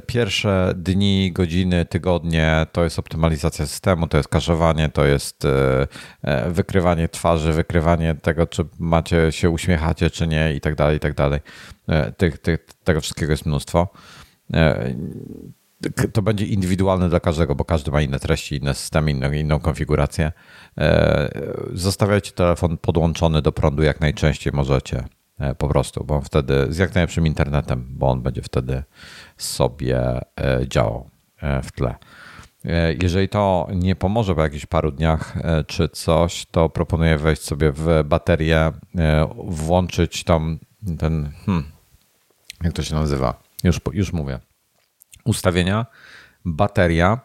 Pierwsze dni, godziny, tygodnie to jest optymalizacja systemu, to jest kaszowanie, to jest e, e, wykrywanie twarzy, wykrywanie tego, czy macie się uśmiechacie, czy nie i tak dalej, i tak dalej. E, tych, tych, tego wszystkiego jest mnóstwo. To będzie indywidualne dla każdego, bo każdy ma inne treści, inne systemy, inną, inną konfigurację. Zostawiajcie telefon podłączony do prądu jak najczęściej możecie po prostu, bo on wtedy z jak najlepszym internetem, bo on będzie wtedy sobie e, działał e, w tle. E, jeżeli to nie pomoże po jakichś paru dniach czy coś, to proponuję wejść sobie w baterię, włączyć tam ten, hmm, jak to się nazywa? Już, już mówię. Ustawienia, bateria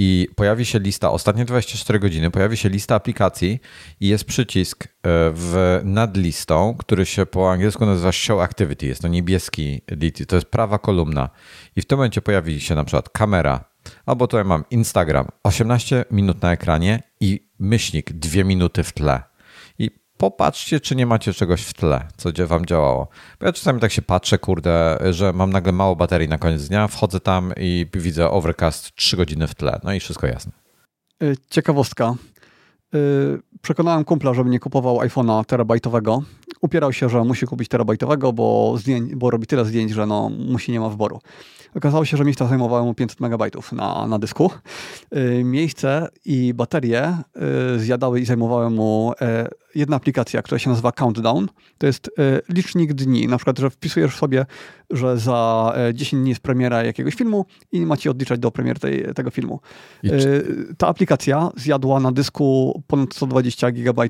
i pojawi się lista, ostatnie 24 godziny, pojawi się lista aplikacji i jest przycisk e, w, nad listą, który się po angielsku nazywa Show Activity. Jest to niebieski, to jest prawa kolumna. I w tym momencie pojawi się na przykład kamera, albo tutaj mam Instagram, 18 minut na ekranie i myślnik 2 minuty w tle popatrzcie, czy nie macie czegoś w tle, co wam działało. Bo ja czasami tak się patrzę, kurde, że mam nagle mało baterii na koniec dnia, wchodzę tam i widzę overcast 3 godziny w tle. No i wszystko jasne. Y, ciekawostka. Y, przekonałem kumpla, żeby nie kupował iPhone'a terabajtowego. Upierał się, że musi kupić terabajtowego, bo, zdjęć, bo robi tyle zdjęć, że no, musi nie ma wyboru. Okazało się, że miejsca zajmowało mu 500 MB na, na dysku. Y, miejsce i baterie zjadały i zajmowały mu jedna aplikacja, która się nazywa Countdown. To jest e, licznik dni. Na przykład, że wpisujesz sobie, że za 10 e, dni jest premiera jakiegoś filmu i macie odliczać do premier tej, tego filmu. E, ta aplikacja zjadła na dysku ponad 120 GB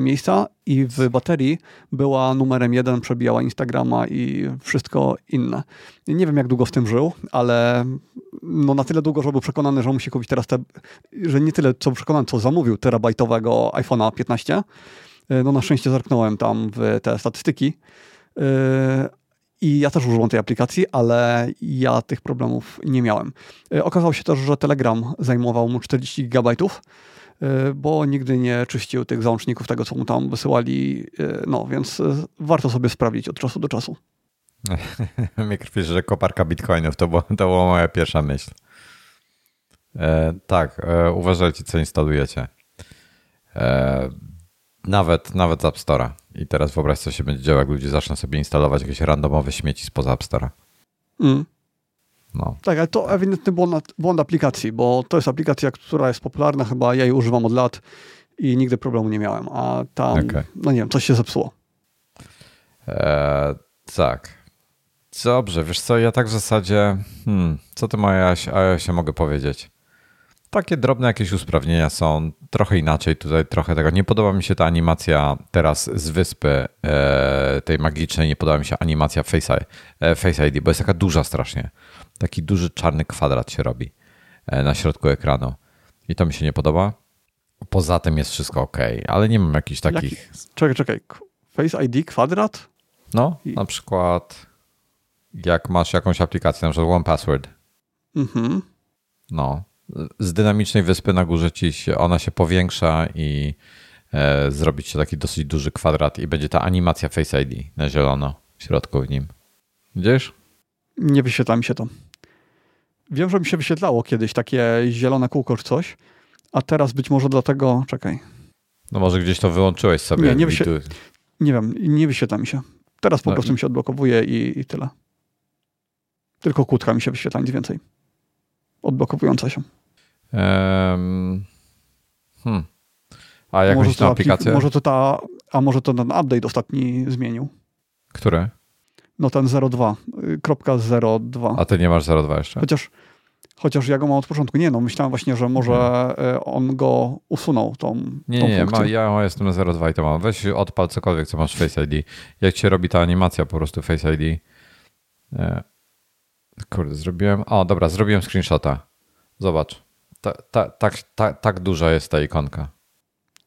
miejsca i w baterii była numerem jeden, przebijała Instagrama i wszystko inne. Nie wiem, jak długo w tym żył, ale no na tyle długo, że był przekonany, że musi kupić teraz te, że nie tyle co przekonany, co zamówił terabajtowego iPhone'a 15. E, no na szczęście zerknąłem tam w te statystyki. E, I ja też używam tej aplikacji, ale ja tych problemów nie miałem. E, okazało się też, że Telegram zajmował mu 40 GB, bo nigdy nie czyścił tych załączników tego, co mu tam wysyłali. No więc warto sobie sprawdzić od czasu do czasu. Mnie krwi, że koparka bitcoinów to, było, to była moja pierwsza myśl. E, tak, e, uważajcie, co instalujecie. E, nawet, nawet z App Store'a. I teraz wyobraź, co się będzie działo, jak ludzie zaczną sobie instalować jakieś randomowe śmieci spoza App Store'a. Mm. No. Tak, ale to ewidentny błąd, błąd aplikacji, bo to jest aplikacja, która jest popularna, chyba ja jej używam od lat i nigdy problemu nie miałem, a tam, okay. no nie wiem, coś się zepsuło. Eee, tak. Dobrze, wiesz co, ja tak w zasadzie, hmm, co ty moja się mogę powiedzieć? Takie drobne jakieś usprawnienia są, trochę inaczej tutaj, trochę tego. Nie podoba mi się ta animacja teraz z wyspy e, tej magicznej, nie podoba mi się animacja Face, e, Face ID, bo jest taka duża strasznie. Taki duży czarny kwadrat się robi e, na środku ekranu i to mi się nie podoba. Poza tym jest wszystko ok, ale nie mam jakichś takich... Jaki? Czekaj, czekaj. Face ID kwadrat? No, I... na przykład jak masz jakąś aplikację, na przykład One Password. Mhm. No, z dynamicznej wyspy na górze ci się, ona się powiększa i e, zrobić taki dosyć duży kwadrat i będzie ta animacja Face ID na zielono w środku w nim. Widzisz? Nie wyświetla mi się to. Wiem, że mi się wyświetlało kiedyś takie zielone kółko czy coś, a teraz być może dlatego... Czekaj. No może gdzieś to wyłączyłeś sobie. Nie, nie, nie wiem, nie wyświetla mi się. Teraz po no prostu mi się odblokowuje i, i tyle. Tylko kłódka mi się wyświetla, nic więcej. Odblokowująca się. Um, hmm. A jakąś tą aplikację? Może to ta, a może to ten update ostatni zmienił. Który? No ten 02.02. A ty nie masz 02 jeszcze? Chociaż, chociaż ja go mam od początku. Nie, no myślałem właśnie, że może hmm. on go usunął, tą Nie, tą nie, ma, ja jestem na 02 i to mam. Weź odpal cokolwiek, co masz Face ID. Jak się robi ta animacja po prostu Face ID. E, kurde, zrobiłem... O, dobra, zrobiłem screenshota. Zobacz. Ta, ta, tak, ta, tak duża jest ta ikonka.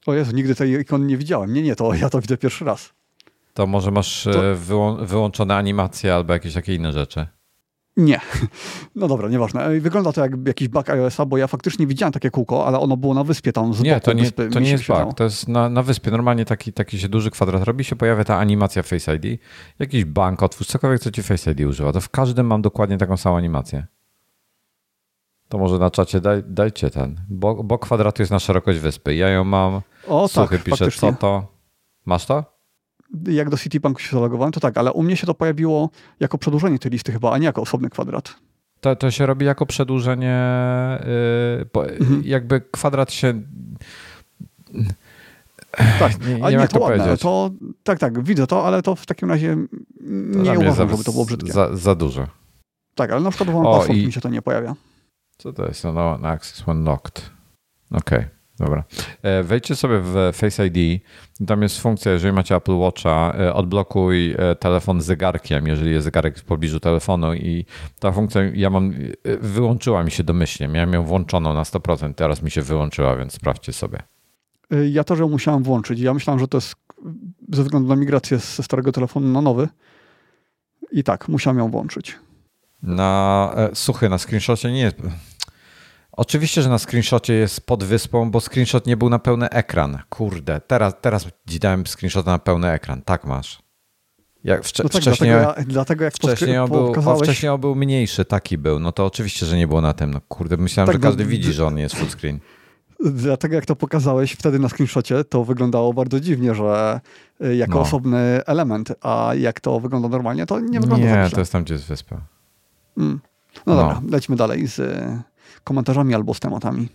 O Jezu, nigdy tej ikony nie widziałem. Nie, nie, to ja to widzę pierwszy raz. To może masz to... E, wyłą wyłączone animacje albo jakieś takie inne rzeczy. Nie. No dobra, nieważne. Wygląda to jak jakiś bug iOS-a, bo ja faktycznie widziałem takie kółko, ale ono było na wyspie tam z Nie, to nie, wyspy. to nie jest bug. To jest na, na wyspie. Normalnie taki, taki się duży kwadrat robi, się pojawia ta animacja Face ID. Jakiś bank, otwórz cokolwiek, co ci Face ID używa. To w każdym mam dokładnie taką samą animację. To może na czacie daj, dajcie ten, bo, bo kwadratu jest na szerokość wyspy. Ja ją mam. O, Suchy tak, pisze, faktycznie. co to? Masz to? Jak do Citibanku się zalogowałem, to tak, ale u mnie się to pojawiło jako przedłużenie tej listy chyba, a nie jako osobny kwadrat. To, to się robi jako przedłużenie, yy, bo mhm. jakby kwadrat się... Tak, nie, nie, nie to ładne, to, tak, tak, widzę to, ale to w takim razie nie uważam, żeby to było brzydkie. Za, za dużo. Tak, ale na przykład w OnePassword i... mi się to nie pojawia. Co to jest? No, no access when locked. Okej, okay, dobra. E, wejdźcie sobie w Face ID. Tam jest funkcja, jeżeli macie Apple Watcha, e, odblokuj e, telefon zegarkiem, jeżeli jest zegarek w pobliżu telefonu i ta funkcja, ja mam, wyłączyła mi się domyślnie. Miałem ją włączoną na 100%, teraz mi się wyłączyła, więc sprawdźcie sobie. Ja też ją musiałem włączyć. Ja myślałem, że to jest ze względu na migrację ze starego telefonu na nowy. I tak, musiałem ją włączyć. Na suchy, na screenshocie nie jest Oczywiście, że na screenshocie jest pod wyspą, bo screenshot nie był na pełny ekran. Kurde, teraz, teraz ci dałem screenshot na pełny ekran. Tak masz. Jak wcze, no tak, wcześniej, dlatego, ja, dlatego jak wcześniej, on był, o, wcześniej on był mniejszy, taki był. No to oczywiście, że nie było na tym. No kurde, myślałem, tak, że każdy widzi, że on jest full screen. Dlatego jak to pokazałeś wtedy na screenshocie, to wyglądało bardzo dziwnie, że y, jako no. osobny element, a jak to wygląda normalnie, to nie wygląda Nie, to jest tam, gdzie jest wyspa. Mm. No, no, dobra, lecimy dalej z komentarzami albo z tematami?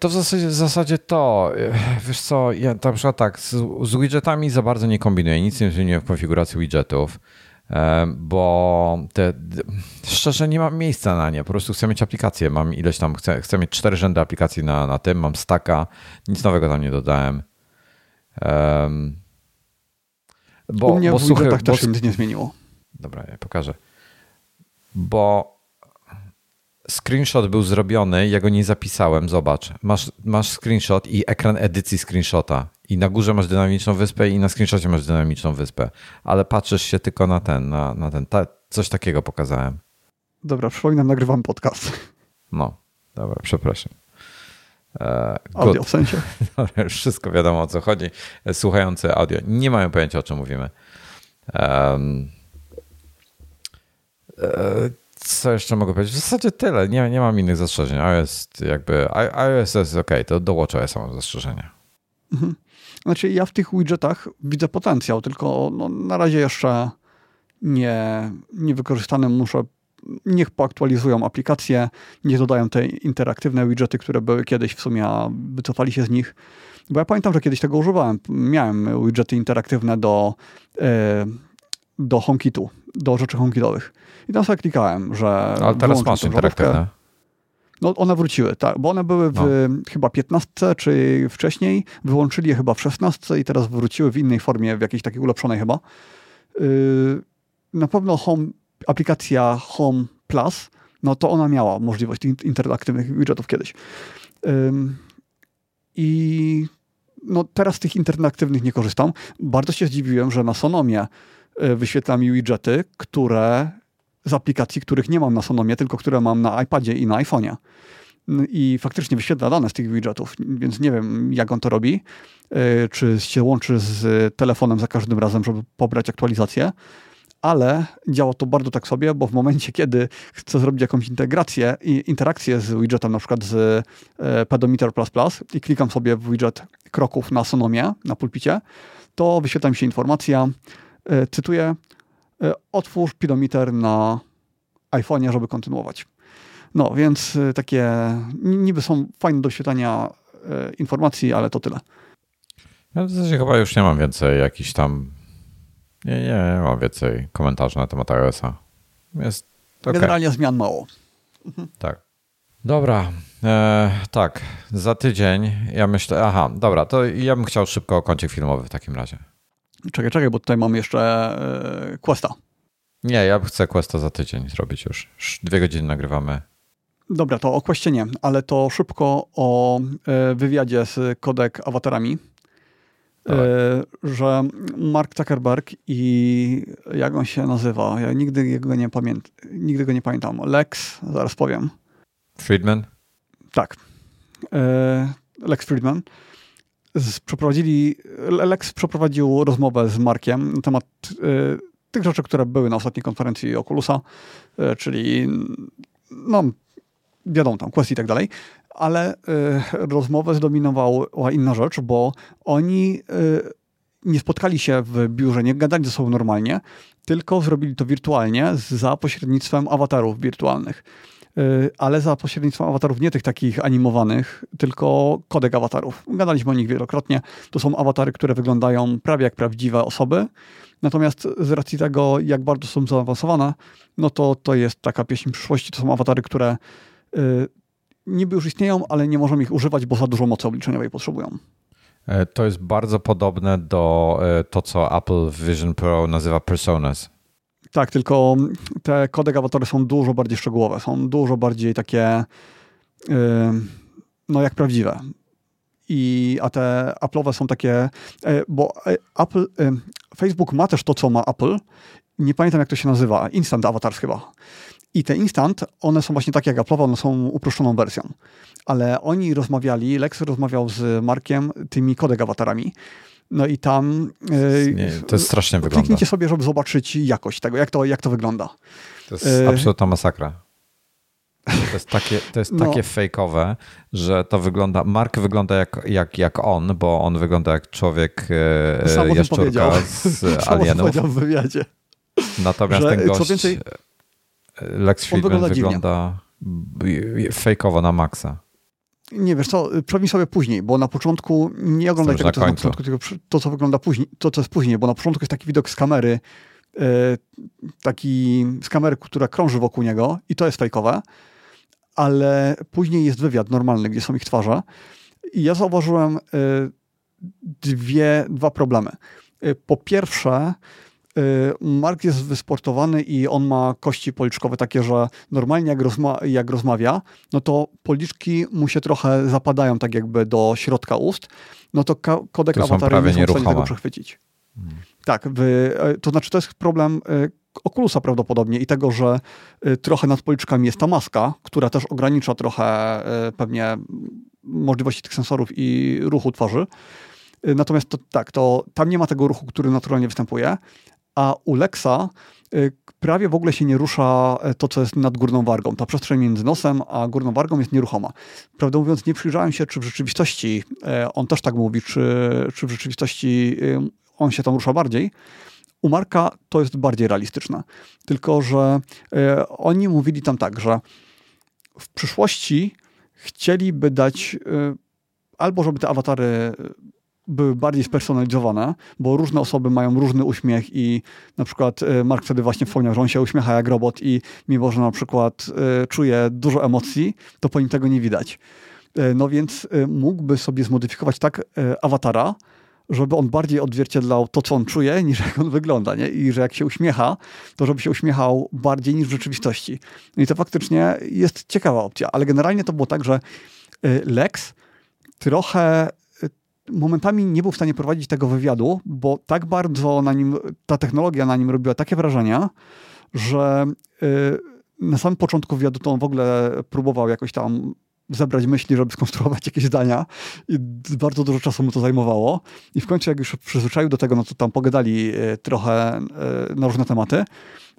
To w zasadzie, w zasadzie to. Wiesz co, ja na przykład tak, z, z widgetami za bardzo nie kombinuję, nic nie zmieniłem w konfiguracji widgetów, bo te, szczerze nie mam miejsca na nie. Po prostu chcę mieć aplikację. Mam ileś tam, chcę, chcę mieć cztery rzędy aplikacji na, na tym, mam staka, nic nowego tam nie dodałem. Um, bo, U mnie bo w też bo, nic nie zmieniło. Dobra, ja pokażę. Bo screenshot był zrobiony, ja go nie zapisałem, zobacz. Masz, masz screenshot i ekran edycji screenshota. I na górze masz dynamiczną wyspę i na screenshocie masz dynamiczną wyspę. Ale patrzysz się tylko na ten, na, na ten. Ta, coś takiego pokazałem. Dobra, przypominam, nagrywam podcast. No, dobra, przepraszam. E, audio w sensie. Dobra, już wszystko wiadomo o co chodzi. Słuchający audio nie mają pojęcia o czym mówimy. Um, e, co jeszcze mogę powiedzieć? W zasadzie tyle. Nie, nie mam innych zastrzeżeń. iOS jakby, iOS jest ok, to do WatchOS mam zastrzeżenia. Mhm. Znaczy ja w tych widgetach widzę potencjał, tylko no, na razie jeszcze nie, nie wykorzystany. Muszę, niech poaktualizują aplikacje, niech dodają te interaktywne widgety, które były kiedyś w sumie, a wycofali się z nich. Bo ja pamiętam, że kiedyś tego używałem. Miałem widgety interaktywne do, yy, do HomeKitu, do rzeczy HomeKitowych. I tam sobie klikałem, że. Ale teraz masz interaktywne. No one wróciły, tak, bo one były w no. chyba 15 czy wcześniej, wyłączyli je chyba w 16 i teraz wróciły w innej formie, w jakiejś takiej ulepszonej chyba. Yy, na pewno home, aplikacja Home Plus, no to ona miała możliwość interaktywnych widgetów kiedyś. Yy, I no teraz tych interaktywnych nie korzystam. Bardzo się zdziwiłem, że na Sonomie yy, wyświetla mi widgety, które z aplikacji, których nie mam na Sonomie, tylko które mam na iPadzie i na iPhone'ie. i faktycznie wyświetla dane z tych widgetów, więc nie wiem, jak on to robi. E, czy się łączy z telefonem za każdym razem, żeby pobrać aktualizację, ale działa to bardzo tak sobie, bo w momencie, kiedy chcę zrobić jakąś integrację i interakcję z widgetem, na przykład z e, Pedometer i klikam sobie w widget kroków na sonomie, na pulpicie, to wyświetla mi się informacja, e, cytuję, otwórz pedometer na iPhone'ie, żeby kontynuować. No, więc takie niby są fajne do wyświetlania informacji, ale to tyle. Ja w zasadzie chyba już nie mam więcej jakichś tam. Nie, nie, nie mam więcej komentarzy na temat iOS-a. Jest okay. Generalnie zmian mało. Mhm. Tak. Dobra, e, tak, za tydzień ja myślę, aha, dobra, to ja bym chciał szybko kącik filmowy w takim razie. Czekaj, czekaj, bo tutaj mam jeszcze e, Questa. Nie, ja chcę Questa za tydzień zrobić już. już dwie godziny nagrywamy. Dobra, to o Questie nie, ale to szybko o e, wywiadzie z kodek awatarami tak. E, że Mark Zuckerberg i jak on się nazywa? Ja nigdy go nie pamiętam. Nigdy go nie pamiętam. Lex, zaraz powiem. Friedman? Tak. Lex Friedman. Przeprowadzili, Lex przeprowadził rozmowę z Markiem na temat e, tych rzeczy, które były na ostatniej konferencji Oculusa, czyli no, wiadomo tam, Quest i tak dalej ale y, rozmowę zdominowała inna rzecz, bo oni y, nie spotkali się w biurze, nie gadali ze sobą normalnie, tylko zrobili to wirtualnie za pośrednictwem awatarów wirtualnych. Y, ale za pośrednictwem awatarów nie tych takich animowanych, tylko kodek awatarów. Gadaliśmy o nich wielokrotnie. To są awatary, które wyglądają prawie jak prawdziwe osoby. Natomiast z racji tego, jak bardzo są zaawansowane, no to to jest taka pieśń przyszłości. To są awatary, które niby już istnieją, ale nie możemy ich używać, bo za dużo mocy obliczeniowej potrzebują. E, to jest bardzo podobne do e, to, co Apple Vision Pro nazywa personas. Tak, tylko te kodek awatary są dużo bardziej szczegółowe, są dużo bardziej takie yy, no jak prawdziwe. I, a te Apple'owe są takie, yy, bo Apple, yy, Facebook ma też to, co ma Apple. Nie pamiętam, jak to się nazywa. Instant Avatars chyba. I te instant, one są właśnie takie jak Apple'owe, one są uproszczoną wersją. Ale oni rozmawiali, Lex rozmawiał z Markiem tymi kodek awatarami. No i tam. E, Nie, to jest strasznie wygląda. Kliknijcie sobie, żeby zobaczyć jakość tego, jak to, jak to wygląda. To jest e... absolutna masakra. To jest takie, to jest no. takie fejkowe, że to wygląda. Mark wygląda jak, jak, jak on, bo on wygląda jak człowiek e, Samo jaszczurka z alienów. powiedział w wywiadzie. Natomiast że, ten gość. Co więcej, Lex Friedman wygląda, wygląda fejkowo na maksa. Nie wiesz co, przewij sobie później, bo na początku nie oglądaj tego, co na początku, tylko to, co wygląda później, to, co jest później, bo na początku jest taki widok z kamery, e, taki z kamery, która krąży wokół niego i to jest fejkowe, ale później jest wywiad normalny, gdzie są ich twarze i ja zauważyłem e, dwie, dwa problemy. E, po pierwsze, Mark jest wysportowany i on ma kości policzkowe takie, że normalnie jak, rozma jak rozmawia, no to policzki mu się trochę zapadają tak jakby do środka ust, no to kodek awatary nie są w stanie tego przechwycić. Hmm. Tak, to znaczy to jest problem y, Oculusa prawdopodobnie i tego, że y, trochę nad policzkami jest ta maska, która też ogranicza trochę pewnie możliwości tych sensorów i ruchu twarzy. Natomiast to, tak, to tam nie ma tego ruchu, który naturalnie występuje, a u Lexa y, prawie w ogóle się nie rusza e, to, co jest nad górną wargą. Ta przestrzeń między nosem a górną wargą jest nieruchoma. Prawdę mówiąc, nie przyjrzałem się, czy w rzeczywistości e, on też tak mówi, czy, czy w rzeczywistości y, on się tam rusza bardziej. U Marka to jest bardziej realistyczne. Tylko, że e, oni mówili tam tak, że w przyszłości chcieliby dać albo żeby te awatary były bardziej spersonalizowane, bo różne osoby mają różny uśmiech i na przykład e, Mark wtedy właśnie wspomniał, że on się uśmiecha jak robot i mimo, że na przykład y, czuje dużo emocji, to po nim tego nie widać. Y, no więc mógłby sobie zmodyfikować tak awatara, żeby on bardziej odzwierciedlał to, co on czuje, niż jak on wygląda. Nie? I że jak się uśmiecha, to żeby się uśmiechał bardziej niż w rzeczywistości. No i to faktycznie jest ciekawa opcja, ale generalnie to było tak, że Lex trochę momentami nie był w stanie prowadzić tego wywiadu, bo tak bardzo na nim, ta technologia na nim robiła takie wrażenia, że y, na samym początku wywiadu to on w ogóle próbował jakoś tam zebrać myśli, żeby skonstruować jakieś zdania i bardzo dużo czasu mu to zajmowało. I w końcu jak już przyzwyczaił do tego, no to tam pogadali e, trochę e, na różne tematy,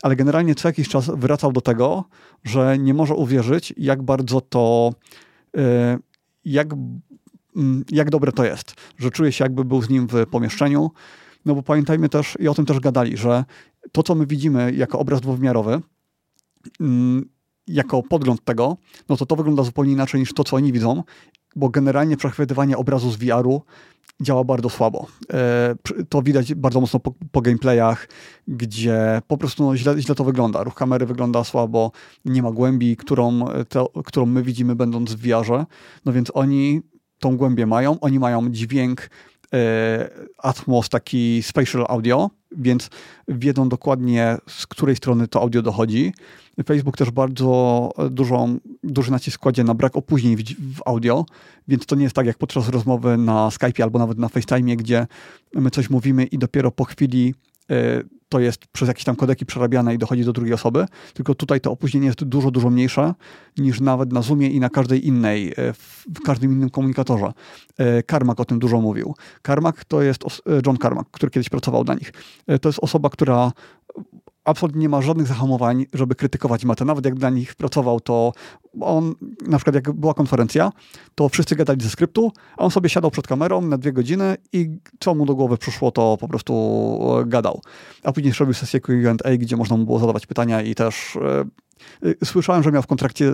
ale generalnie co jakiś czas wracał do tego, że nie może uwierzyć, jak bardzo to, jak, jak dobre to jest, że czuje się jakby był z nim w pomieszczeniu, no bo pamiętajmy też, i o tym też gadali, że to, co my widzimy jako obraz dwuwymiarowy, mm, jako podgląd tego, no to to wygląda zupełnie inaczej niż to, co oni widzą, bo generalnie przechwytywanie obrazu z VR-u działa bardzo słabo. E, to widać bardzo mocno po, po gameplayach, gdzie po prostu no, źle, źle to wygląda. Ruch kamery wygląda słabo, nie ma głębi, którą, to, którą my widzimy będąc w VR-ze. No więc oni tą głębię mają, oni mają dźwięk e, Atmos, taki spatial audio, więc wiedzą dokładnie, z której strony to audio dochodzi. Facebook też bardzo dużą, duży nacisk kładzie na brak opóźnień w, w, audio, więc to nie jest tak jak podczas rozmowy na Skype albo nawet na FaceTime, gdzie my coś mówimy i dopiero po chwili y, to jest przez jakieś tam kodeki przerabiane i dochodzi do drugiej osoby, tylko tutaj to opóźnienie jest dużo, dużo mniejsze niż nawet na Zoomie i na każdej innej, y, w każdym innym komunikatorze. Y, Carmack o tym dużo mówił. Carmack to jest John Carmack, który kiedyś pracował dla nich. To jest osoba, która absolutnie nie ma żadnych zahamowań, żeby krytykować Metę. Nawet jak dla nich pracował, to on, na przykład jak była konferencja, to wszyscy gadali ze skryptu, a on sobie siadał przed kamerą na dwie godziny i co mu do głowy przyszło, to po prostu e, gadał. A później zrobił sesję Q&A, gdzie można mu było zadawać pytania i też e, e, Słyszałem, że miał w kontrakcie,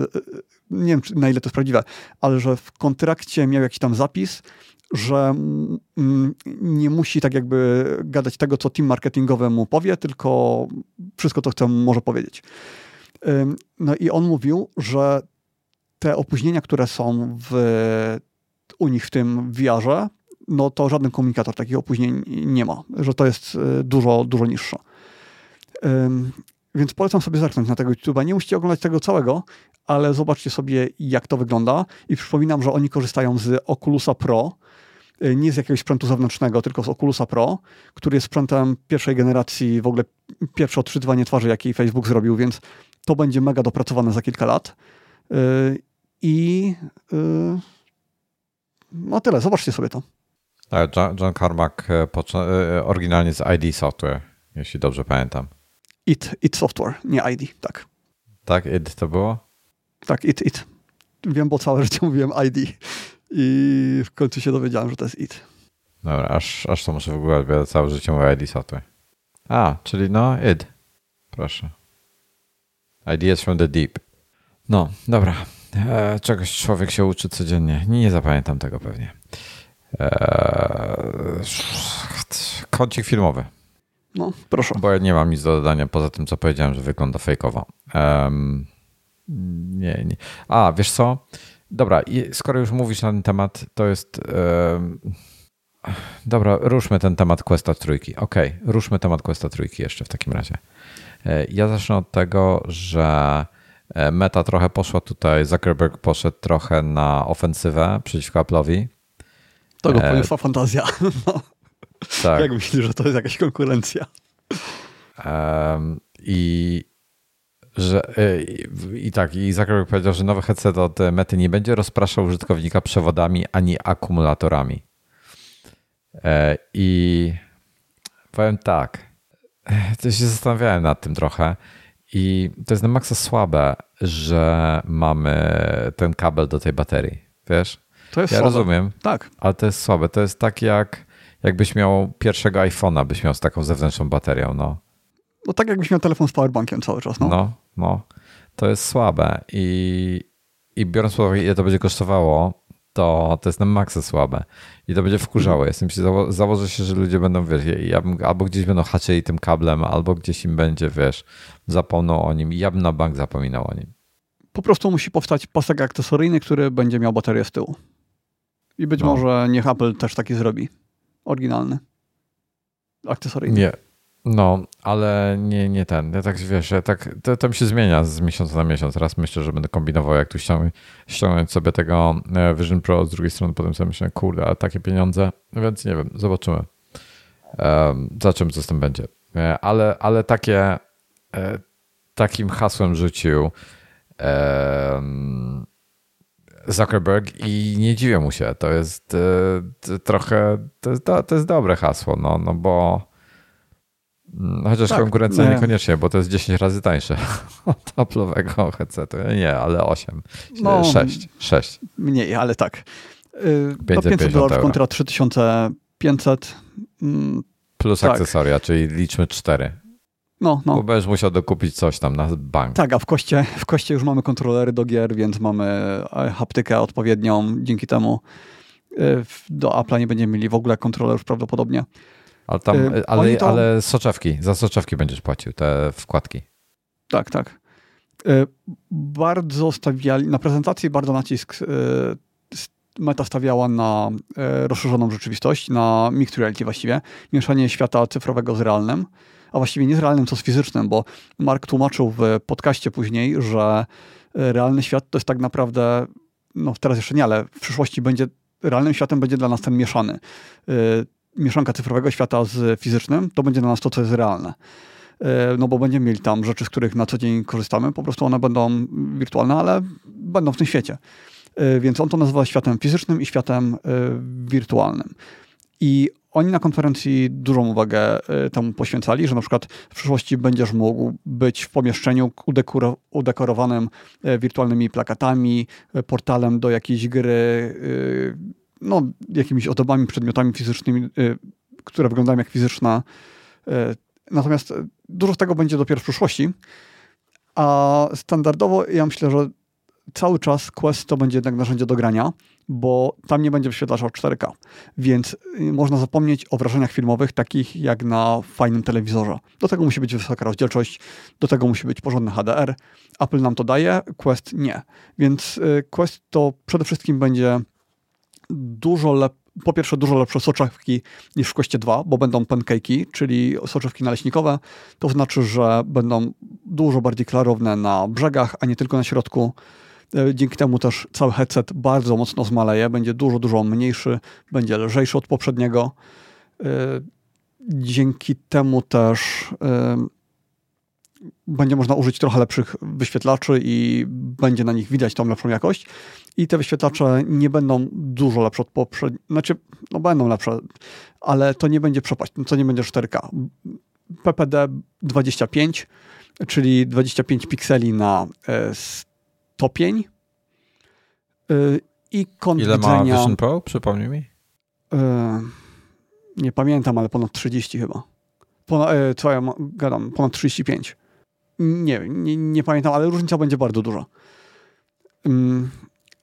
nie wiem na ile to jest prawdziwe, ale że w kontrakcie miał jakiś tam zapis, że mm, nie musi tak jakby gadać tego, co team marketingowy mu powie, tylko wszystko, co chce, może powiedzieć. No i on mówił, że te opóźnienia, które są w, u nich w tym VR-ze, no to żaden komunikator takich opóźnień nie ma, że to jest y, dużo, dużo niższe. Więc polecam sobie zerknąć na tego YouTube'a. Nie musicie oglądać tego całego, ale zobaczcie sobie, jak to wygląda. I przypominam, że oni korzystają z Oculusa Pro, nie z jakiegoś sprzętu zewnętrznego, tylko z Oculusa Pro, który jest sprzętem pierwszej generacji, w ogóle pierwsze odczytywanie twarzy, jaki Facebook zrobił, więc to będzie mega dopracowane za kilka lat. Y, I y, no tyle, zobaczcie sobie to. John, John Carmack oryginalnie z ID Software, jeśli dobrze pamiętam. IT, IT Software, nie ID, tak. Tak, IT to było? Tak, IT, IT. Wiem, bo całe życie mówiłem ID. I w końcu się dowiedziałem, że to jest IT. Dobra, aż, aż to muszę w ogóle całe życie mówię ID Software. A, czyli no ID. Proszę. Ideas from the deep. No, dobra. E, czegoś człowiek się uczy codziennie. Nie, nie zapamiętam tego pewnie. E, kącik filmowy. No, proszę. Bo ja nie mam nic do dodania poza tym, co powiedziałem, że wygląda fejkowo. Um, nie, nie. A, wiesz co? Dobra, skoro już mówisz na ten temat, to jest. Yy... Dobra, ruszmy ten temat Questa trójki. Okej, okay, ruszmy temat Questa trójki jeszcze w takim razie. E, ja zacznę od tego, że e, Meta trochę poszła tutaj, Zuckerberg poszedł trochę na ofensywę przeciwko Apple'owi. To go e, poniosła fantazja. No. Tak. Jak myślisz, że to jest jakaś konkurencja? I że, i, I tak, i Zuckerberg powiedział, że nowy headset od Mety nie będzie rozpraszał użytkownika przewodami ani akumulatorami. E, I powiem tak, to się zastanawiałem nad tym trochę i to jest na maksa słabe, że mamy ten kabel do tej baterii, wiesz? To jest ja słabe. rozumiem, tak. ale to jest słabe. To jest tak jak jakbyś miał pierwszego iPhone'a, byś miał z taką zewnętrzną baterią, no. No tak jakbyś miał telefon z powerbankiem cały czas, no. No, no. To jest słabe i, i biorąc pod uwagę, ile to będzie kosztowało, to to jest na maksa słabe i to będzie wkurzało. Jestem się, zało założę się, że ludzie będą, wiesz, ja bym, albo gdzieś będą haczyli tym kablem, albo gdzieś im będzie, wiesz, zapomną o nim i ja bym na bank zapominał o nim. Po prostu musi powstać pasek akcesoryjny, który będzie miał baterię z tyłu. I być no. może niech Apple też taki zrobi. Oryginalny. Akcesoryjny. Nie, no, ale nie, nie ten. Ja tak wiesz, ja tak, to, to mi się zmienia z miesiąca na miesiąc. Raz myślę, że będę kombinował, jak tu ściągnąć, ściągnąć sobie tego e, Vision Pro, z drugiej strony potem sobie myślę, kurde, ale takie pieniądze, więc nie wiem, zobaczymy. Um, zobaczymy, co z tym będzie. E, ale, ale takie, e, takim hasłem rzucił Zuckerberg i nie dziwię mu się. To jest trochę, to jest, to jest dobre hasło, no, no bo chociaż tak, konkurencja nie. niekoniecznie, bo to jest 10 razy tańsze od Apple'owego headsetu. Nie, ale 8, no, 6, 6. Mniej, ale tak. 500 500 dolarów kontra 3500. Mm, Plus tak. akcesoria, czyli liczmy 4. No, no. Bo będziesz musiał dokupić coś tam na bank. Tak, a w koście, w koście już mamy kontrolery do gier, więc mamy e, haptykę odpowiednią. Dzięki temu e, do Apple'a nie będziemy mieli w ogóle kontrolerów prawdopodobnie. Ale, tam, ale, to... ale soczewki, za soczewki będziesz płacił, te wkładki. Tak, tak. Bardzo stawiali, na prezentacji bardzo nacisk Meta stawiała na rozszerzoną rzeczywistość, na mixed reality właściwie, mieszanie świata cyfrowego z realnym a właściwie nie z realnym, co z fizycznym, bo Mark tłumaczył w podcaście później, że realny świat to jest tak naprawdę, no teraz jeszcze nie, ale w przyszłości będzie, realnym światem będzie dla nas ten mieszany. E, mieszanka cyfrowego świata z fizycznym to będzie dla nas to, co jest realne e, no bo będziemy mieli tam rzeczy, z których na co dzień korzystamy, po prostu one będą wirtualne, ale będą w tym świecie. Więc on to nazywa światem fizycznym i światem wirtualnym. I oni na konferencji dużą uwagę e, temu poświęcali, że na przykład w przyszłości będziesz mógł być w pomieszczeniu udekorowanym e, wirtualnymi plakatami, e, portalem do jakiejś gry, no, jakimiś ozdobami, przedmiotami fizycznymi, które wyglądają jak fizyczna. Natomiast dużo z tego będzie dopiero w przyszłości. A standardowo ja myślę, że cały czas Quest to będzie jednak narzędzie do grania, bo tam nie będzie wyświetlacza 4K. Więc y, można zapomnieć o wrażeniach filmowych, takich jak na fajnym telewizorze. Do tego musi być wysoka rozdzielczość, do tego musi być porządny HDR. Apple nam to daje, Quest nie. Więc y, Quest to przede wszystkim będzie dużo lepiej po pierwsze dużo lepsze soczewki niż w Questie 2, bo będą pancake'i, czyli soczewki naleśnikowe. To znaczy, że będą dużo bardziej klarowne na brzegach, a nie tylko na środku. E, dzięki temu też cały headset bardzo mocno zmaleje, będzie dużo, dużo mniejszy, będzie lżejszy od poprzedniego. E, dzięki temu też e, będzie można użyć trochę lepszych wyświetlaczy i będzie na nich widać tą lepszą jakość. I te wyświetlacze nie będą dużo lepsze od poprzednich, znaczy, no będą lepsze, ale to nie będzie przepaść, to nie będzie 4K. PPD 25, czyli 25 pikseli na stopień y, i kąt Ile widzenia, ma Vision Pro? Przypomnij mi. Y, nie pamiętam, ale ponad 30 chyba. Ponad, co ja gadam? Ponad 35. Nie, nie, nie pamiętam, ale różnica będzie bardzo duża.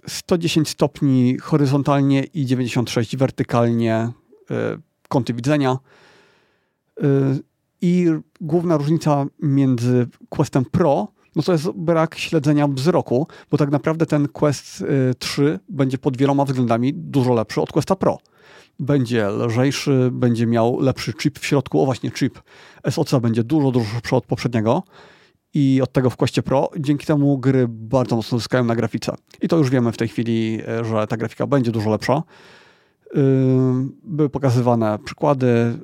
110 stopni horyzontalnie i 96 wertykalnie kąty widzenia. I główna różnica między Questem Pro no to jest brak śledzenia wzroku, bo tak naprawdę ten Quest 3 y, będzie pod wieloma względami dużo lepszy od Questa Pro. Będzie lżejszy, będzie miał lepszy chip w środku, o właśnie chip SoC będzie dużo, dużo szybszy od poprzedniego i od tego w Questie Pro. Dzięki temu gry bardzo mocno zyskają na grafice. I to już wiemy w tej chwili, y, że ta grafika będzie dużo lepsza. Były pokazywane przykłady.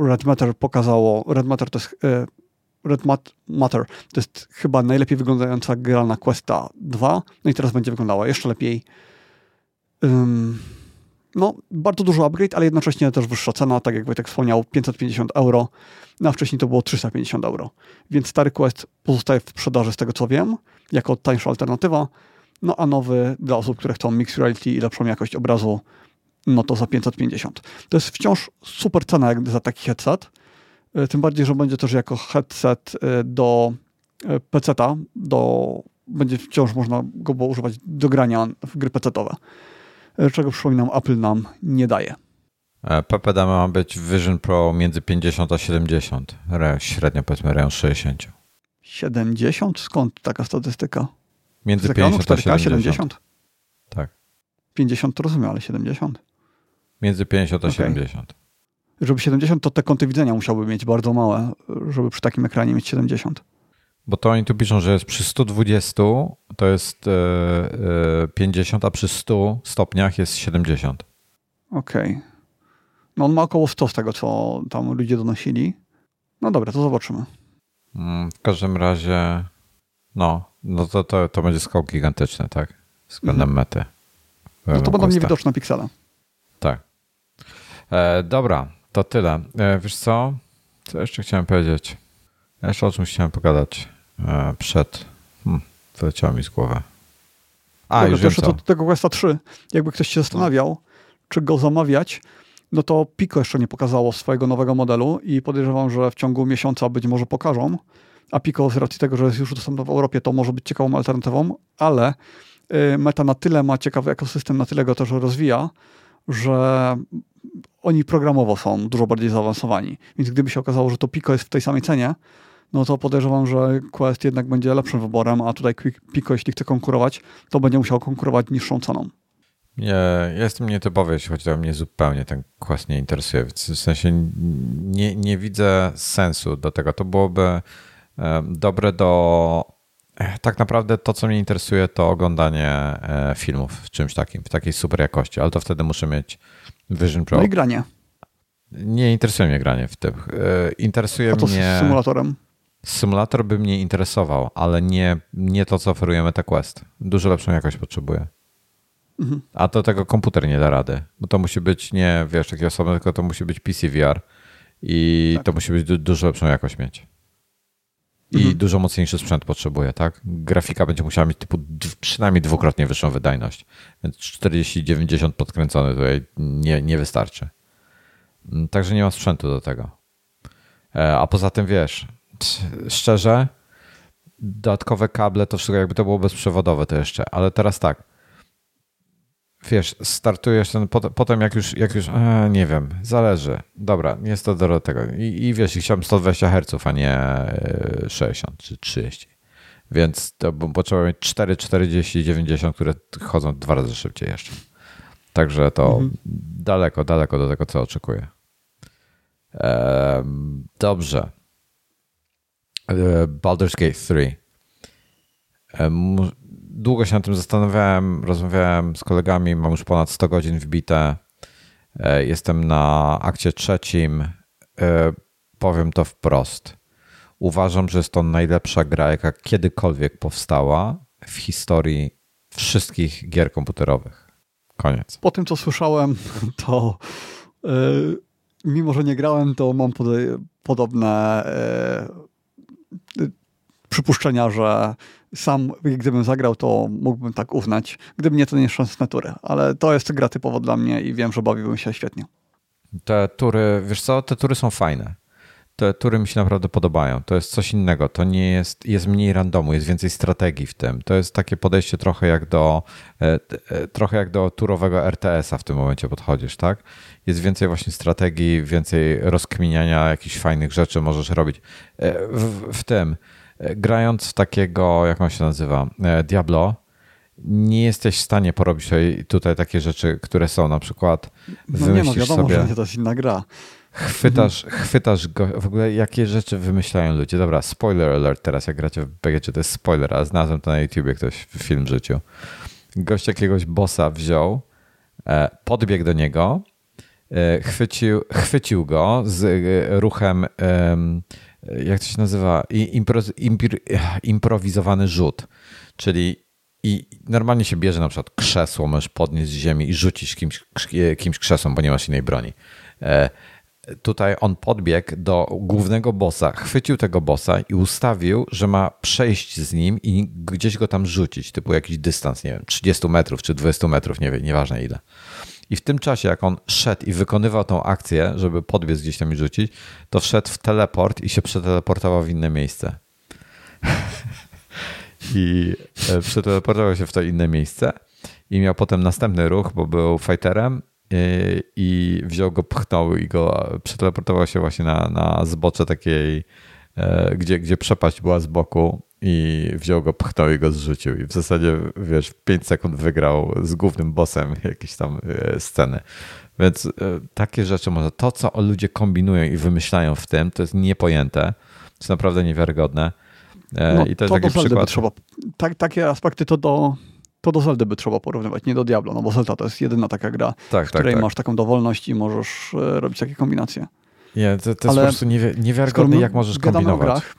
Red Matter pokazało, Red Matter to jest Red Matter to jest chyba najlepiej wyglądająca gra na Questa 2, no i teraz będzie wyglądała jeszcze lepiej. Um, no, bardzo dużo upgrade, ale jednocześnie też wyższa cena, tak jak Wojtek wspomniał, 550 euro, no a wcześniej to było 350 euro. Więc stary Quest pozostaje w sprzedaży z tego co wiem, jako tańsza alternatywa, no a nowy dla osób, które chcą mixed reality i lepszą jakość obrazu, no to za 550. To jest wciąż super cena jak za taki headset, E, tym bardziej, że będzie też jako headset e, do e, PC-a, do, będzie wciąż można go było używać do grania w gry PC-owe. Czego przypominam, Apple nam nie daje. PPD ma być Vision Pro między 50 a 70, średnio powiedzmy rejon 60. 70? Skąd taka statystyka? Między 50 a 70. 70? Tak. 50 to rozumiem, ale 70? Między 50 a okay. 70 żeby 70, to te kąty widzenia musiałby mieć bardzo małe, żeby przy takim ekranie mieć 70. Bo to oni tu piszą, że jest przy 120 to jest 50, e, e, a przy 100 stopniach jest 70. Okej. Okay. No on ma około 100 z tego, co tam ludzie donosili. No dobra, to zobaczymy. Mm, w każdym razie, no, no to, to, to będzie skok gigantyczny, tak? Względem mhm. mety. No to będą niewidoczne piksele. Tak. E, dobra, to tyle. E, wiesz co? Co jeszcze chciałem powiedzieć? Jeszcze o czymś chciałem pogadać e, przed. Hmm, wyleciało mi z głowy. A, Dobra, już jeszcze do tego Questa 3. Jakby ktoś się zastanawiał, czy go zamawiać, no to Pico jeszcze nie pokazało swojego nowego modelu i podejrzewam, że w ciągu miesiąca być może pokażą. A Pico z racji tego, że jest już dostępny w Europie, to może być ciekawą alternatywą, ale y, Meta na tyle ma ciekawy ekosystem, na tyle go też rozwija, że oni programowo są dużo bardziej zaawansowani. Więc gdyby się okazało, że to Pico jest w tej samej cenie, no to podejrzewam, że Quest jednak będzie lepszym wyborem, a tutaj Pico, jeśli chce konkurować, to będzie musiał konkurować niższą ceną. Nie, jestem nietypowy, jeśli chodzi o mnie zupełnie ten Quest nie interesuje. W sensie nie, nie widzę sensu do tego. To byłoby dobre do. E, tak naprawdę to, co mnie interesuje, to oglądanie e, filmów w czymś takim, w takiej super jakości, ale to wtedy muszę mieć Vision Pro. No i granie. Nie interesuje mnie granie w tym. E, interesuje A to mnie. Z symulatorem? Symulator by mnie interesował, ale nie, nie to, co oferujemy te Quest. Dużo lepszą jakość potrzebuję. Mhm. A to tego komputer nie da rady, bo to musi być nie, wiesz, takie osobne, tylko to musi być PC VR i tak. to musi być du dużo lepszą jakość mieć. I mhm. dużo mocniejszy sprzęt potrzebuje, tak? Grafika będzie musiała mieć typu przynajmniej dwukrotnie wyższą wydajność. Więc 40-90 podkręcony tutaj nie, nie wystarczy. Mm, także nie ma sprzętu do tego. E, a poza tym wiesz, szczerze, dodatkowe kable to wszystko jakby to było bezprzewodowe to jeszcze, ale teraz tak wiesz, startujesz ten, potem jak już, jak już e, nie wiem, zależy. Dobra, jest to do tego. I, i wiesz, chciałbym 120 Hz, a nie 60 czy 30. Więc to bym potrzebował mieć 4, 40, 90, które chodzą dwa razy szybciej jeszcze. Także to mhm. daleko, daleko do tego, co oczekuję. dobrze. E, Baldur's Gate 3 długo się nad tym zastanawiałem, rozmawiałem z kolegami, mam już ponad 100 godzin wbite. E, jestem na akcie trzecim. E, powiem to wprost. Uważam, że jest to najlepsza gra, jaka kiedykolwiek powstała w historii wszystkich gier komputerowych. Koniec. Po tym, co słyszałem, to yy, mimo, że nie grałem, to mam podobne yy, przypuszczenia, że sam, gdybym zagrał, to mógłbym tak uznać. Gdyby nie, to nieszczęsne tury. Ale to jest gra typowo dla mnie i wiem, że bawiłbym się świetnie. Te tury, wiesz co, te tury są fajne. Te tury mi się naprawdę podobają. To jest coś innego. To nie jest, jest mniej randomu, jest więcej strategii w tym. To jest takie podejście trochę jak do, e, e, trochę jak do turowego RTS-a w tym momencie podchodzisz, tak? Jest więcej właśnie strategii, więcej rozkminiania jakichś fajnych rzeczy możesz robić. E, w, w tym grając w takiego, jak on się nazywa, Diablo, nie jesteś w stanie porobić tutaj, tutaj takie rzeczy, które są na przykład no nie no, wiadomo, sobie, że to jest inna gra. Chwytasz, mhm. chwytasz go, w ogóle jakie rzeczy wymyślają ludzie. Dobra, spoiler alert teraz, jak gracie w BG, to jest spoiler, a znalazłem to na YouTubie ktoś film w życiu. Gość jakiegoś bossa wziął, e, podbiegł do niego, e, chwycił, chwycił go z ruchem jak to się nazywa, impro, impir, improwizowany rzut, czyli i normalnie się bierze na przykład krzesło, możesz podnieść z ziemi i rzucić kimś, kimś krzesłem, bo nie masz innej broni. Tutaj on podbiegł do głównego bossa, chwycił tego bossa i ustawił, że ma przejść z nim i gdzieś go tam rzucić, typu jakiś dystans, nie wiem, 30 metrów czy 20 metrów, nie wiem, nieważne ile. I w tym czasie, jak on szedł i wykonywał tą akcję, żeby podbiec gdzieś tam i rzucić, to wszedł w teleport i się przeteleportował w inne miejsce. I e, przeteleportował się w to inne miejsce i miał potem następny ruch, bo był fighterem i, e, i wziął go, pchnął i go przeteleportował się właśnie na, na zbocze takiej, e, gdzie, gdzie przepaść była z boku i wziął go, pchnął i go zrzucił. I w zasadzie, wiesz, w 5 sekund wygrał z głównym bossem jakieś tam e, sceny. Więc e, takie rzeczy może. To, co ludzie kombinują i wymyślają w tym, to jest niepojęte. To jest naprawdę niewiarygodne. No, I to, to jest taki przykład. Trzeba, tak, takie aspekty to do, to do Zeldy by trzeba porównywać, nie do Diablo, no bo Zelda to jest jedyna taka gra, tak, w której tak, tak. masz taką dowolność i możesz robić takie kombinacje. Nie, to, to jest po prostu niewiarygodne, jak możesz kombinować. Grach,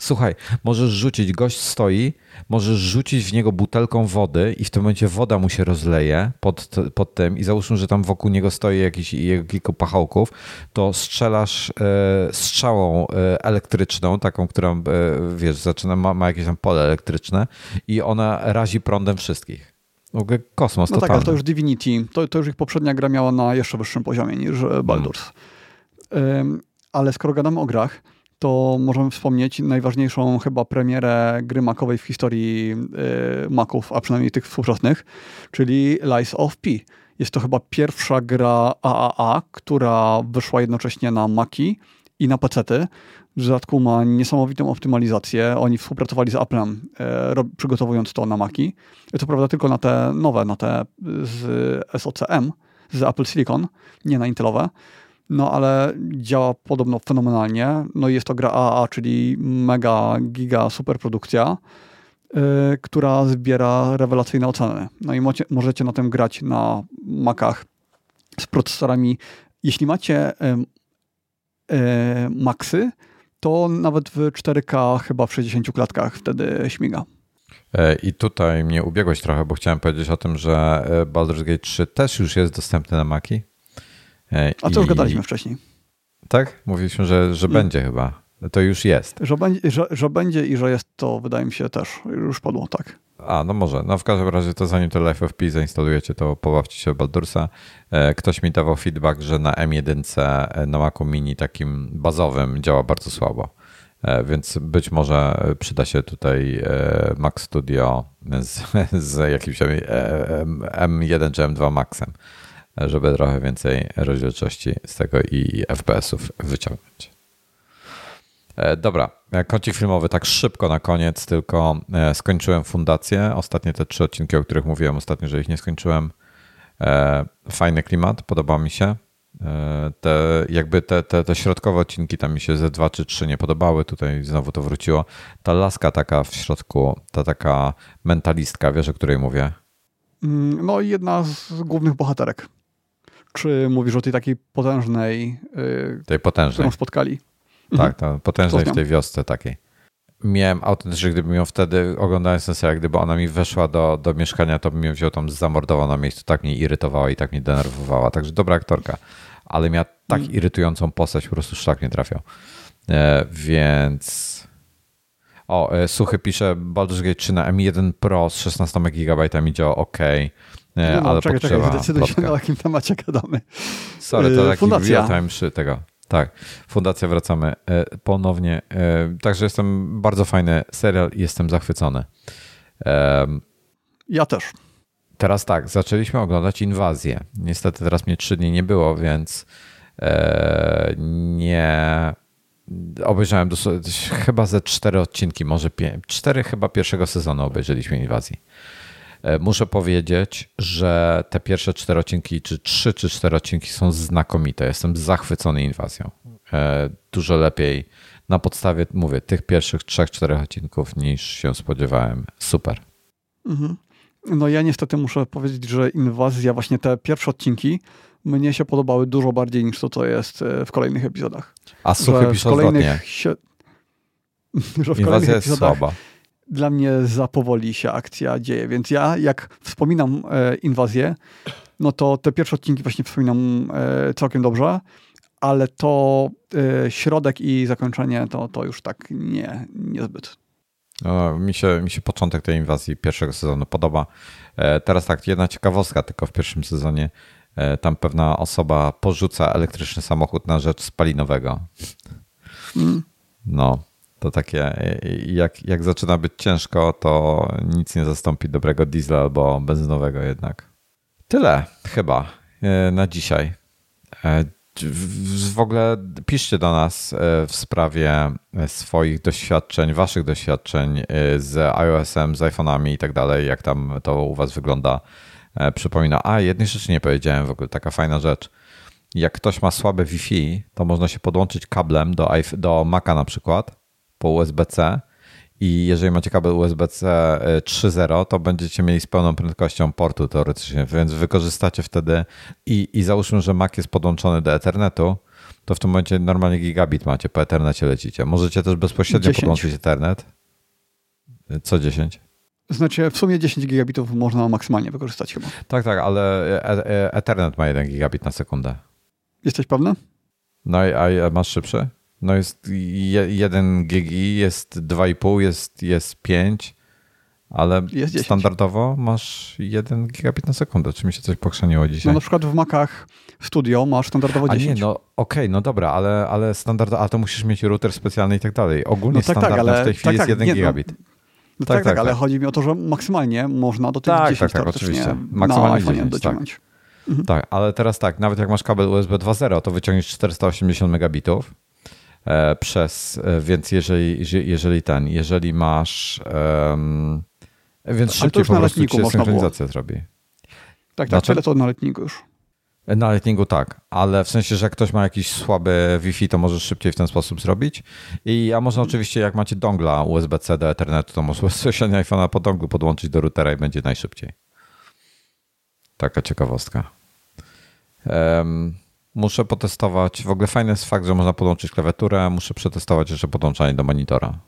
Słuchaj, możesz rzucić, gość stoi, możesz rzucić w niego butelką wody i w tym momencie woda mu się rozleje pod, pod tym i załóżmy, że tam wokół niego stoi jakiś kilku pachołków, to strzelasz e, strzałą e, elektryczną, taką, która e, wiesz, zaczyna, ma, ma jakieś tam pole elektryczne i ona razi prądem wszystkich. W ogóle kosmos No totalny. tak, ale to już Divinity, to, to już ich poprzednia gra miała na jeszcze wyższym poziomie niż e, Baldur's. Ym, ale skoro gadamy o grach, to możemy wspomnieć najważniejszą chyba premierę gry makowej w historii y, maków, a przynajmniej tych współczesnych, czyli Lies of P. Jest to chyba pierwsza gra AAA, która wyszła jednocześnie na Maki i na PC-ty. W dodatku ma niesamowitą optymalizację. Oni współpracowali z Applem, e, rob- przygotowując to na Maki. To prawda tylko na te nowe, na te z SOCM, z Apple Silicon, nie na Intelowe. No ale działa podobno fenomenalnie. No i jest to gra AAA, czyli mega, giga, super produkcja, yy, która zbiera rewelacyjne oceny. No i mocie, możecie na tym grać na Macach z procesorami. Jeśli macie yy, yy, Maxy, to nawet w 4K chyba w 60 klatkach wtedy śmiga. E, I tutaj mnie ubiegłeś trochę, bo chciałem powiedzieć o tym, że e, Baldur's Gate 3 też już jest dostępny na Maki. A to już gadaliśmy wcześniej. Tak? Mówiliśmy, że, że będzie chyba. To już jest. Że będzie, że, że będzie i że jest to, wydaje mi się, też już padło, tak. A, no może. No w każdym razie to zanim to Life of Pi zainstalujecie, to pobawcie się Baldursa. E, Ktoś mi dawał feedback, że na M1 e, na Macu Mini takim bazowym działa bardzo słabo. E, Więc być może przyda się tutaj Mac Studio z, z jakimś e, M1 czy M2 Maxem, żeby trochę więcej rozdzielczości z tego i FPS-ów wyciągnąć. E, Dobra, e, kącik filmowy tak szybko na koniec, tylko e, skończyłem fundację. Ostatnie te trzy odcinki, o których mówiłem ostatnio, że ich nie skończyłem. Fajny klimat, podoba mi się. Te, jakby te, te, te środkowe odcinki tam mi się ze dwa czy trzy nie podobały, tutaj znowu to wróciło. Ta laska taka w środku, ta taka mentalistka, wiesz o której mówię? Mm, No i jedna z głównych bohaterek. Czy mówisz o tej takiej potężnej, yy, Tej potężnej. którą spotkali? Tak, ta potężnej w tej wiosce takiej. Miałem autentycznie, gdybym ją wtedy oglądając ten serial, gdyby ona mi weszła do, do mieszkania, to bym ją wziął tam zamordował na miejscu. Tak mnie irytowała i tak mnie denerwowała. Także dobra aktorka. Ale miała tak Mm. irytującą postać, po prostu szlak nie trafiał. E, więc... O, e, Suchy pisze, Baldur's Gate 3 na M1 Pro z 16 GB działa ok, e, No, ale czekaj, czekaj, potrzeba zdecyduj się na jakim temacie gadamy. Sorry, to Yy, taki fundacja. real-time przy tego. Tak, Fundacja wracamy e, ponownie. E, Także jestem bardzo fajny serial i jestem zachwycony. Ja też. Teraz tak, zaczęliśmy oglądać Inwazję. Niestety teraz mnie trzy dni nie było, więc e, nie obejrzałem chyba ze cztery odcinki, może pięć, cztery chyba pierwszego sezonu obejrzeliśmy Inwazji. E, Muszę powiedzieć, że te pierwsze cztery odcinki, czy trzy, czy cztery odcinki są znakomite. Jestem zachwycony inwazją. E, Dużo lepiej na podstawie, mówię, tych pierwszych trzech, czterech odcinków niż się spodziewałem. Super. Mhm. No ja niestety muszę powiedzieć, że inwazja, właśnie te pierwsze odcinki, mnie się podobały dużo bardziej niż to, co jest e, w kolejnych epizodach. A Suchy pisze odwrotnie. kolejnych się... że w kolejnych Inwazja jest epizodach słaba. Dla mnie za powoli się akcja dzieje, więc ja jak wspominam e, inwazję, no to te pierwsze odcinki właśnie wspominam e, całkiem dobrze, ale to e, środek i zakończenie to, to już tak nie, niezbyt. No, mi, się, mi się początek tej inwazji pierwszego sezonu podoba. E, Teraz tak, jedna ciekawostka tylko w pierwszym sezonie. E, Tam pewna osoba porzuca elektryczny samochód na rzecz spalinowego. Mm. No, to takie, jak, jak zaczyna być ciężko, to nic nie zastąpi dobrego diesla albo benzynowego jednak. Tyle chyba e, na dzisiaj. E, w- ogóle piszcie do nas e, w sprawie swoich doświadczeń, waszych doświadczeń z iOS-em, z iPhone'ami i tak dalej, jak tam to u was wygląda. Przypomina, a jednej rzeczy nie powiedziałem w ogóle, taka fajna rzecz. Jak ktoś ma słabe Wi-Fi, to można się podłączyć kablem do, do Maca na przykład po USB-C i jeżeli macie kabel USB-C e, 3.0, to będziecie mieli z pełną prędkością portu teoretycznie, więc wykorzystacie wtedy i, i załóżmy, że Mac jest podłączony do Ethernetu, to w tym momencie normalnie gigabit macie, po Ethernecie lecicie. Możecie też bezpośrednio 10. podłączyć Ethernet. Co 10? Znaczy w sumie 10 gigabitów można maksymalnie wykorzystać chyba. Tak, tak, ale e, e, Ethernet ma 1 gigabit na sekundę. Jesteś pewny? No i a masz szybszy? No jest 1 gigi, jest 2,5, jest, jest 5, ale jest standardowo masz 1 gigabit na sekundę. Czy mi się coś pokrzeniło dzisiaj? No na przykład w Macach Studio masz standardowo 10. A nie, no okej, okay, no dobra, ale, ale standardowo, a to musisz mieć router specjalny i tak dalej. Ogólnie no tak, tak standardem tak, ale, w tej chwili tak, jest 1 tak, gigabit. No, no tak, tak, tak, ale chodzi mi o to, że maksymalnie można do tych tak, 10 tak, tak, oczywiście. Maksymalnie 10, dociągnąć. Tak. Mhm. tak, ale teraz tak, nawet jak masz kabel USB 2.0, to wyciągniesz 480 megabitów przez, e, więc jeżeli, jeżeli ten, jeżeli masz um, więc szybciej po prostu synchronizacja zrobi. Tak, tak, znaczy? tyle to na letniku już. Na Lightningu tak, ale w sensie, że jak ktoś ma jakiś słaby Wi-Fi, to możesz szybciej w ten sposób zrobić. I a można oczywiście, jak macie dongla USB-C do Ethernetu, to można bezpośrednio iPhone'a po donglu podłączyć do routera i będzie najszybciej. Taka ciekawostka. Um, muszę potestować, w ogóle fajny jest fakt, że można podłączyć klawiaturę, muszę przetestować jeszcze podłączanie do monitora.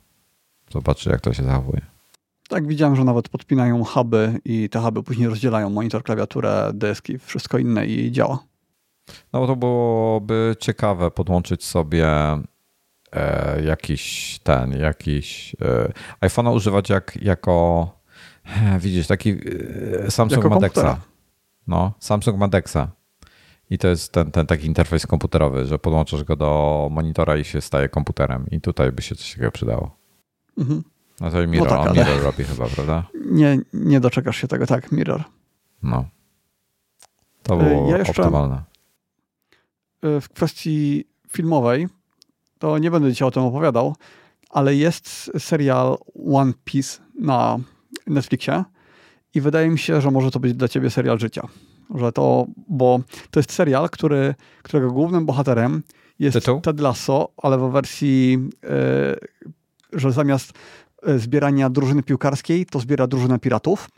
Zobaczyć, jak to się zachowuje. Tak, widziałem, że nawet podpinają huby i te huby później rozdzielają monitor, klawiaturę, deski, wszystko inne i działa. No to byłoby ciekawe podłączyć sobie e, jakiś ten, jakiś e, iPhone'a używać jak, jako e, widzisz, taki e, Samsung jako ma Dexa. No, Samsung ma Dexa. I to jest ten, ten taki interfejs komputerowy, że podłączasz go do monitora i się staje komputerem. I tutaj by się coś takiego przydało. Mhm. No to Mirror, no tak, Mirror robi chyba, prawda? Nie, nie doczekasz się tego, tak, Mirror. No. To było ja jeszcze, optymalne. Y, w kwestii filmowej, to nie będę dzisiaj o tym opowiadał, ale jest serial One Piece na Netflixie i wydaje mi się, że może to być dla ciebie serial życia. Że to, bo to jest serial, który, którego głównym bohaterem jest Tytuł? Ted Lasso, ale w wersji, yy, że zamiast E, zbierania drużyny piłkarskiej, to zbiera drużynę piratów,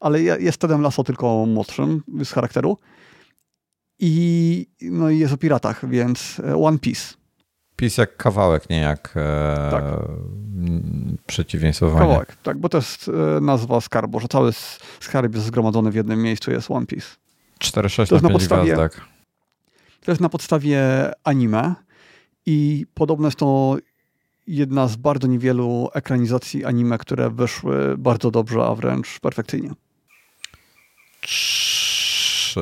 ale jest Tedem Lasso tylko młodszym z charakteru. I, no i jest o piratach, więc e, One Piece. Piece jak kawałek, nie jak e, tak. przeciwieństwo Kawałek, tak, bo to jest nazwa skarbu, że cały skarb jest zgromadzony w jednym miejscu, jest One Piece. 4-6 na, na podstawie, gwiazdek. To jest na podstawie anime i podobno jest to jedna z bardzo niewielu ekranizacji anime, które wyszły bardzo dobrze, a wręcz perfekcyjnie. Trzy...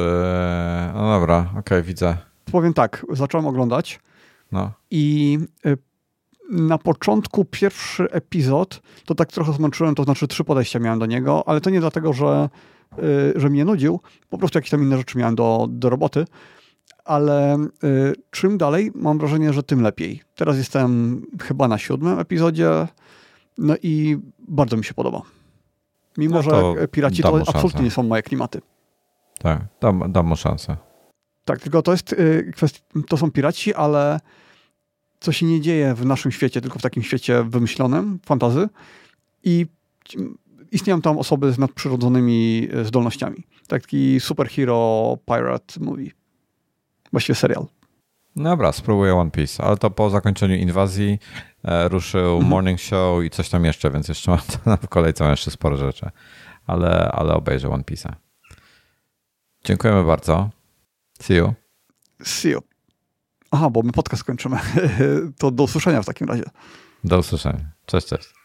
No dobra, okej, okay, widzę. Powiem tak, zacząłem oglądać no. i y, na początku pierwszy epizod to tak trochę zmęczyłem, to znaczy trzy podejścia miałem do niego, ale to nie dlatego, że, że mnie nudził, po prostu jakieś tam inne rzeczy miałem do, do roboty ale y, czym dalej, mam wrażenie, że tym lepiej. Teraz jestem chyba na siódmym epizodzie, no i bardzo mi się podoba. Mimo, no że piraci to absolutnie nie są moje klimaty. Tak, dam, dam mu szansę. Tak, tylko to jest y, kwestia, to są piraci, ale co się nie dzieje w naszym świecie, tylko w takim świecie wymyślonym, fantazy i istnieją tam osoby z nadprzyrodzonymi y, zdolnościami. Taki superhero pirate movie. Właściwie serial. Dobra, spróbuję One Piece, ale to po zakończeniu inwazji e, ruszył mhm. Morning Show i coś tam jeszcze, więc jeszcze mam w kolejce jeszcze sporo rzeczy, ale, ale obejrzę One Piece'a. Dziękujemy bardzo. See you. See you. Aha, bo my podcast kończymy. to do usłyszenia w takim razie. Do usłyszenia. Cześć, cześć.